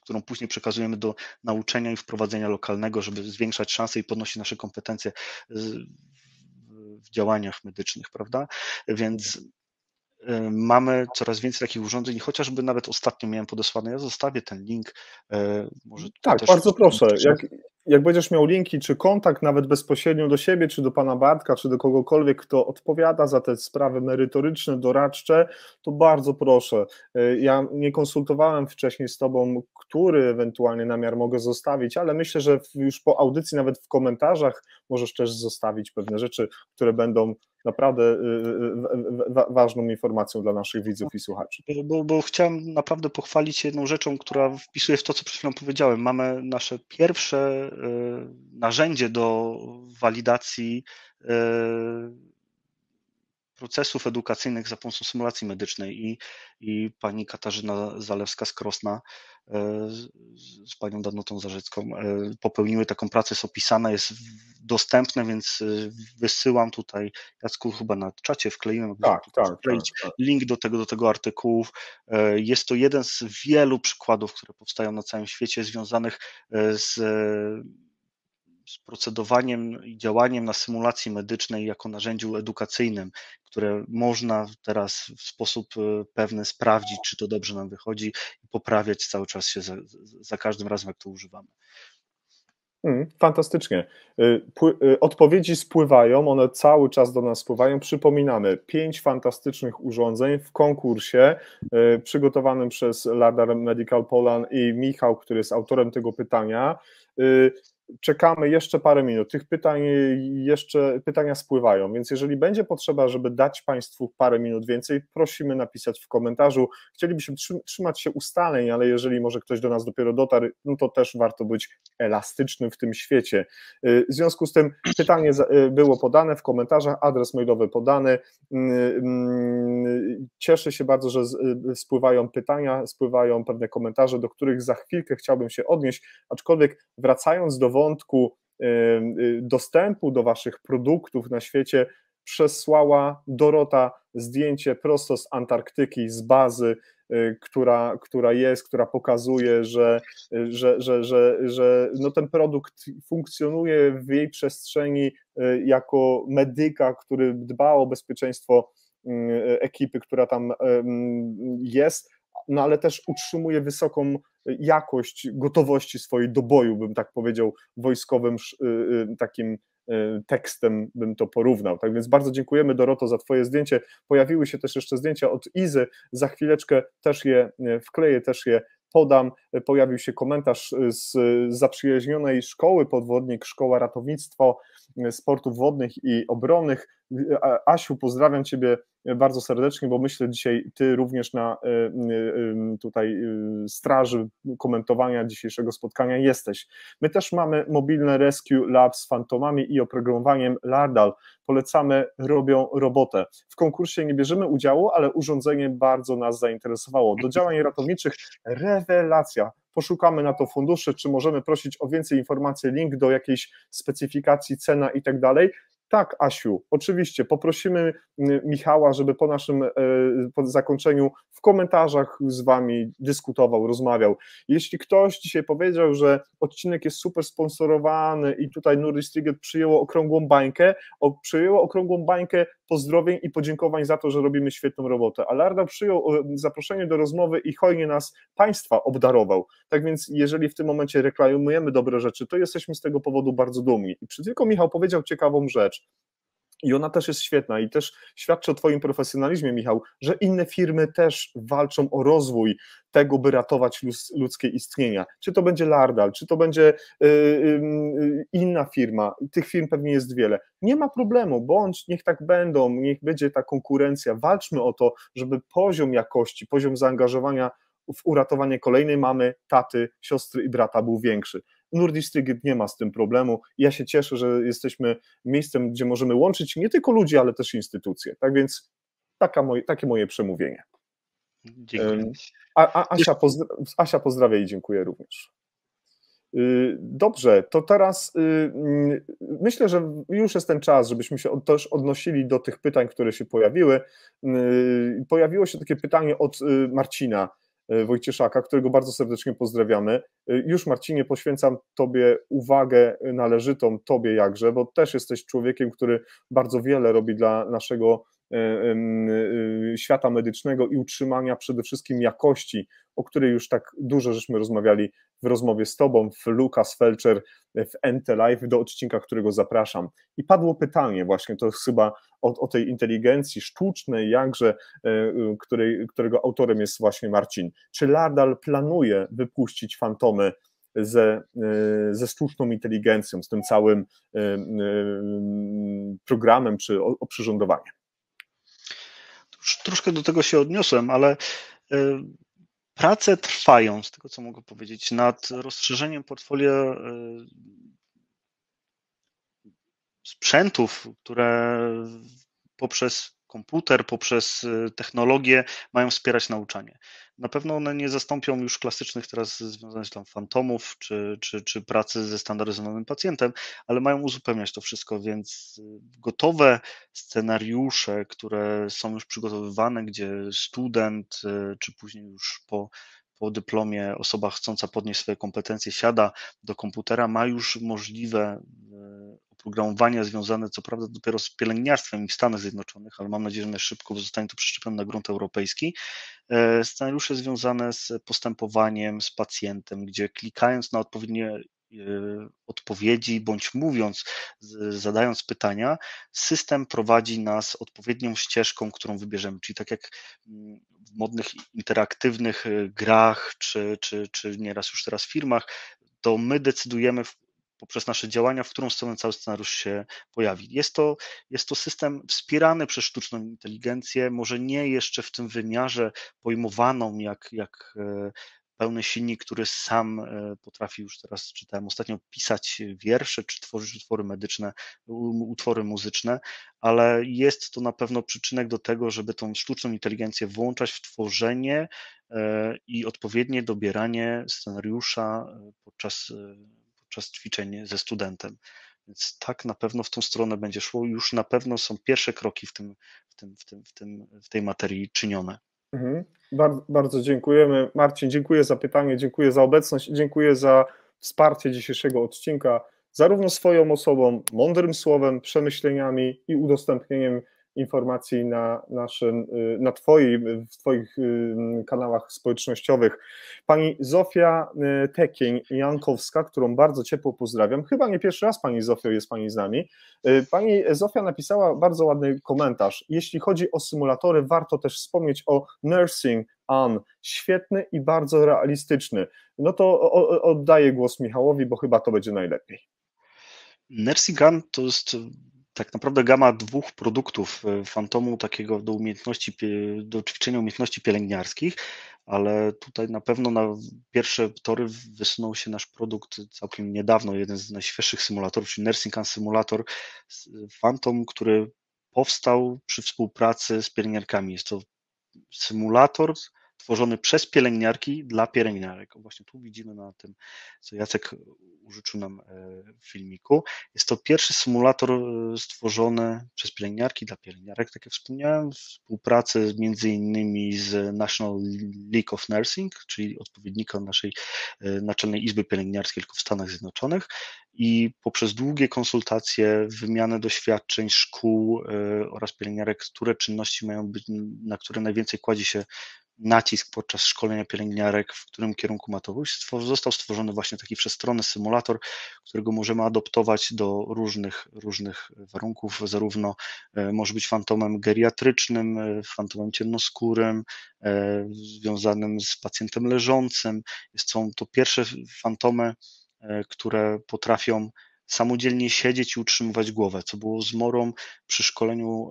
którą później przekazujemy do nauczenia i wprowadzenia lokalnego, żeby zwiększać szanse i podnosić nasze kompetencje w działaniach medycznych, prawda? Więc y, mamy coraz więcej takich urządzeń i chociażby nawet ostatnio miałem podesłane, ja zostawię ten link. Y, może tak, bardzo proszę. Jak, jak będziesz miał linki czy kontakt nawet bezpośrednio do siebie, czy do pana Bartka, czy do kogokolwiek, kto odpowiada za te sprawy merytoryczne, doradcze, to bardzo proszę. E, ja nie konsultowałem wcześniej z tobą, który ewentualnie namiar mogę zostawić, ale myślę, że już po audycji, nawet w komentarzach, możesz też zostawić pewne rzeczy, które będą naprawdę y, y, ważną informacją dla naszych widzów i słuchaczy. Bo, bo chciałem naprawdę pochwalić jedną rzeczą, która wpisuje w to, co przed chwilą powiedziałem. Mamy nasze pierwsze narzędzie do walidacji procesów edukacyjnych za pomocą symulacji medycznej. I, i pani Katarzyna Zalewska z Krosna z, z panią Danutą Zarzycką popełniły taką pracę, jest opisana, jest dostępne, więc wysyłam tutaj, Jacku chyba na czacie wkleiłem, tak, tak, tak, tak, link do tego, do tego artykułu. Jest to jeden z wielu przykładów, które powstają na całym świecie związanych z z procedowaniem i działaniem na symulacji medycznej jako narzędziu edukacyjnym, które można teraz w sposób e, pewny sprawdzić, czy to dobrze nam wychodzi i poprawiać cały czas się za, za każdym razem, jak to używamy. Hmm, fantastycznie. E, e, odpowiedzi spływają, one cały czas do nas spływają. Przypominamy, pięć fantastycznych urządzeń w konkursie przygotowanym przez Ladar Medical Poland i Michał, który jest autorem tego pytania czekamy jeszcze parę minut. Tych pytań jeszcze pytania spływają, więc jeżeli będzie potrzeba, żeby dać Państwu parę minut więcej, prosimy napisać w komentarzu. Chcielibyśmy trzymać się ustaleń, ale jeżeli może ktoś do nas dopiero dotarł, no to też warto być elastycznym w tym świecie. Y, w związku z tym pytanie y, było podane w komentarzach, adres mailowy podany. Y, mm, cieszę się bardzo, że spływają pytania, spływają pewne komentarze, do których za chwilkę chciałbym się odnieść, aczkolwiek wracając do wątku y, dostępu do Waszych produktów na świecie przesłała Dorota zdjęcie prosto z Antarktyki, z bazy, y, która, która jest, która pokazuje, że, że, że, że, że no ten produkt funkcjonuje w jej przestrzeni y, jako medyka, który dba o bezpieczeństwo ekipy, która tam jest, no ale też utrzymuje wysoką jakość gotowości swojej do boju, bym tak powiedział, wojskowym y, y, takim y, tekstem bym to porównał. Tak więc bardzo dziękujemy Doroto za Twoje zdjęcie. Pojawiły się też jeszcze zdjęcia od Izy, za chwileczkę też je wkleję, też je podam. Pojawił się komentarz z zaprzyjaźnionej szkoły podwodnik, Szkoła Ratownictwo Sportów Wodnych i Obronnych. Asiu, pozdrawiam Ciebie bardzo serdecznie, bo myślę dzisiaj Ty również na e, e, tutaj e, straży komentowania dzisiejszego spotkania jesteś. My też mamy mobilne Rescue Lab z fantomami i oprogramowaniem Lardal. Polecamy, robią robotę. W konkursie nie bierzemy udziału, ale urządzenie bardzo nas zainteresowało. Do działań ratowniczych rewelacja poszukamy na to fundusze, czy możemy prosić o więcej informacji, link do jakiejś specyfikacji, cena i tak dalej. Tak, Asiu, oczywiście poprosimy mm, Michała, żeby po naszym e, po zakończeniu w komentarzach z Wami dyskutował, rozmawiał. Jeśli ktoś dzisiaj powiedział, że odcinek jest super sponsorowany i tutaj Nuri Striget przyjęło okrągłą bańkę, przyjęło okrągłą bańkę pozdrowień i podziękowań za to, że robimy świetną robotę. Ale Arda przyjął zaproszenie do rozmowy i hojnie nas Państwa obdarował. Tak więc jeżeli w tym momencie reklamujemy dobre rzeczy, to jesteśmy z tego powodu bardzo dumni. I przed tylko Michał powiedział ciekawą rzecz. I ona też jest świetna i też świadczy o Twoim profesjonalizmie, Michał, że inne firmy też walczą o rozwój tego, by ratować ludzkie istnienia. Czy to będzie Lardal, czy to będzie y, y, inna firma, tych firm pewnie jest wiele. Nie ma problemu, bądź niech tak będą, niech będzie ta konkurencja. Walczmy o to, żeby poziom jakości, poziom zaangażowania w uratowanie kolejnej mamy, taty, siostry i brata był większy. Nordistryget nie ma z tym problemu. Ja się cieszę, że jesteśmy miejscem, gdzie możemy łączyć nie tylko ludzi, ale też instytucje. Tak więc taka moje, takie moje przemówienie. Dziękuję. A, a, Asia, pozdra Asia pozdrawia i dziękuję również. Y, dobrze, to teraz y, mm, myślę, że już jest ten czas, żebyśmy się też odnosili do tych pytań, które się pojawiły. Y, pojawiło się takie pytanie od Marcina. E, Wojcieszaka, którego bardzo serdecznie pozdrawiamy. E, już Marcinie poświęcam Tobie uwagę należytą, Tobie jakże, bo też jesteś człowiekiem, który bardzo wiele robi dla naszego świata medycznego i utrzymania przede wszystkim jakości, o której już tak dużo żeśmy rozmawiali w rozmowie z Tobą, w Lucas Felcher, w NT Live, do odcinka, którego zapraszam. I padło pytanie właśnie, to chyba o, o tej inteligencji sztucznej, jakże, e, której, którego autorem jest właśnie Marcin. Czy Lardal planuje wypuścić fantomy ze, e, ze sztuczną inteligencją, z tym całym e, programem czy oprzyrządowaniem? Troszkę do tego się odniosłem, ale prace trwają, z tego co mogę powiedzieć, nad rozszerzeniem portfolio sprzętów, które poprzez komputer, poprzez technologię mają wspierać nauczanie. Na pewno one nie zastąpią już klasycznych teraz związanych tam fantomów czy, czy, czy pracy ze standaryzowanym pacjentem, ale mają uzupełniać to wszystko, więc gotowe scenariusze, które są już przygotowywane, gdzie student czy później już po po dyplomie osoba chcąca podnieść swoje kompetencje siada do komputera, ma już możliwe e, oprogramowania związane co prawda dopiero z pielęgniarstwem w Stanach Zjednoczonych, ale mam nadzieję, że szybko zostanie to przeszczepione na grunt europejski. E, scenariusze związane z postępowaniem z pacjentem, gdzie klikając na odpowiednie e, odpowiedzi, bądź mówiąc, zadając pytania, system prowadzi nas odpowiednią ścieżką, którą wybierzemy. Czyli tak jak mm, w modnych, interaktywnych y, grach, czy, czy, czy nieraz już teraz firmach, to my decydujemy poprzez nasze działania, w którą stronę cały scenariusz się pojawi. Jest to, jest to system wspierany przez sztuczną inteligencję, może nie jeszcze w tym wymiarze pojmowaną, jak, jak e, pełny silnik, który sam e, potrafi już teraz, czytałem ostatnio, pisać wiersze czy tworzyć utwory medyczne, utwory muzyczne, ale jest to na pewno przyczynek do tego, żeby tą sztuczną inteligencję włączać w tworzenie e, i odpowiednie dobieranie scenariusza podczas, podczas ćwiczeń ze studentem. Więc tak na pewno w tą stronę będzie szło. Już na pewno są pierwsze kroki w, tym, w, tym, w, tym, w, tym, w tej materii czynione. Mhm. Bardzo, bardzo dziękujemy. Marcin, dziękuję za pytanie, dziękuję za obecność, dziękuję za wsparcie dzisiejszego odcinka, zarówno swoją osobą, mądrym słowem, przemyśleniami i udostępnieniem informacji na naszym, y, na twoi, w Twoich y, kanałach społecznościowych. Pani Zofia y, Tekień-Jankowska, którą bardzo ciepło pozdrawiam. Chyba nie pierwszy raz Pani Zofio jest Pani z nami. Pani Zofia napisała bardzo ładny komentarz. Jeśli chodzi o symulatory, warto też wspomnieć o Nursing On. Świetny i bardzo realistyczny. No to oddaję głos Michałowi, bo chyba to będzie najlepiej. Nursing On to jest tak naprawdę gama dwóch produktów e, Fantomu takiego do umiejętności, do ćwiczenia umiejętności pielęgniarskich, ale tutaj na pewno na pierwsze tory wysunął się nasz produkt całkiem niedawno, jeden z najświeższych symulatorów, czyli Nursing Can Simulator Phantom, który powstał przy współpracy z pielęgniarkami. Jest to symulator tworzony przez pielęgniarki dla pielęgniarek. Właśnie tu widzimy na tym, co Jacek użyczył nam e, w filmiku. Jest to pierwszy symulator e, stworzony przez pielęgniarki dla pielęgniarek, tak jak wspomniałem, w współpracy między innymi z National League of Nursing, czyli odpowiednika naszej e, Naczelnej Izby Pielęgniarskiej tylko w Stanach Zjednoczonych i poprzez długie konsultacje, wymianę doświadczeń szkół oraz pielęgniarek, które czynności mają być, na które najwięcej kładzie się nacisk podczas szkolenia pielęgniarek, w którym kierunku ma to pójść. Został stworzony właśnie taki wszechstronny symulator, którego możemy adoptować do różnych, różnych warunków, zarówno e, może być fantomem geriatrycznym, e, fantomem ciemnoskórym, e, związanym z pacjentem leżącym. Są to pierwsze fantomy, które potrafią samodzielnie siedzieć i utrzymywać głowę, co było zmorą przy szkoleniu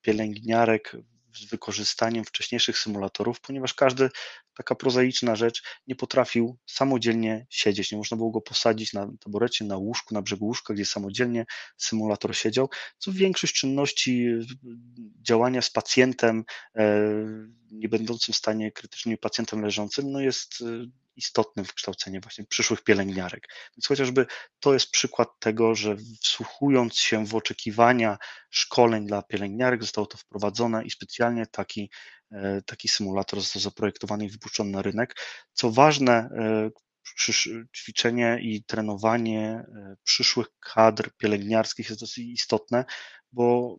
pielęgniarek z wykorzystaniem wcześniejszych symulatorów, ponieważ każdy taka prozaiczna rzecz nie potrafił samodzielnie siedzieć. Nie można było go posadzić na taborecie, na łóżku, na brzegu łóżka, gdzie samodzielnie symulator siedział, co większość czynności działania z pacjentem, e, nie będącym w stanie krytycznym pacjentem leżącym, no jest e, istotnym w kształceniu właśnie przyszłych pielęgniarek. Więc chociażby to jest przykład tego, że wsłuchując się w oczekiwania szkoleń dla pielęgniarek, zostało to wprowadzone i specjalnie taki, taki symulator został zaprojektowany i wypuszczony na rynek. Co ważne, e, ćwiczenie i trenowanie e, przyszłych kadr pielęgniarskich jest dosyć istotne, bo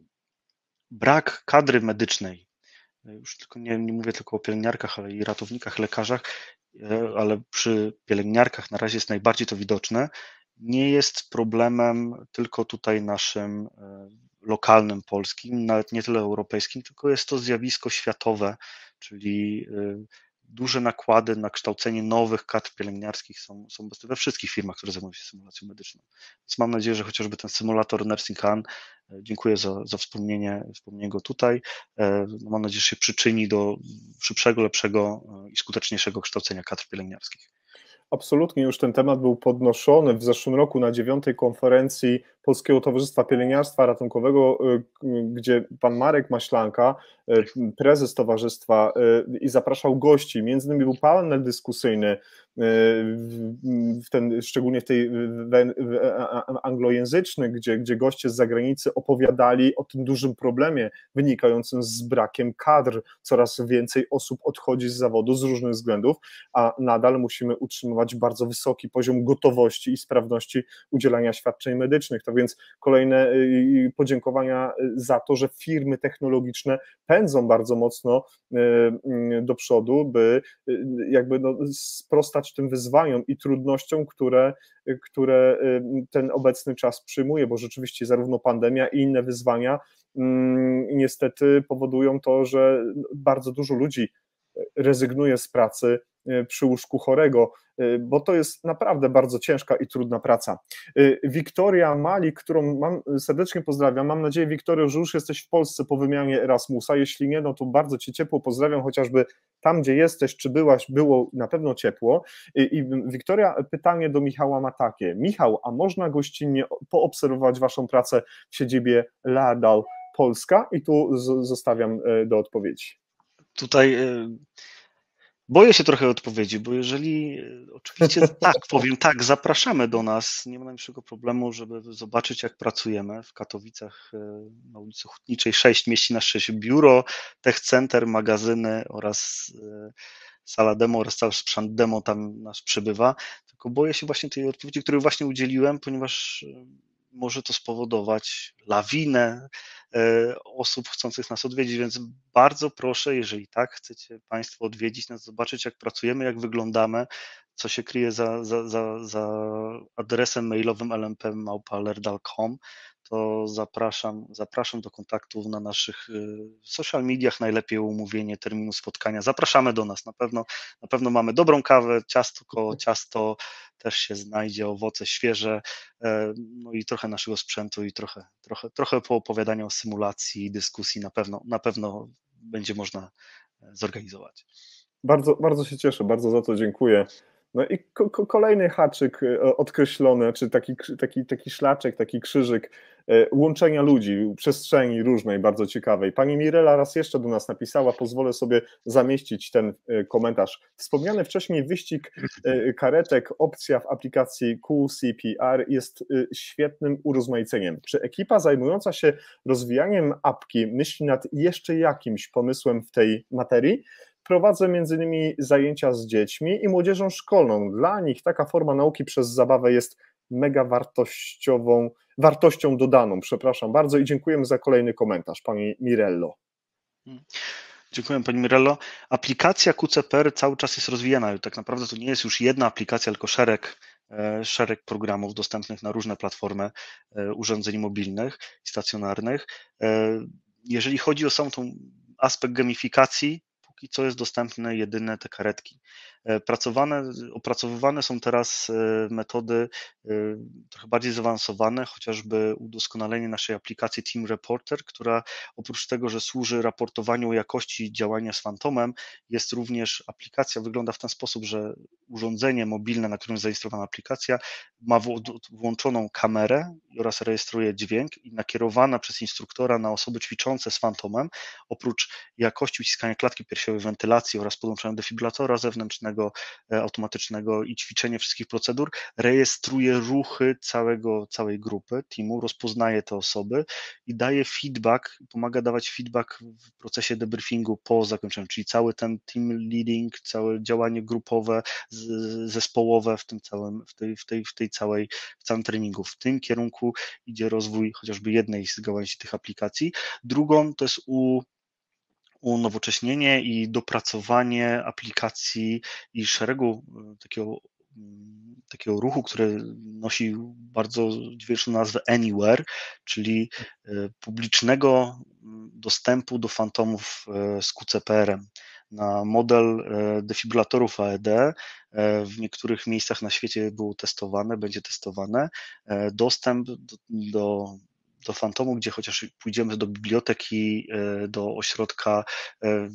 brak kadry medycznej już tylko nie, nie mówię tylko o pielęgniarkach, ale i ratownikach, lekarzach, E, ale przy pielęgniarkach na razie jest najbardziej to widoczne, nie jest problemem tylko tutaj naszym e, lokalnym polskim, nawet nie tyle europejskim, tylko jest to zjawisko światowe, czyli e, duże nakłady na kształcenie nowych kadr pielęgniarskich są, są we wszystkich firmach, które zajmują się symulacją medyczną. Więc mam nadzieję, że chociażby ten symulator Nursing Han, e, dziękuję za, za wspomnienie, wspomnienie go tutaj, e, no mam nadzieję, że się przyczyni do szybszego, lepszego i skuteczniejszego kształcenia kadr pielęgniarskich. Absolutnie już ten temat był podnoszony w zeszłym roku na dziewiątej konferencji Polskiego Towarzystwa Pielęgniarstwa Ratunkowego, gdzie pan Marek Maślanka, prezes towarzystwa i zapraszał gości, między innymi był panel dyskusyjny w ten, szczególnie w tej anglojęzyczny, gdzie, gdzie goście z zagranicy opowiadali o tym dużym problemie wynikającym z brakiem kadr. Coraz więcej osób odchodzi z zawodu z różnych względów, a nadal musimy utrzymywać bardzo wysoki poziom gotowości i sprawności udzielania świadczeń medycznych. To więc kolejne y, podziękowania za to, że firmy technologiczne pędzą bardzo mocno do przodu, by jakby no sprostać tym wyzwaniom i trudnościom, które, które y, ten obecny czas przyjmuje, bo rzeczywiście zarówno pandemia i inne wyzwania mm, niestety powodują to, że bardzo dużo ludzi rezygnuje z pracy przy łóżku chorego. Y, bo to jest naprawdę bardzo ciężka i trudna praca. Y, Wiktoria Mali, którą mam, serdecznie pozdrawiam, mam nadzieję Wiktorio, że już jesteś w Polsce po wymianie Erasmusa, jeśli nie, no to bardzo Cię ciepło pozdrawiam, chociażby tam, gdzie jesteś, czy byłaś, było na pewno ciepło. I, Wiktoria, pytanie do Michała ma takie, Michał, a można gościnnie poobserwować Waszą pracę w siedzibie Lardal Polska? I tu zostawiam do odpowiedzi. Tutaj Boję się trochę odpowiedzi, bo jeżeli e, oczywiście <laughs> tak, powiem tak, zapraszamy do nas, nie ma najmniejszego problemu, żeby zobaczyć, jak pracujemy. W Katowicach e, na ulicy Hutniczej 6 mieści nas 6 biuro, tech center, magazyny oraz e, sala demo oraz cały sprzęt demo tam nas przybywa. Tylko boję się właśnie tej odpowiedzi, której właśnie udzieliłem, ponieważ może to spowodować lawinę e, osób chcących nas odwiedzić, więc bardzo proszę, jeżeli tak chcecie Państwo odwiedzić nas, zobaczyć jak pracujemy, jak wyglądamy, co się kryje za, za, za, za adresem mailowym lmp.małpa.ler.com, to zapraszam, zapraszam do kontaktów na naszych y, social mediach, najlepiej umówienie terminu spotkania. Zapraszamy do nas, na pewno, na pewno mamy dobrą kawę, ciasto koło ciasto też się znajdzie, owoce świeże, e, no i trochę naszego sprzętu i trochę, trochę, trochę poopowiadania o symulacji, dyskusji na pewno, na pewno będzie można e, zorganizować. Bardzo, bardzo się cieszę, bardzo za to dziękuję. No i ko kolejny haczyk e, odkreślony, czy taki, taki, taki szlaczek, taki krzyżyk e, łączenia ludzi, przestrzeni różnej, bardzo ciekawej. Pani Mirela raz jeszcze do nas napisała, pozwolę sobie zamieścić ten e, komentarz. Wspomniany wcześniej wyścig karetek, opcja w aplikacji QCPR jest świetnym urozmaiceniem. Czy ekipa zajmująca się rozwijaniem apki myśli nad jeszcze jakimś pomysłem w tej materii? Prowadzę między innymi zajęcia z dziećmi i młodzieżą szkolną. Dla nich taka forma nauki przez zabawę jest mega wartościową, wartością dodaną. Przepraszam bardzo i dziękujemy za kolejny komentarz, pani Mirello. Dziękuję Pani Mirello. Aplikacja QCPR cały czas jest rozwijana. Tak naprawdę to nie jest już jedna aplikacja, tylko szereg, e, szereg programów dostępnych na różne platformy e, urządzeń mobilnych i stacjonarnych. E, jeżeli chodzi o sam tą aspekt gamifikacji, póki co jest dostępne jedyne te karetki. E, pracowane, opracowywane są teraz e, metody e, trochę bardziej zaawansowane, chociażby udoskonalenie naszej aplikacji Team Reporter, która oprócz tego, że służy raportowaniu jakości działania z Fantomem, jest również aplikacja, wygląda w ten sposób, że urządzenie mobilne, na którym zarejestrowana aplikacja, ma włączoną kamerę oraz rejestruje dźwięk i nakierowana przez instruktora na osoby ćwiczące z Fantomem, oprócz jakości uciskania klatki piersiowej, wentylacji oraz podłączenia defibrylatora zewnętrznego, E, automatycznego i ćwiczenie wszystkich procedur, rejestruje ruchy całego, całej grupy, teamu, rozpoznaje te osoby i daje feedback, pomaga dawać feedback w procesie debriefingu po zakończeniu, czyli cały ten team leading, całe działanie grupowe, zespołowe w tym całym, w tej, w tej, w tej całej, w całym treningu. W tym kierunku idzie rozwój chociażby jednej z gałęzi tych aplikacji. Drugą to jest u unowocześnienie i dopracowanie aplikacji i szeregu e, takiego, mm, takiego ruchu, który nosi bardzo dźwięczną nazwę Anywhere, czyli e, publicznego mm, dostępu do fantomów e, z QCPR-em na model defibrylatorów AED. W niektórych miejscach na świecie było testowane, będzie testowane. Dostęp do, do do Fantomu, gdzie chociaż pójdziemy do biblioteki, e, do ośrodka e,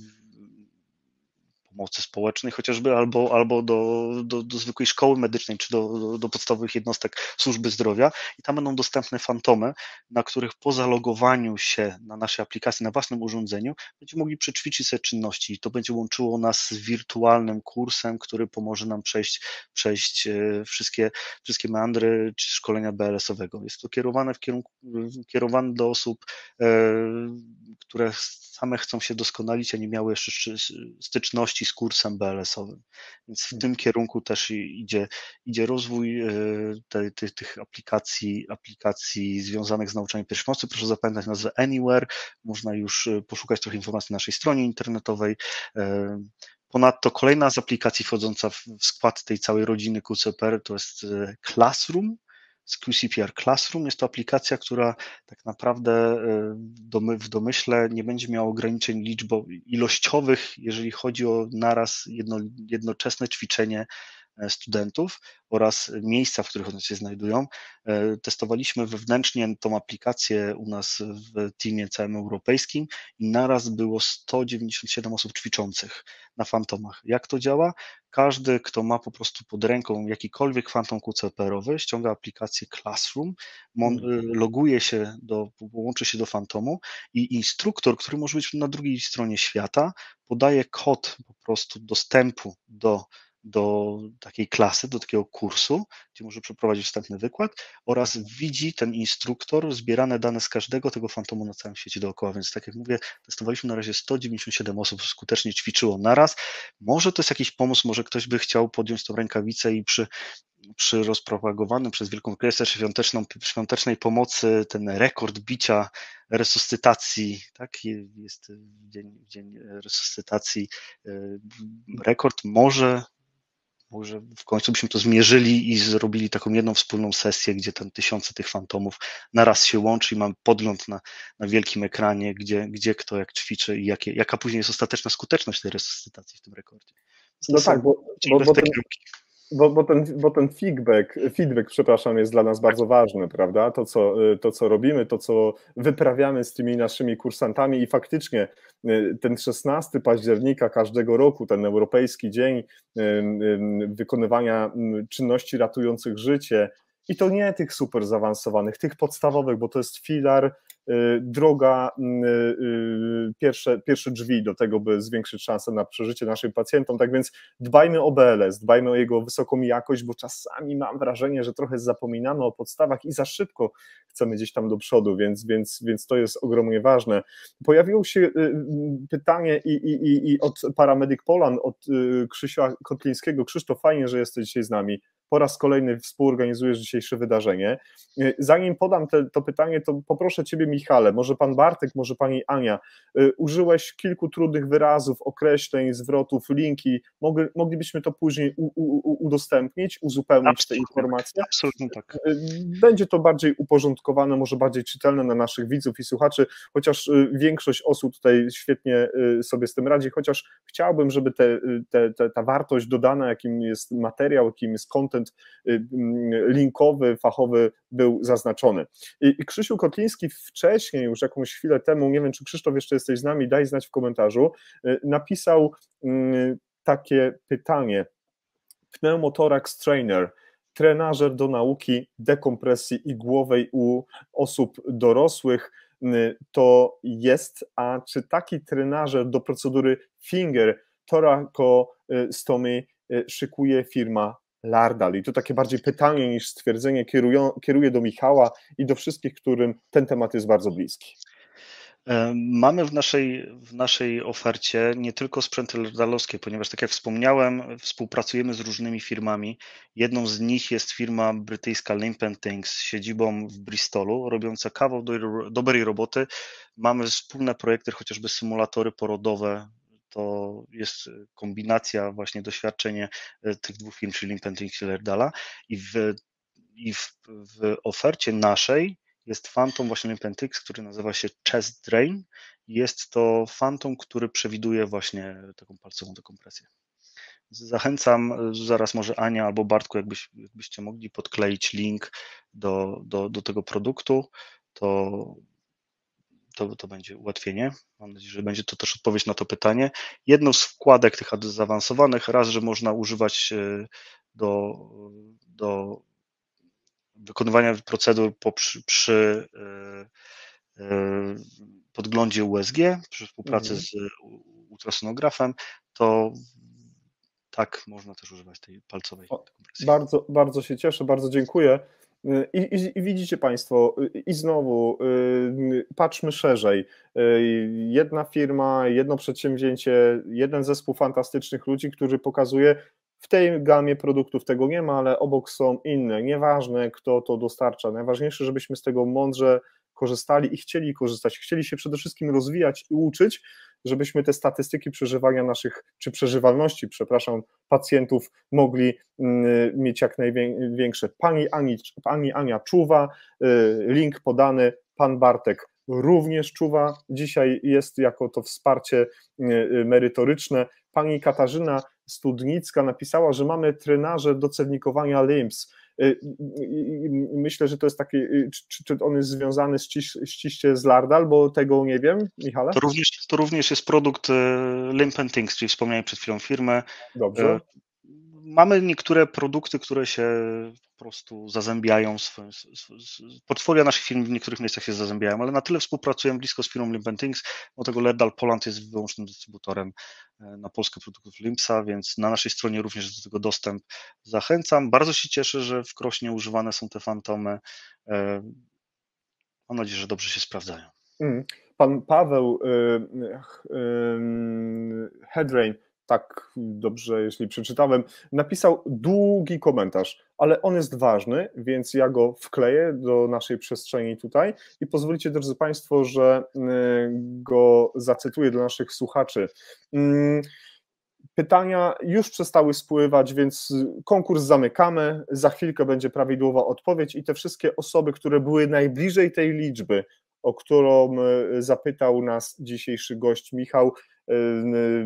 pomocy społecznej chociażby, albo, albo do, do, do zwykłej szkoły medycznej, czy do, do, do podstawowych jednostek służby zdrowia i tam będą dostępne fantomy, na których po zalogowaniu się na naszej aplikacji, na własnym urządzeniu, będziemy mogli przećwiczyć sobie czynności i to będzie łączyło nas z wirtualnym kursem, który pomoże nam przejść, przejść e, wszystkie, wszystkie meandry czy szkolenia BLS-owego. Jest to kierowane w kierunku, kierowane do osób, e, które same chcą się doskonalić, a nie miały jeszcze styczności kursem BLS-owym. Więc w tym kierunku też idzie, idzie rozwój e, te, te, tych aplikacji, aplikacji związanych z nauczaniem pierwszej pomocy. Proszę zapamiętać nazwę Anywhere. Można już e, poszukać trochę informacji na naszej stronie internetowej. E, ponadto kolejna z aplikacji wchodząca w skład tej całej rodziny QCPR to jest Classroom z QCPR Classroom. Jest to aplikacja, która tak naprawdę e, w domyśle nie będzie miała ograniczeń liczbo, ilościowych, jeżeli chodzi o naraz jedno, jednoczesne ćwiczenie studentów oraz miejsca, w których one się znajdują. E, testowaliśmy wewnętrznie tą aplikację u nas w teamie całym europejskim i naraz było 197 osób ćwiczących na fantomach. Jak to działa? Każdy, kto ma po prostu pod ręką jakikolwiek fantom QCPR-owy, ściąga aplikację Classroom, hmm. loguje się do, łączy się do fantomu i instruktor, który może być na drugiej stronie świata, podaje kod po prostu dostępu do do takiej klasy, do takiego kursu, gdzie może przeprowadzić wstępny wykład oraz widzi ten instruktor zbierane dane z każdego tego fantomu na całym świecie dookoła. Więc tak jak mówię, testowaliśmy na razie 197 osób, skutecznie ćwiczyło naraz. Może to jest jakiś pomysł, może ktoś by chciał podjąć tą rękawicę i przy przy rozpropagowanym przez Wielką Królestwę świąteczną, świątecznej pomocy ten rekord bicia resuscytacji, tak, jest dzień, dzień resuscytacji, e, rekord może może w końcu byśmy to zmierzyli i zrobili taką jedną wspólną sesję, gdzie ten tysiące tych fantomów naraz się łączy i mamy podgląd na, na wielkim ekranie, gdzie, gdzie kto jak ćwiczy i jakie, jaka później jest ostateczna skuteczność tej resuscytacji w tym rekordzie. No tak, bo, bo, bo ten, bo, bo, ten, bo ten feedback, feedback, przepraszam, jest dla nas bardzo ważny, prawda? To co, to, co robimy, to, co wyprawiamy z tymi naszymi kursantami i faktycznie y, ten 16 października każdego roku, ten Europejski Dzień y, y, Wykonywania Czynności Ratujących Życie, i to nie tych super zaawansowanych, tych podstawowych, bo to jest filar Y, droga, y, y, pierwsze, pierwsze drzwi do tego, by zwiększyć szanse na przeżycie naszym pacjentom. Tak więc dbajmy o BLS, dbajmy o jego wysoką jakość, bo czasami mam wrażenie, że trochę zapominamy o podstawach i za szybko chcemy gdzieś tam do przodu, więc, więc, więc to jest ogromnie ważne. Pojawiło się pytanie i, i, i od Paramedic Polan, od Krzysia Kotlińskiego. Krzysztof, fajnie, że jesteś dzisiaj z nami po raz kolejny współorganizujesz dzisiejsze wydarzenie. Zanim podam te, to pytanie, to poproszę Ciebie, Michale, może Pan Bartek, może Pani Ania, y, użyłeś kilku trudnych wyrazów, określeń, zwrotów, linki, Mogli, moglibyśmy to później u, u, udostępnić, uzupełnić absolutnie, te informacje? Absolutnie tak. Y, będzie to bardziej uporządkowane, może bardziej czytelne na naszych widzów i słuchaczy, chociaż większość osób tutaj świetnie sobie z tym radzi, chociaż chciałbym, żeby te, te, te, ta wartość dodana, jakim jest materiał, jakim jest content, y, mm, linkowy, fachowy był zaznaczony. I, I Krzysiu Kotliński wcześniej, już jakąś chwilę temu, nie wiem czy Krzysztof jeszcze jesteś z nami, daj znać w komentarzu, y, napisał mm, takie pytanie. Pneumotorax trainer, trenażer do nauki dekompresji igłowej u osób dorosłych y, to jest, a czy taki trenażer do procedury finger torakostomy szykuje firma Lardal. I to takie bardziej pytanie niż stwierdzenie kierują, kieruję do Michała i do wszystkich, którym ten temat jest bardzo bliski. E, mamy w naszej, w naszej ofercie nie tylko sprzęty lardalowskie, ponieważ tak jak wspomniałem, współpracujemy z różnymi firmami. Jedną z nich jest firma brytyjska Limp Things z siedzibą w Bristolu, robiąca kawał do, dobrej roboty. Mamy wspólne projekty, chociażby symulatory porodowe to jest e, kombinacja, właśnie doświadczenie e, tych dwóch firm, czyli Limpent i Lerdala i w, i w, w ofercie naszej jest Phantom właśnie Limpentix, który nazywa się Chest Drain. Jest to Phantom, który przewiduje właśnie taką palcową dekompresję. Zachęcam, e, zaraz może Ania albo Bartku, jakbyś, jakbyście mogli podkleić link do, do, do tego produktu, to to, to będzie ułatwienie. Mam nadzieję, że będzie to też odpowiedź na to pytanie. Jedną z wkładek tych zaawansowanych, raz, że można używać do, do wykonywania procedur po, przy, przy podglądzie USG, przy współpracy mhm. z ultrasonografem, to tak można też używać tej palcowej kompresji. Bardzo, bardzo się cieszę, bardzo dziękuję. I, i, I, widzicie Państwo, i znowu y, patrzmy szerzej. Y, jedna firma, jedno przedsięwzięcie, jeden zespół fantastycznych ludzi, który pokazuje, w tej gamie produktów tego nie ma, ale obok są inne. Nieważne, kto to dostarcza. Najważniejsze, żebyśmy z tego mądrze korzystali i chcieli korzystać. Chcieli się przede wszystkim rozwijać i uczyć, żebyśmy te statystyki przeżywania naszych, czy przeżywalności, przepraszam, pacjentów mogli mm, mieć jak największe. Pani, Ani, Pani Ania czuwa, y, link podany, pan Bartek również czuwa, dzisiaj jest jako to wsparcie y, y, merytoryczne. Pani Katarzyna Studnicka napisała, że mamy trenarze do cewnikowania LIMS. Myślę, że to jest taki, czy, czy on jest związany ściś, ściście z Lardal, bo tego nie wiem, Michale? To również, to również jest produkt Limp Things, czyli wspomniałem przed chwilą firmę. Dobrze. E, mamy niektóre produkty, które się po prostu zazębiają, swoje, portfolio naszych firm w niektórych miejscach się zazębiają, ale na tyle współpracujemy blisko z firmą Limp Things, bo tego Lerdal Poland jest wyłącznym dystrybutorem e, na polskie produktów Limpsa, więc na naszej stronie również do tego dostęp. Zachęcam. Bardzo się cieszę, że w Krośnie używane są te fantomy. E, mam nadzieję, że dobrze się sprawdzają. Mm. Pan Paweł y, y, Headrain tak dobrze, jeśli przeczytałem, napisał długi komentarz, ale on jest ważny, więc ja go wkleję do naszej przestrzeni tutaj i pozwolicie, drodzy Państwo, że y, go zacytuję dla naszych słuchaczy. Mm, pytania już przestały spływać, więc konkurs zamykamy. Za chwilkę będzie prawidłowa odpowiedź i te wszystkie osoby, które były najbliżej tej liczby, o którą y, zapytał nas dzisiejszy gość Michał, y,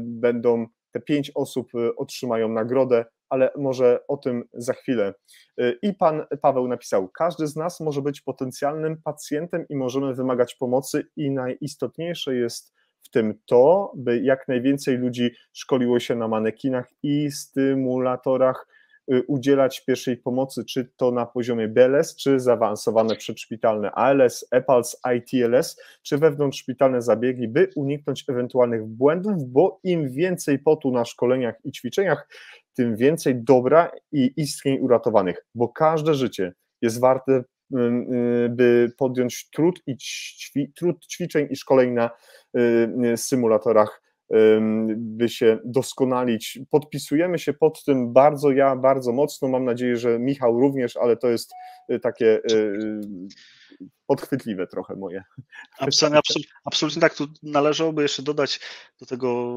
będą te pięć osób y, otrzymają nagrodę, ale może o tym za chwilę. Y, I pan Paweł napisał: Każdy z nas może być potencjalnym pacjentem i możemy wymagać pomocy, i najistotniejsze jest w tym to, by jak najwięcej ludzi szkoliło się na manekinach i stymulatorach udzielać pierwszej pomocy, czy to na poziomie BLS, czy zaawansowane przedszpitalne ALS, EPALS, ITLS, czy wewnątrzszpitalne zabiegi, by uniknąć ewentualnych błędów, bo im więcej potu na szkoleniach i ćwiczeniach, tym więcej dobra i istnień uratowanych, bo każde życie jest warte y, y, by podjąć trud, i ćwi, trud ćwiczeń i szkoleń na symulatorach by się doskonalić. Podpisujemy się pod tym bardzo, ja bardzo mocno. Mam nadzieję, że Michał również, ale to jest y, takie y, podchwytliwe trochę moje. Absolutnie, absolutnie tak. Tu należałoby jeszcze dodać do tego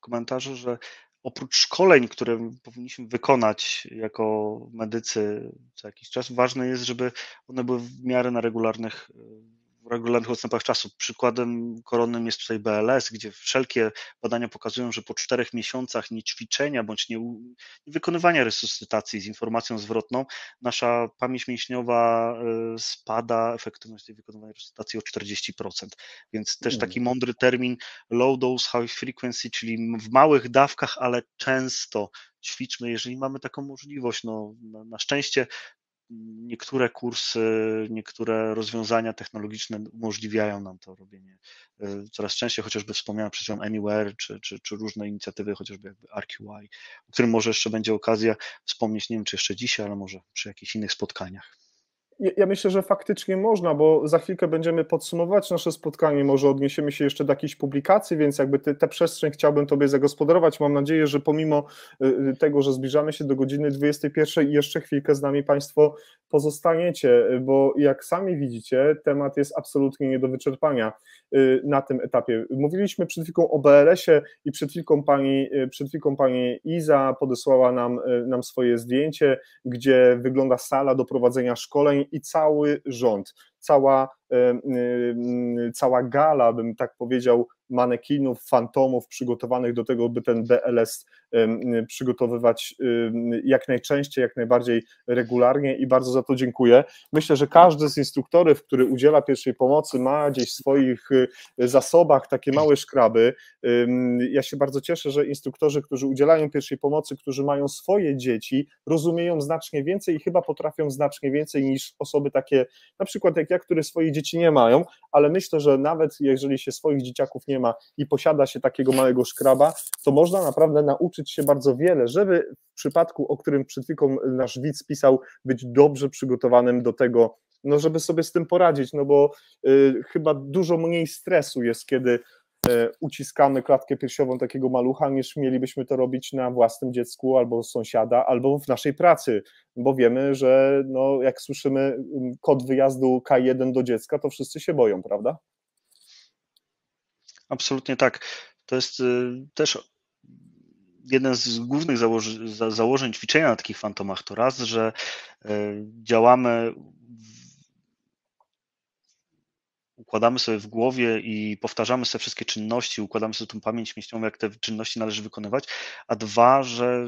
komentarzu, że oprócz szkoleń, które powinniśmy wykonać jako medycy co jakiś czas, ważne jest, żeby one były w miarę na regularnych w regularnych odstępach czasu. Przykładem koronnym jest tutaj BLS, gdzie wszelkie badania pokazują, że po czterech miesiącach niećwiczenia bądź nie, wykonywania resuscytacji z informacją zwrotną, nasza pamięć mięśniowa y, spada, efektywność tej wykonywania resuscytacji o 40%. Więc też taki mądry termin low dose, high frequency, czyli w małych dawkach, ale często ćwiczmy, jeżeli mamy taką możliwość. No, na, na szczęście niektóre kursy, niektóre rozwiązania technologiczne umożliwiają nam to robienie e, coraz częściej, chociażby wspomniałem przed chwilą Anywhere, czy, czy, czy różne inicjatywy, chociażby jakby RQI, o którym może jeszcze będzie okazja wspomnieć, nie wiem czy jeszcze dzisiaj, ale może przy jakichś innych spotkaniach. Ja myślę, że faktycznie można, bo za chwilkę będziemy podsumować nasze spotkanie, może odniesiemy się jeszcze do jakiejś publikacji, więc jakby tę przestrzeń chciałbym Tobie zagospodarować. Mam nadzieję, że pomimo y, y, tego, że zbliżamy się do godziny 21, jeszcze chwilkę z nami Państwo pozostaniecie, bo jak sami widzicie, temat jest absolutnie nie do wyczerpania y, na tym etapie. Mówiliśmy przed chwilą o BLS-ie i przed chwilą pani, przed chwilką pani Iza podesłała nam, nam swoje zdjęcie, gdzie wygląda sala do prowadzenia szkoleń i cały rząd cała, cała gala, bym tak powiedział, manekinów, fantomów przygotowanych do tego, by ten BLS przygotowywać jak najczęściej, jak najbardziej regularnie i bardzo za to dziękuję. Myślę, że każdy z instruktorów, który udziela pierwszej pomocy, ma gdzieś w swoich zasobach takie małe szkraby. Ja się bardzo cieszę, że instruktorzy, którzy udzielają pierwszej pomocy, którzy mają swoje dzieci, rozumieją znacznie więcej i chyba potrafią znacznie więcej niż osoby takie, na przykład jak ja, które swoje dzieci nie mają, ale myślę, że nawet jeżeli się swoich dzieciaków nie ma i posiada się takiego małego szkraba, to można naprawdę nauczyć się bardzo wiele, żeby w przypadku, o którym przed nasz widz pisał, być dobrze przygotowanym do tego, no żeby sobie z tym poradzić, no bo y, chyba dużo mniej stresu jest, kiedy uciskamy klatkę piersiową takiego malucha, niż mielibyśmy to robić na własnym dziecku albo sąsiada, albo w naszej pracy, bo wiemy, że no, jak słyszymy y, kod wyjazdu K1 do dziecka, to wszyscy się boją, prawda? Absolutnie tak. To jest y, też jeden z głównych założeń, założeń ćwiczenia na takich fantomach to raz, że y, działamy, układamy sobie w głowie i powtarzamy sobie wszystkie czynności, układamy sobie tą pamięć mięśniową, jak te czynności należy wykonywać, a dwa, że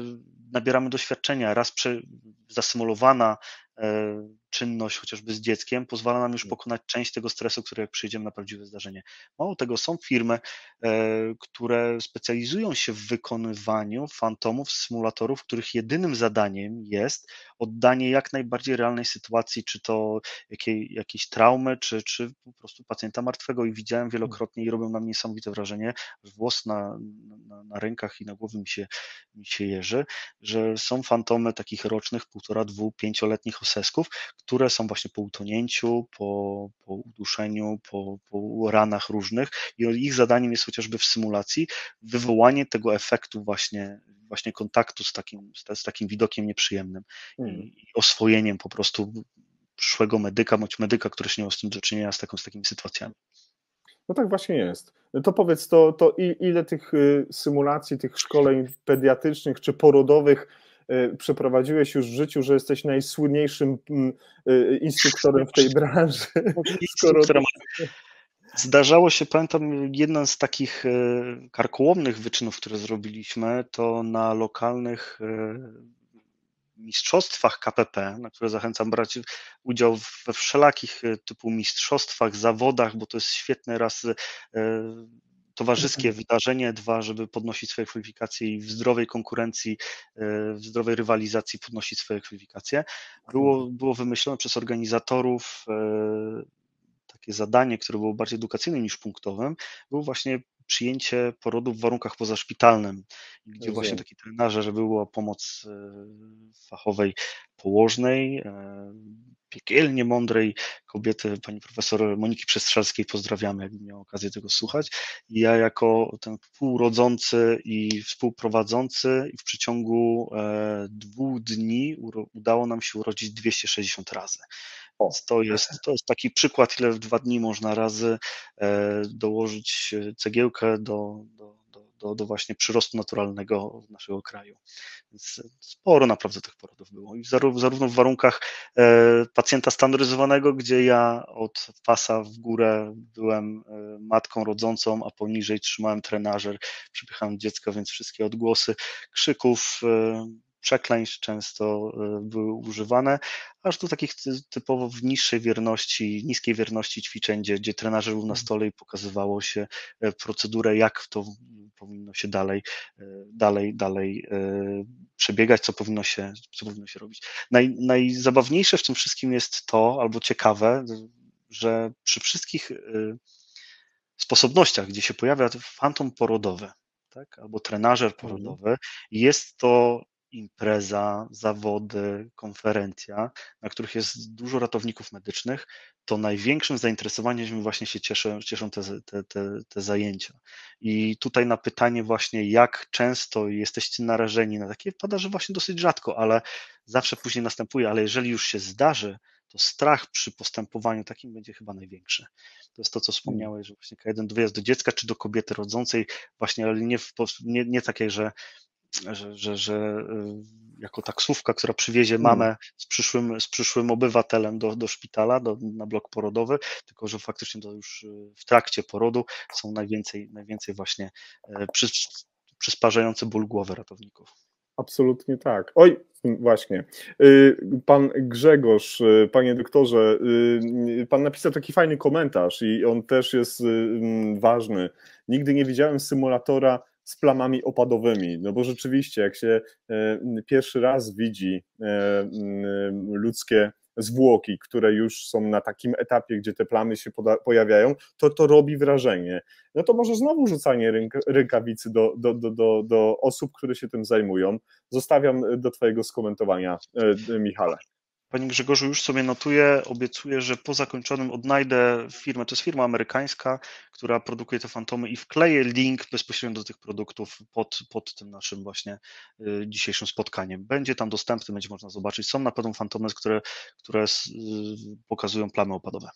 nabieramy doświadczenia. Raz prze, zasymulowana e, czynność chociażby z dzieckiem pozwala nam już mm. pokonać część tego stresu, który jak przyjdziemy na prawdziwe zdarzenie. Mało tego, są firmy, e, które specjalizują się w wykonywaniu fantomów, symulatorów, których jedynym zadaniem jest oddanie jak najbardziej realnej sytuacji, czy to jakiej, jakiejś traumy, czy, czy po prostu pacjenta martwego i widziałem mm. wielokrotnie i robią na mnie niesamowite wrażenie, włos na, na, na rękach i na głowie mi się, mi się jeży, że są fantomy takich rocznych, półtora, dwu, pięcioletnich osesków, które są właśnie po utonięciu, po, po uduszeniu, po, po ranach różnych i ich zadaniem jest chociażby w symulacji wywołanie tego efektu właśnie, właśnie kontaktu z takim, z, takim widokiem nieprzyjemnym hmm. i oswojeniem po prostu przyszłego medyka bądź medyka, który się miał z tym do czynienia z, taką, z takimi sytuacjami. No tak właśnie jest. To powiedz, to, to ile tych y, symulacji, tych szkoleń pediatrycznych czy porodowych przeprowadziłeś już w życiu, że jesteś najsłynniejszym mm, y, instruktorem w tej branży. <laughs> Skoro... Zdarzało się, pamiętam, jeden z takich y, karkołomnych wyczynów, które zrobiliśmy, to na lokalnych mistrzostwach KPP, na które zachęcam brać udział we wszelakich typu mistrzostwach, zawodach, bo to jest świetny raz towarzyskie wydarzenie, dwa, żeby podnosić swoje kwalifikacje i w zdrowej konkurencji, e, w zdrowej rywalizacji podnosić swoje kwalifikacje. Było, było wymyślone przez organizatorów e, takie zadanie, które było bardziej edukacyjnym niż punktowym, było właśnie przyjęcie porodu w warunkach pozaszpitalnym, gdzie właśnie taki trenaże, żeby była pomoc e, fachowej położnej, piekielnie mądrej kobiety, pani profesor Moniki Przestrzelskiej, pozdrawiamy, jakbym miał okazję tego słuchać. I ja jako ten współrodzący i współprowadzący w przeciągu e, dwóch dni udało nam się urodzić 260 razy. To jest, to jest taki przykład, ile w dwa dni można razy e, dołożyć cegiełkę do, do, do, do właśnie przyrostu naturalnego naszego kraju. Więc sporo naprawdę tych porodów było. I zarówno w warunkach e, pacjenta standaryzowanego, gdzie ja od pasa w górę byłem e, matką rodzącą, a poniżej trzymałem trenażer, przypychałem dziecko, więc wszystkie odgłosy krzyków, e, przekleństw często były używane, aż do takich typowo w niższej wierności, niskiej wierności ćwiczeń, gdzie, gdzie trenażer był na mhm. stole i pokazywało się procedurę, jak to powinno się dalej, e, dalej, dalej e, przebiegać, co powinno się, co powinno się robić. Naj, najzabawniejsze w tym wszystkim jest to, albo ciekawe, że przy wszystkich e, sposobnościach, gdzie się pojawia fantom porodowy, tak, albo trenażer mhm. porodowy, jest to impreza, zawody, konferencja, na których jest dużo ratowników medycznych, to największym zainteresowaniem właśnie się cieszą, cieszą te, te, te, te zajęcia. I tutaj na pytanie właśnie, jak często jesteście narażeni na takie, pada, że właśnie dosyć rzadko, ale zawsze później następuje, ale jeżeli już się zdarzy, to strach przy postępowaniu takim będzie chyba największy. To jest to, co wspomniałeś, że właśnie K1 do wyjazdu do dziecka czy do kobiety rodzącej, właśnie, ale nie, w, nie, nie takie, że że, że, że jako taksówka, która przywiezie hmm. mamę z przyszłym, z przyszłym obywatelem do, do szpitala, do, na blok porodowy, tylko że faktycznie to już w trakcie porodu są najwięcej, najwięcej właśnie przy, przysparzający ból głowy ratowników. Absolutnie tak. Oj, właśnie. Y, pan Grzegorz, y, panie doktorze, y, pan napisał taki fajny komentarz i on też jest mm, ważny. Nigdy nie widziałem symulatora z plamami opadowymi, no bo rzeczywiście, jak się pierwszy raz widzi ludzkie zwłoki, które już są na takim etapie, gdzie te plamy się pojawiają, to to robi wrażenie. No to może znowu rzucanie rękawicy do, do, do, do, do osób, które się tym zajmują. Zostawiam do Twojego skomentowania, e, Michale. Panie Grzegorzu, już sobie notuję, obiecuję, że po zakończonym odnajdę firmę, to jest firma amerykańska, która produkuje te fantomy i wkleję link bezpośrednio do tych produktów pod, pod tym naszym właśnie y, dzisiejszym spotkaniem. Będzie tam dostępny, będzie można zobaczyć. Są na pewno fantomy, które, które y, pokazują plamy opadowe.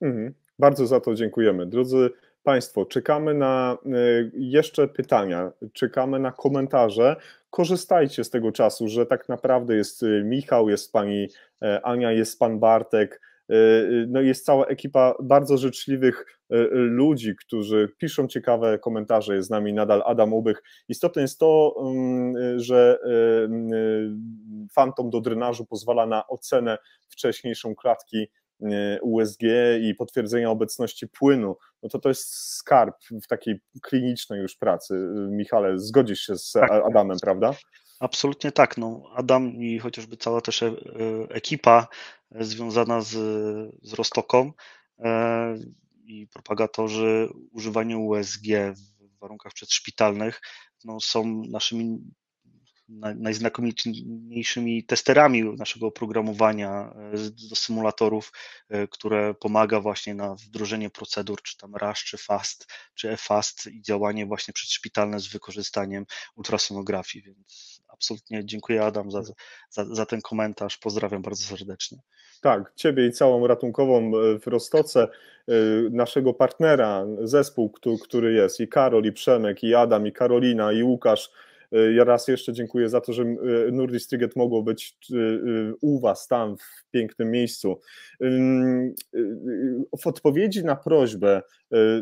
Mhm. Bardzo za to dziękujemy. Drodzy Państwo, czekamy na y, jeszcze pytania, czekamy na komentarze. Korzystajcie z tego czasu, że tak naprawdę jest y, Michał, jest pani e, Ania, jest pan Bartek. Y, no jest cała ekipa bardzo życzliwych ludzi, którzy piszą ciekawe komentarze. Jest z nami nadal Adam Ubych. Istotne jest to, mm, że fantom do drenażu pozwala na ocenę wcześniejszą klatki USG i potwierdzenia obecności płynu, no to to jest skarb w takiej klinicznej już pracy. Michale, zgodzisz się z tak. Adamem, prawda? Absolutnie tak. No, Adam i chociażby cała też e, ekipa związana z, z Rostoką e, i propagatorzy używania USG w warunkach przedszpitalnych no, są naszymi najznakomitniejszymi testerami naszego oprogramowania e, do symulatorów, e, które pomaga właśnie na wdrożenie procedur, czy tam RAS, czy FAST, czy eFAST i działanie właśnie przedszpitalne z wykorzystaniem ultrasonografii, więc absolutnie dziękuję Adam za, za, za ten komentarz, pozdrawiam bardzo serdecznie. Tak, Ciebie i całą ratunkową e, w Rostoce, naszego partnera, zespół, który jest, i Karol, i Przemek, i Adam, i Karolina, i Łukasz, ja raz jeszcze dziękuję za to, że e, Nurdistriget mogło być e, u Was tam w pięknym miejscu. W odpowiedzi na prośbę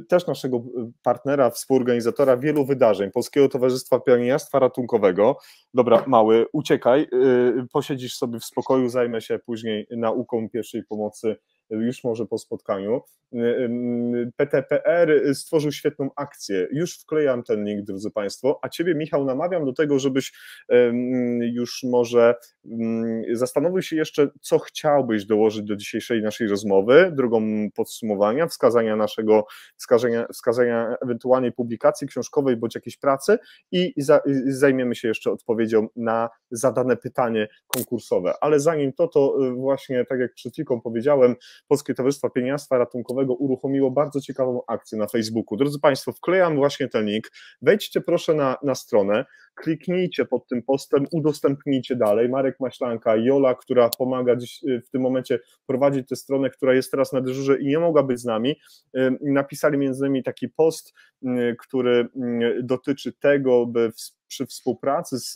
też naszego partnera, współorganizatora wielu wydarzeń Polskiego Towarzystwa Pielęgniarstwa Ratunkowego, dobra, mały, uciekaj, posiedzisz sobie w spokoju, zajmę się później nauką pierwszej pomocy już może po spotkaniu. PTPR stworzył świetną akcję. Już wklejam ten link, drodzy Państwo, a Ciebie, Michał, namawiam do tego, żebyś już może zastanowił się jeszcze, co chciałbyś dołożyć do dzisiejszej naszej rozmowy, drogą podsumowania, wskazania naszego, wskazania, wskazania ewentualnej publikacji książkowej bądź jakiejś pracy i zajmiemy się jeszcze odpowiedzią na zadane pytanie konkursowe. Ale zanim to, to y, właśnie, tak jak przed chwilką powiedziałem, Polskie Towarzystwo Pieniactwa Ratunkowego uruchomiło bardzo ciekawą akcję na Facebooku. Drodzy Państwo, wklejam właśnie ten link. Wejdźcie proszę na, na stronę, kliknijcie pod tym postem, udostępnijcie dalej. Marek Maślanka, Jola, która pomaga dziś y, w tym momencie prowadzić tę stronę, która jest teraz na dyżurze i nie mogła być z nami, y, napisali między innymi taki post, y, który dotyczy tego, by przy współpracy z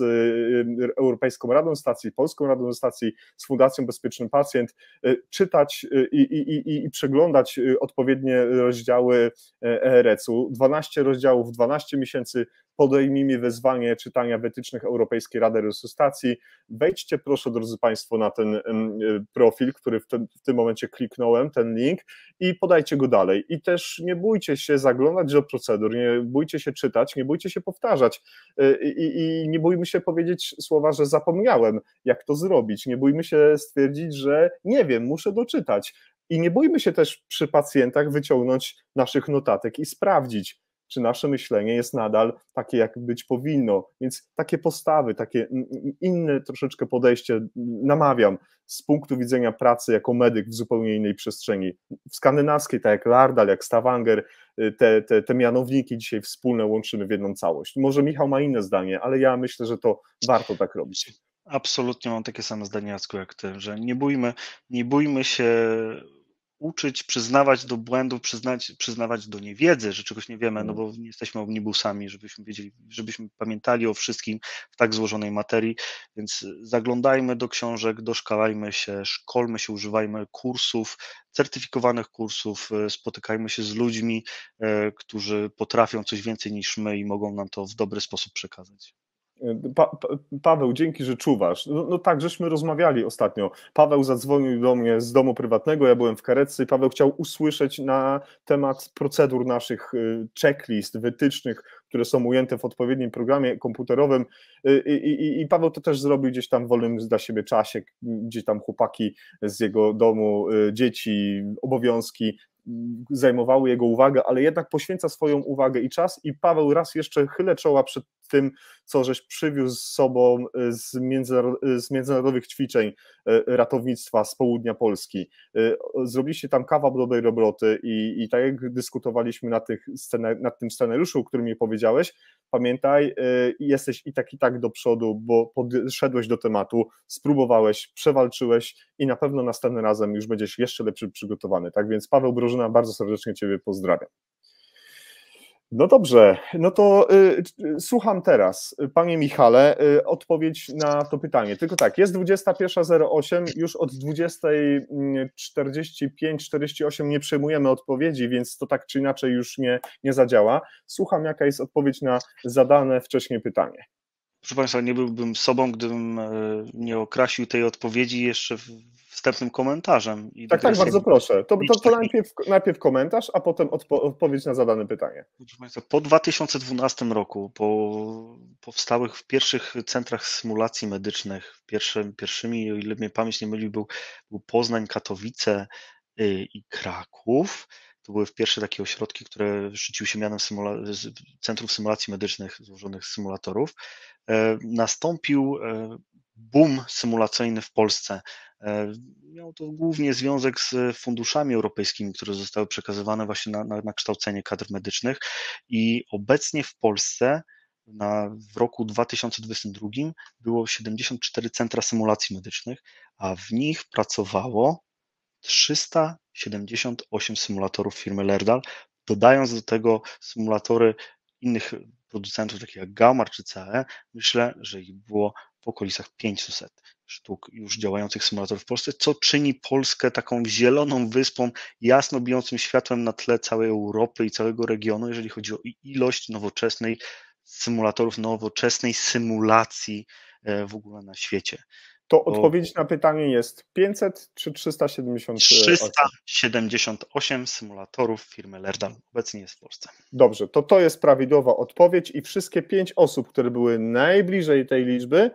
Europejską Radą Stacji, Polską Radą Stacji, z Fundacją Bezpieczny Pacjent, czytać i, i, i, i przeglądać odpowiednie rozdziały ERC-u. 12 rozdziałów, 12 miesięcy podejmijmy wezwanie czytania wytycznych Europejskiej Rady Resuscytacji. Wejdźcie proszę, drodzy Państwo, na ten y, profil, który w, ten, w tym momencie kliknąłem, ten link i podajcie go dalej. I też nie bójcie się zaglądać do procedur, nie bójcie się czytać, nie bójcie się powtarzać y, i, i nie bójmy się powiedzieć słowa, że zapomniałem, jak to zrobić. Nie bójmy się stwierdzić, że nie wiem, muszę doczytać. I nie bójmy się też przy pacjentach wyciągnąć naszych notatek i sprawdzić, czy nasze myślenie jest nadal takie, jak być powinno. Więc takie postawy, takie inne troszeczkę podejście namawiam z punktu widzenia pracy jako medyk w zupełnie innej przestrzeni. W skandynawskiej, tak jak Lardal, jak Stavanger, y, te, te, te mianowniki dzisiaj wspólne łączymy w jedną całość. Może Michał ma inne zdanie, ale ja myślę, że to warto tak robić. Absolutnie mam takie same zdanie, Jacku, jak ty, że nie bójmy, nie bójmy się uczyć, przyznawać do błędów, przyznać, przyznawać do niewiedzy, że czegoś nie wiemy, no bo nie jesteśmy omnibusami, żebyśmy wiedzieli, żebyśmy pamiętali o wszystkim w tak złożonej materii, więc zaglądajmy do książek, doszkalajmy się, szkolmy się, używajmy kursów, certyfikowanych kursów, spotykajmy się z ludźmi, e, którzy potrafią coś więcej niż my i mogą nam to w dobry sposób przekazać. Pa, pa, Paweł, dzięki, że czuwasz. No, no, tak, żeśmy rozmawiali ostatnio. Paweł zadzwonił do mnie z domu prywatnego, ja byłem w karetce i Paweł chciał usłyszeć na temat procedur naszych y, checklist, wytycznych, które są ujęte w odpowiednim programie komputerowym y, I, i, i Paweł to też zrobił gdzieś tam w wolnym dla siebie czasie, gdzie tam chłopaki z jego domu, y, dzieci, obowiązki, zajmowały jego uwagę, ale jednak poświęca swoją uwagę i czas i Paweł raz jeszcze chylę czoła przed tym, co żeś przywiózł z sobą y, z, y, z międzynarodowych ćwiczeń y, ratownictwa z południa Polski. Zrobiliście tam kawał dobrej roboty i, i tak jak dyskutowaliśmy na, tych nad tym scenariuszu, o którym mi powiedziałeś, pamiętaj, jesteś i tak i tak do przodu, bo podszedłeś do tematu, spróbowałeś, przewalczyłeś i na pewno następnym razem już będziesz jeszcze lepszy przygotowany. Tak więc Paweł Brożyna, bardzo serdecznie Ciebie pozdrawiam. No dobrze, no to y, y, słucham teraz, panie Michale, y, odpowiedź na to pytanie. Tylko tak, jest 21.08, już od 20.45-48 nie przyjmujemy odpowiedzi, więc to tak czy inaczej już nie, nie zadziała. Słucham, jaka jest odpowiedź na zadane wcześniej pytanie. Proszę Państwa, nie byłbym sobą, gdybym e, nie okrasił tej odpowiedzi jeszcze wstępnym komentarzem. I tak, tak, bardzo proszę. To, to, to najpierw, najpierw, komentarz, a potem odpo odpowiedź na zadane pytanie. Proszę Państwa, po 2012 roku, po powstałych w pierwszych centrach symulacji medycznych, pierwszym, pierwszymi, o ile mnie pamięć nie myli, był, był Poznań, Katowice y, i Kraków. To były pierwsze takie ośrodki, które szczyciły się mianem symula centrów symulacji medycznych złożonych z symulatorów. E, nastąpił e, boom symulacyjny w Polsce. E, miał to głównie związek z funduszami europejskimi, które zostały przekazywane właśnie na, na, na kształcenie kadr medycznych i obecnie w Polsce na, w roku 2022 było 74 centra symulacji medycznych, a w nich pracowało 378 symulatorów firmy Lerdal, dodając do tego symulatory innych producentów, takich jak Gaumar czy CE, myślę, że ich było w okolicach 500 sztuk już działających symulatorów w Polsce, co czyni Polskę taką zieloną wyspą, jasno bijącym światłem na tle całej Europy i całego regionu, jeżeli chodzi o ilość nowoczesnej symulatorów, nowoczesnej symulacji e, w ogóle na świecie. To odpowiedź na pytanie jest 500 czy 378? 378 symulatorów firmy Lerdal obecnie jest w Polsce. Dobrze, to to jest prawidłowa odpowiedź i wszystkie pięć osób, które były najbliżej tej liczby,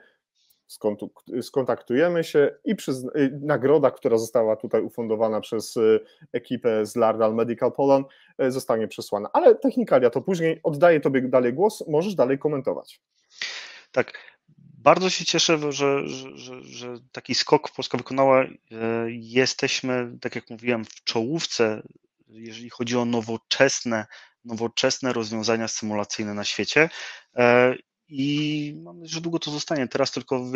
skontaktujemy się i przyzna, y, nagroda, która została tutaj ufundowana przez y, ekipę z Lardal Medical Poland y, zostanie przesłana. Ale technikalia to później, oddaję Tobie dalej głos, możesz dalej komentować. Tak, bardzo się cieszę, że, że, że, że, taki skok Polska wykonała. E, jesteśmy, tak jak mówiłem, w czołówce, jeżeli chodzi o nowoczesne, nowoczesne rozwiązania symulacyjne na świecie. E, I mam nadzieję, że długo to zostanie. Teraz tylko w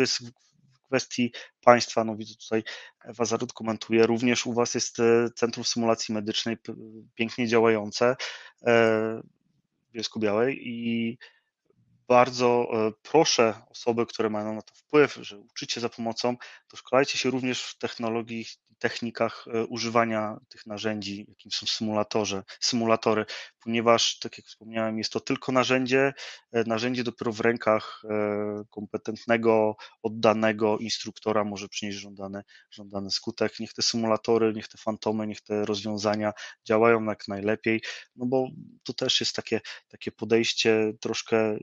kwestii państwa, no widzę tutaj Ewa Zarud komentuje, również u Was jest e, Centrum Symulacji Medycznej pięknie działające w Bielsku Białej i bardzo e, proszę osoby, które mają na to wpływ, że uczycie za pomocą, to szkolajcie się również w technologii technikach e, używania tych narzędzi, jakim są symulatorze, symulatory, ponieważ, tak jak wspomniałem, jest to tylko narzędzie, e, narzędzie dopiero w rękach e, kompetentnego, oddanego instruktora może przynieść żądany, żądany skutek. Niech te symulatory, niech te fantomy, niech te rozwiązania działają jak najlepiej, no bo to też jest takie, takie podejście troszkę,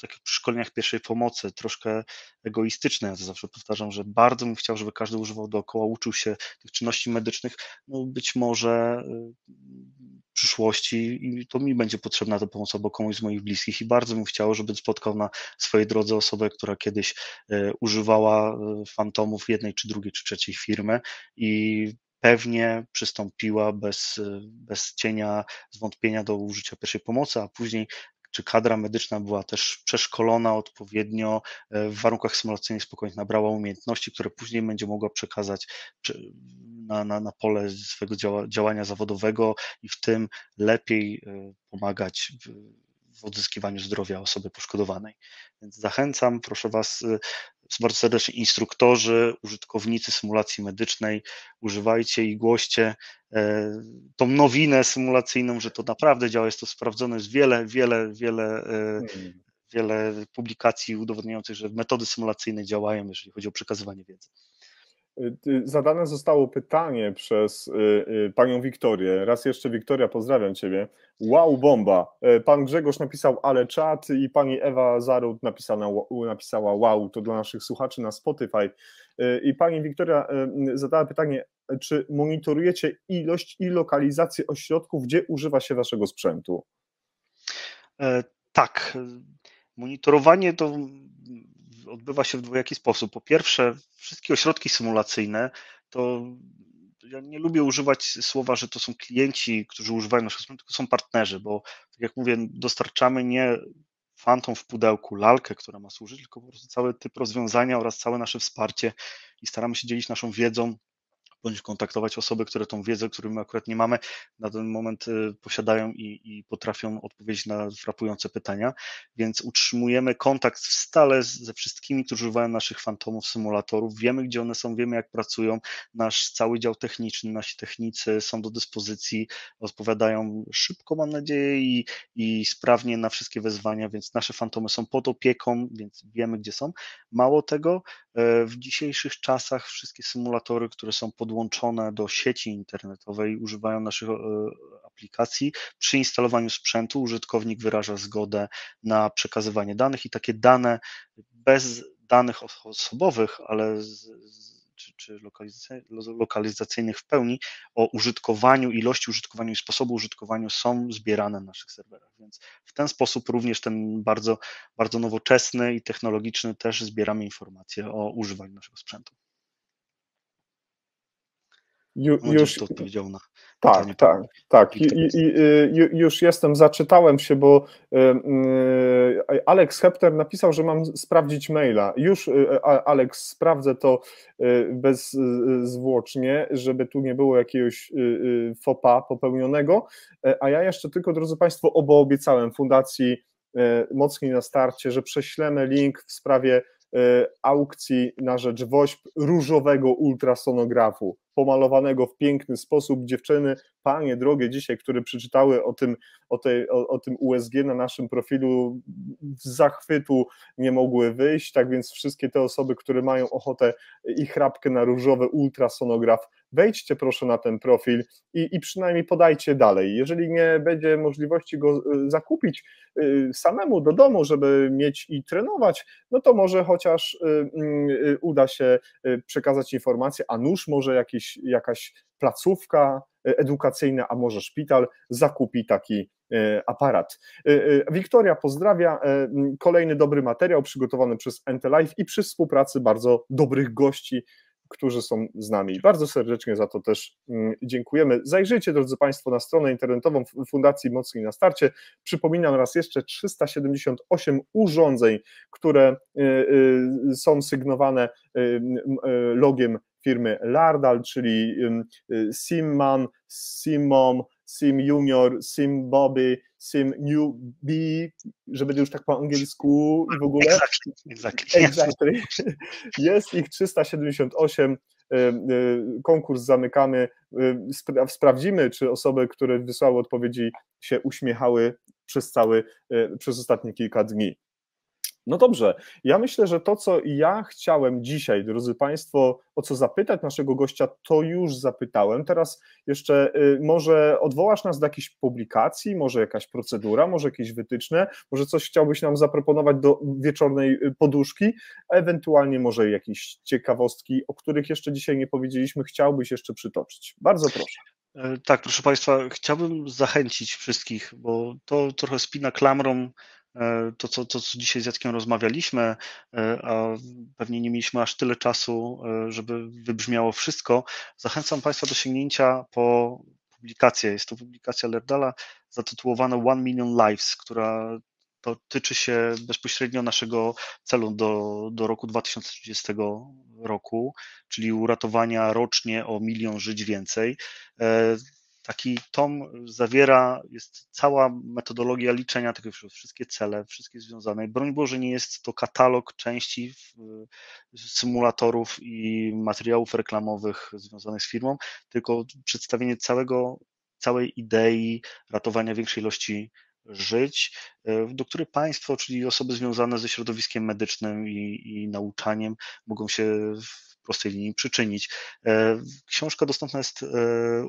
tak jak przy szkoleniach pierwszej pomocy, troszkę egoistyczne. Ja to zawsze powtarzam, że bardzo bym chciał, żeby każdy używał dookoła, uczył się tych czynności medycznych, no być może y, w przyszłości i to mi będzie potrzebna ta pomoc albo komuś z moich bliskich i bardzo bym chciał, żeby spotkał na swojej drodze osobę, która kiedyś y, używała y, fantomów jednej czy drugiej czy trzeciej firmy i pewnie przystąpiła bez, bez cienia zwątpienia do użycia pierwszej pomocy, a później czy kadra medyczna była też przeszkolona odpowiednio w warunkach symulacyjnych spokojnie nabrała umiejętności, które później będzie mogła przekazać na, na, na pole swojego działa, działania zawodowego i w tym lepiej pomagać w, w odzyskiwaniu zdrowia osoby poszkodowanej. Więc zachęcam, proszę Was bardzo serdecznie, instruktorzy, użytkownicy symulacji medycznej, używajcie i głoście e, tą nowinę symulacyjną, że to naprawdę działa, jest to sprawdzone, jest wiele, wiele, wiele, e, hmm. wiele publikacji udowodniających, że metody symulacyjne działają, jeżeli chodzi o przekazywanie wiedzy. Y, y, zadane zostało pytanie przez y, panią Wiktorię. Raz jeszcze Wiktoria, pozdrawiam ciebie. Wow, bomba. Pan Grzegorz napisał ale czat i pani Ewa napisała, napisała wow, to dla naszych słuchaczy na Spotify. I pani Wiktoria zadała pytanie, czy monitorujecie ilość i lokalizację ośrodków, gdzie używa się waszego sprzętu? E, tak. Monitorowanie to odbywa się w dwojaki sposób. Po pierwsze, wszystkie ośrodki symulacyjne to ja nie lubię używać słowa, że to są klienci, którzy używają naszego sprzętu, tylko są partnerzy, bo tak jak mówię, dostarczamy nie fantom w pudełku, lalkę, która ma służyć, tylko po prostu cały typ rozwiązania oraz całe nasze wsparcie i staramy się dzielić naszą wiedzą bądź kontaktować osoby, które tą wiedzę, którą my akurat nie mamy, na ten moment y, posiadają i, i potrafią odpowiedzieć na frapujące pytania. Więc utrzymujemy kontakt stale ze wszystkimi, którzy używają naszych fantomów, symulatorów. Wiemy, gdzie one są, wiemy, jak pracują. Nasz cały dział techniczny, nasi technicy są do dyspozycji, odpowiadają szybko, mam nadzieję, i, i sprawnie na wszystkie wezwania, więc nasze fantomy są pod opieką, więc wiemy, gdzie są. Mało tego, w dzisiejszych czasach wszystkie symulatory, które są pod podłączone do sieci internetowej, używają naszych e, aplikacji. Przy instalowaniu sprzętu użytkownik wyraża zgodę na przekazywanie danych i takie dane bez danych osobowych, ale z, czy, czy lokalizacyjnych w pełni o użytkowaniu, ilości użytkowaniu i sposobu użytkowaniu są zbierane na naszych serwerach. Więc w ten sposób również ten bardzo, bardzo nowoczesny i technologiczny też zbieramy informacje o używaniu naszego sprzętu. Ju, już to odpowiedział na tak, tak, tak, tak. I, i, już jestem, zaczytałem się, bo y, Alex Hepter napisał, że mam sprawdzić maila. Już y, Alex sprawdzę to y, bezzwłocznie, żeby tu nie było jakiegoś fopa popełnionego. A ja jeszcze tylko, drodzy Państwo, obiecałem Fundacji Mocniej na starcie, że prześlemy link w sprawie aukcji na rzecz WOŚP różowego ultrasonografu pomalowanego w piękny sposób. Dziewczyny, panie drogie dzisiaj, które przeczytały o tym, o, tej, o, o tym USG na naszym profilu, z zachwytu nie mogły wyjść, tak więc wszystkie te osoby, które mają ochotę i chrapkę na różowy ultrasonograf, wejdźcie proszę na ten profil i, i przynajmniej podajcie dalej. Jeżeli nie będzie możliwości go y, zakupić y, samemu do domu, żeby mieć i trenować, no to może chociaż y, uda się przekazać informację, a nuż może jakiś, jakaś placówka edukacyjna, a może szpital zakupi taki aparat. Wiktoria pozdrawia. Kolejny dobry materiał przygotowany przez Entelife i przy współpracy bardzo dobrych gości którzy są z nami. Bardzo serdecznie za to też mm, dziękujemy. Zajrzyjcie, drodzy Państwo, na stronę internetową Fundacji Mocniej na Starcie. Przypominam raz jeszcze 378 urządzeń, które y, y, są sygnowane y, logiem firmy Lardal, czyli Simman, Simom, Sim Junior, Sim Bobby, Sim New B, żeby już tak po angielsku i w ogóle. Exactly. exactly. exactly. Jest ich 378. Y, y, konkurs zamykamy. Y, sprawdzimy, czy osoby, które wysłały odpowiedzi, się uśmiechały przez cały, przez ostatnie kilka dni. No dobrze, ja myślę, że to, co ja chciałem dzisiaj, drodzy Państwo, o co zapytać naszego gościa, to już zapytałem. Teraz jeszcze y, może odwołasz nas do jakiejś publikacji, może jakaś procedura, może jakieś wytyczne, może coś chciałbyś nam zaproponować do wieczornej y, poduszki, ewentualnie może jakieś ciekawostki, o których jeszcze dzisiaj nie powiedzieliśmy, chciałbyś jeszcze przytoczyć. Bardzo proszę. E, tak, proszę Państwa, chciałbym zachęcić wszystkich, bo to trochę spina klamrą to, co, to, co dzisiaj z Jackiem rozmawialiśmy, e, a pewnie nie mieliśmy aż tyle czasu, e, żeby wybrzmiało wszystko, zachęcam Państwa do sięgnięcia po publikację. Jest to publikacja Lerdala zatytułowana One Million Lives, która to tyczy się bezpośrednio naszego celu do, do roku 2030 roku, czyli uratowania rocznie o milion żyć więcej. Taki tom zawiera, jest cała metodologia liczenia tego wszystkie cele, wszystkie związane. Broń Boże, nie jest to katalog części symulatorów i materiałów reklamowych związanych z firmą, tylko przedstawienie całego, całej idei ratowania większej ilości żyć, e, do której państwo, czyli osoby związane ze środowiskiem medycznym i, i nauczaniem mogą się prostej linii przyczynić. E, książka dostępna jest e,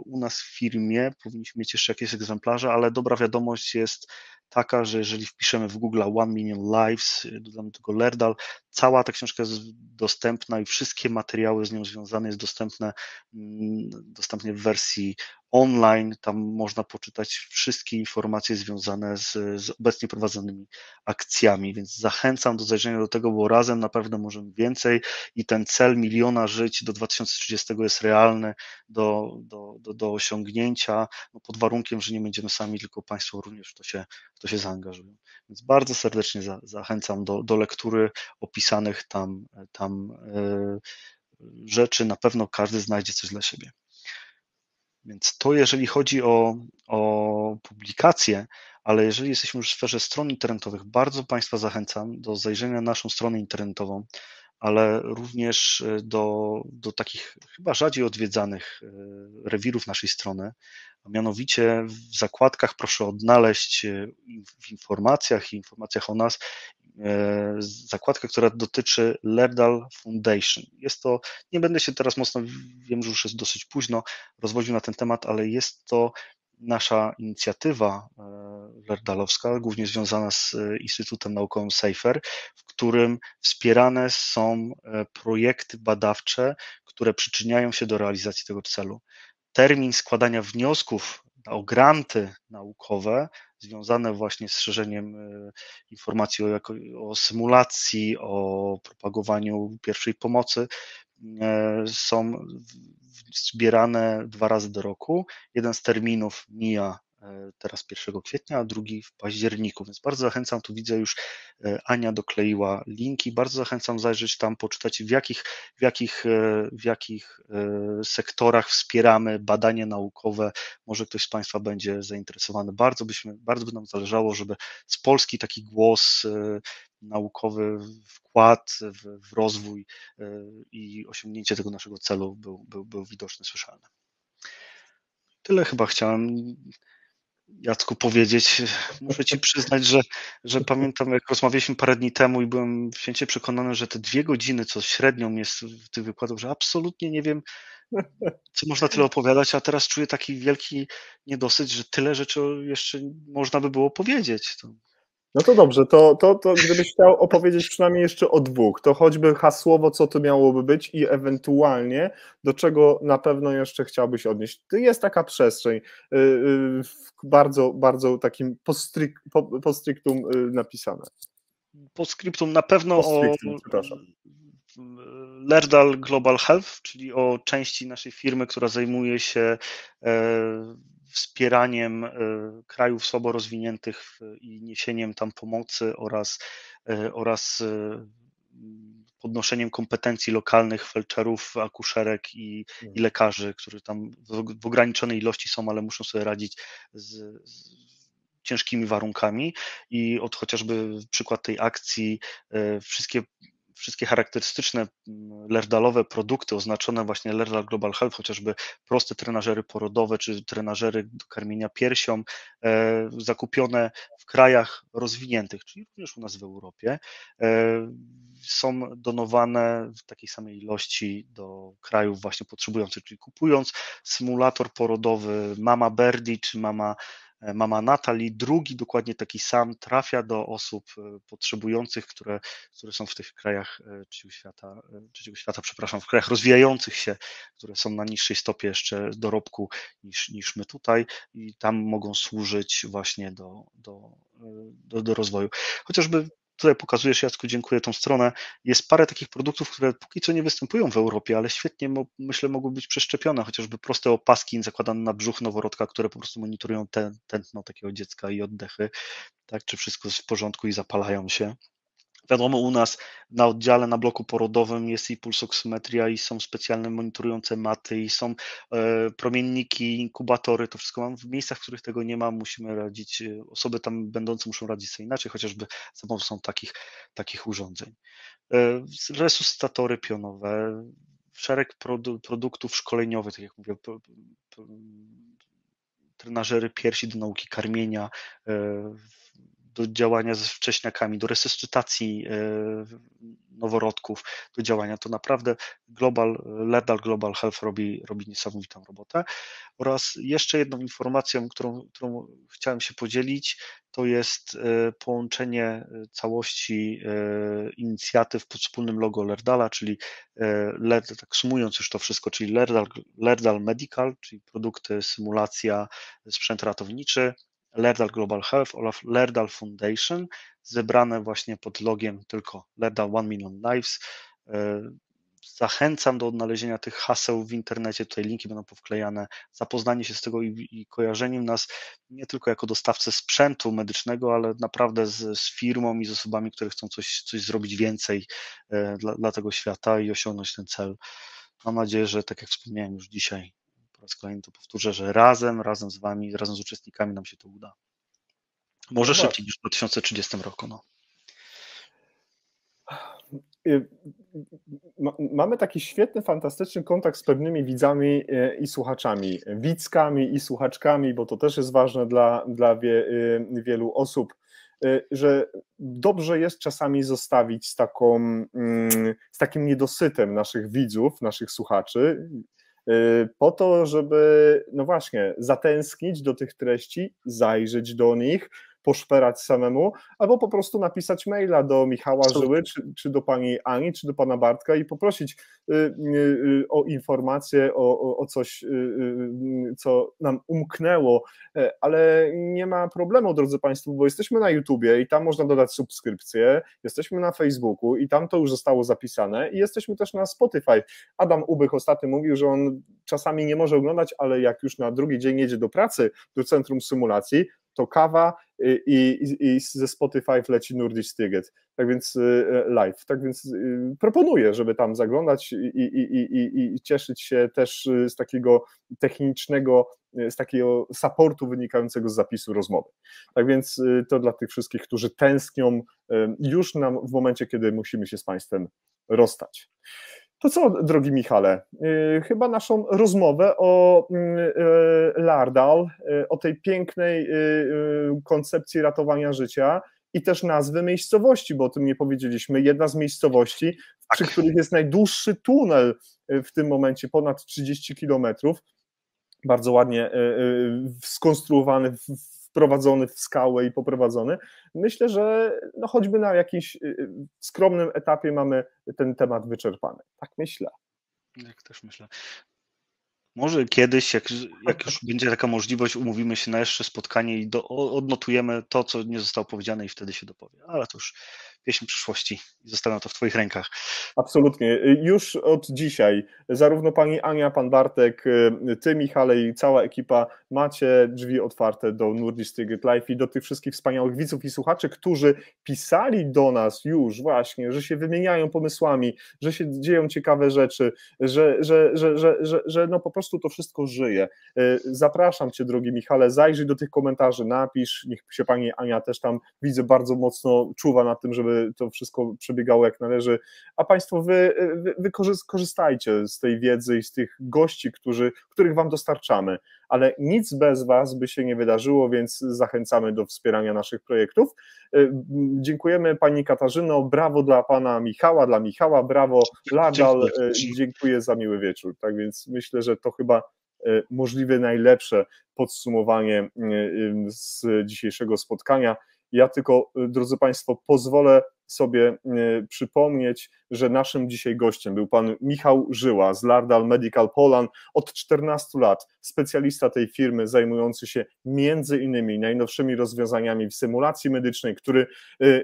u nas w firmie, powinniśmy mieć jeszcze jakieś egzemplarze, ale dobra wiadomość jest taka, że jeżeli wpiszemy w Google One Million Lives, dodamy tego Lerdal, cała ta książka jest dostępna i wszystkie materiały z nią związane jest dostępne, mm, dostępnie w wersji online. Tam można poczytać wszystkie informacje związane z, z obecnie prowadzonymi akcjami, więc zachęcam do zajrzenia do tego, bo razem na pewno możemy więcej i ten cel miliona żyć do 2030 jest realny do, do, do, do osiągnięcia, no pod warunkiem, że nie będziemy sami, tylko Państwo również w to się, w to się zaangażują. Więc bardzo serdecznie za, zachęcam do, do lektury opisanych tam, tam yy, rzeczy. Na pewno każdy znajdzie coś dla siebie. Więc to jeżeli chodzi o, o publikacje, ale jeżeli jesteśmy już w sferze stron internetowych, bardzo Państwa zachęcam do zajrzenia na naszą stronę internetową, ale również e, do, do takich chyba rzadziej odwiedzanych e, rewirów naszej strony, a mianowicie w zakładkach proszę odnaleźć e, w informacjach i informacjach o nas zakładkę, która dotyczy Lerdal Foundation. Jest to, nie będę się teraz mocno, wiem, że już jest dosyć późno, rozwodził na ten temat, ale jest to nasza inicjatywa e, lerdalowska, głównie związana z e, Instytutem Naukowym SAFER, w którym wspierane są e, projekty badawcze, które przyczyniają się do realizacji tego celu. Termin składania wniosków o granty naukowe związane właśnie z szerzeniem informacji o, o symulacji, o propagowaniu pierwszej pomocy są zbierane dwa razy do roku. Jeden z terminów mija e, teraz 1 kwietnia, a drugi w październiku, więc bardzo zachęcam, tu widzę już e, Ania dokleiła linki, bardzo zachęcam zajrzeć tam, poczytać w jakich, w jakich, e, w jakich sektorach wspieramy badania naukowe, może ktoś z Państwa będzie zainteresowany, bardzo byśmy, bardzo by nam zależało, żeby z Polski taki głos naukowy wkład w, w rozwój e, i osiągnięcie tego naszego celu był, był, był widoczny, słyszalny. Tyle chyba chciałem Jacku powiedzieć. Muszę Ci przyznać, że, że pamiętam, jak rozmawialiśmy parę dni temu i byłem święcie przekonany, że te dwie godziny, co średnią jest w tych wykładach, że absolutnie nie wiem, co można tyle opowiadać, a teraz czuję taki wielki niedosyt, że tyle rzeczy jeszcze można by było powiedzieć. To no to dobrze, to, to, to gdybyś chciał opowiedzieć przynajmniej jeszcze o dwóch, to choćby hasłowo, co to miałoby być i ewentualnie do czego na pewno jeszcze chciałbyś odnieść. Jest taka przestrzeń y, y, bardzo, bardzo takim postscriptum y, napisane. Postscriptum na pewno o Lerdal Global Health, czyli o części naszej firmy, która zajmuje się e, wspieraniem e, krajów słabo rozwiniętych i niesieniem tam pomocy oraz, e, oraz e, podnoszeniem kompetencji lokalnych felczerów, akuszerek i, i mhm. lekarzy, którzy tam w, w, ograniczonej ilości są, ale muszą sobie radzić z, z ciężkimi warunkami i od chociażby przykład tej akcji, wszystkie wszystkie charakterystyczne mm, lerdalowe produkty oznaczone właśnie Lerdal Global Health, chociażby proste trenażery porodowe czy trenażery do karmienia piersią, e, zakupione w krajach rozwiniętych, czyli również u nas w Europie, e, są donowane w takiej samej ilości do krajów właśnie potrzebujących, czyli kupując symulator porodowy Mama Birdie czy Mama mama Natalii, drugi dokładnie taki sam trafia do osób e, potrzebujących, które, które są w tych krajach e, trzeciego świata, trzeciego świata, przepraszam, w krajach rozwijających się, które są na niższej stopie jeszcze dorobku niż, niż my tutaj i tam mogą służyć właśnie do, do, do, do rozwoju. Chociażby tutaj pokazujesz, Jacku, dziękuję tą stronę. Jest parę takich produktów, które póki co nie występują w Europie, ale świetnie, myślę, mogą być przeszczepione, chociażby proste opaski zakładane na brzuch noworodka, które po prostu monitorują tętno takiego dziecka i oddechy, tak, czy wszystko jest w porządku i zapalają się. Wiadomo, u nas na oddziale, na bloku porodowym jest i pulsoksymetria, i są specjalne monitorujące maty, i są e, promienniki, inkubatory. To wszystko mam w miejscach, w których tego nie ma. Musimy radzić, e, osoby tam będące muszą radzić sobie inaczej, chociażby za pomocą takich, takich urządzeń. E, resuscytatory pionowe, szereg produ produktów szkoleniowych, tak jak mówię, trenażery piersi do nauki karmienia, do działania ze wcześniakami, do resuscytacji e, noworodków, do działania. To naprawdę Global, Ledal Global Health robi, robi niesamowitą robotę. Oraz jeszcze jedną informacją, którą, którą chciałem się podzielić, to jest e, połączenie e, całości inicjatyw pod wspólnym logo Lerdala, czyli LED, tak sumując już to wszystko, czyli Lerdal, Lerdal Medical, czyli produkty, symulacja, sprzęt ratowniczy, Lerdal Global Health oraz Lerdal Foundation, zebrane właśnie pod logiem tylko Lerdal One Million Lives. E, zachęcam do odnalezienia tych haseł w internecie, tutaj linki będą powklejane, zapoznanie się z tego i, i kojarzeniem nas nie tylko jako dostawcę sprzętu medycznego, ale naprawdę z, z firmą i z osobami, które chcą coś, coś zrobić więcej e, dla, dla tego świata i osiągnąć ten cel. Mam nadzieję, że tak jak wspomniałem już dzisiaj, po raz kolejny to powtórzę, że razem, razem z Wami, razem z uczestnikami nam się to uda. Może no szybciej niż w 2030 roku. No. Y, mamy taki świetny, fantastyczny kontakt z pewnymi widzami y, i słuchaczami, widzkami i słuchaczkami, bo to też jest ważne dla, dla wie, y, wielu osób, że dobrze jest czasami zostawić z, taką, mm, z takim niedosytem naszych widzów, naszych słuchaczy, po to, żeby, no właśnie, zatęsknić do tych treści, zajrzeć do nich, poszperać samemu, albo po prostu napisać maila do Michała Żyły, czy, czy do pani Ani, czy do pana Bartka i poprosić y, y, o informację, o, o coś, co nam umknęło, e, ale nie ma problemu, drodzy Państwo, bo jesteśmy na YouTubie i tam można dodać subskrypcję, jesteśmy na Facebooku i tam to już zostało zapisane i jesteśmy też na Spotify. Adam Ubych ostatnio mówił, że on czasami nie może oglądać, ale jak już na drugi dzień jedzie do pracy, do Centrum Symulacji, to kawa i, i, i ze Spotify leci Nordic Styget, tak więc y, live. Tak więc y, proponuję, żeby tam zaglądać i, i, cieszyć się też y, z takiego technicznego, z takiego supportu wynikającego z zapisu rozmowy. Tak więc to dla tych wszystkich, którzy tęsknią już nam w momencie, kiedy musimy się z Państwem rozstać. To co, drogi Michale, y, chyba naszą rozmowę o mm, y, Lardal, y, o tej pięknej koncepcji ratowania życia i też nazwy miejscowości, bo o tym nie powiedzieliśmy. Jedna z miejscowości, tak. przy których jest najdłuższy tunel w tym momencie, ponad 30 kilometrów, bardzo ładnie skonstruowany w wprowadzony w skałę i poprowadzony. Myślę, że no choćby na jakimś y, y, skromnym etapie mamy ten temat wyczerpany. Tak myślę. Jak też myślę. Może kiedyś, jak, jak już będzie taka możliwość, umówimy się na jeszcze spotkanie i do, odnotujemy to, co nie zostało powiedziane i wtedy się dopowie. Ale to już pieśń przyszłości i zostawiam to w Twoich rękach. Absolutnie. Już od dzisiaj zarówno Pani Ania, Pan Bartek, Ty Michale i cała ekipa macie drzwi otwarte do Nordic Life i do tych wszystkich wspaniałych widzów i słuchaczy, którzy pisali do nas już właśnie, że się wymieniają pomysłami, że się dzieją ciekawe rzeczy, że, że, że, że, że, że no po prostu to wszystko żyje. Zapraszam Cię, drogi Michale, zajrzyj do tych komentarzy, napisz, niech się Pani Ania też tam, widzę, bardzo mocno czuwa na tym, żeby to wszystko przebiegało jak należy, a Państwo wy, wy, wy korzystajcie z tej wiedzy i z tych gości, którzy, których Wam dostarczamy, ale nic bez Was by się nie wydarzyło, więc zachęcamy do wspierania naszych projektów. Y, dziękujemy Pani Katarzyno, brawo dla Pana Michała, dla Michała, brawo Ladal, y, dziękuję za miły wieczór, tak więc myślę, że to chyba y, możliwe najlepsze podsumowanie z dzisiejszego spotkania. Ja tylko, drodzy Państwo, pozwolę sobie przypomnieć, że naszym dzisiaj gościem był pan Michał Żyła z Lardal Medical Poland, od 14 lat specjalista tej firmy zajmujący się między innymi najnowszymi rozwiązaniami w symulacji medycznej, który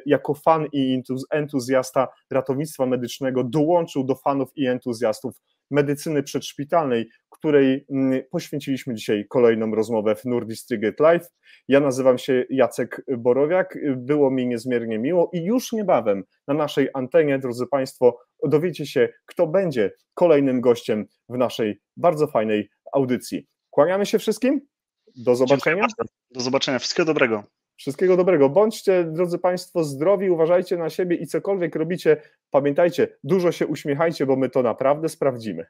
jako fan i entuzjasta ratownictwa medycznego dołączył do fanów i entuzjastów medycyny przedszpitalnej, której mm, poświęciliśmy dzisiaj kolejną rozmowę w Nordistriget Live. Ja nazywam się Jacek Borowiak, było mi niezmiernie miło i już niebawem na naszej antenie, drodzy Państwo, dowiecie się, kto będzie kolejnym gościem w naszej bardzo fajnej audycji. Kłaniamy się wszystkim. Do zobaczenia. Do zobaczenia. Wszystkiego dobrego. Wszystkiego dobrego. Bądźcie, drodzy Państwo, zdrowi, uważajcie na siebie i cokolwiek robicie, pamiętajcie, dużo się uśmiechajcie, bo my to naprawdę sprawdzimy.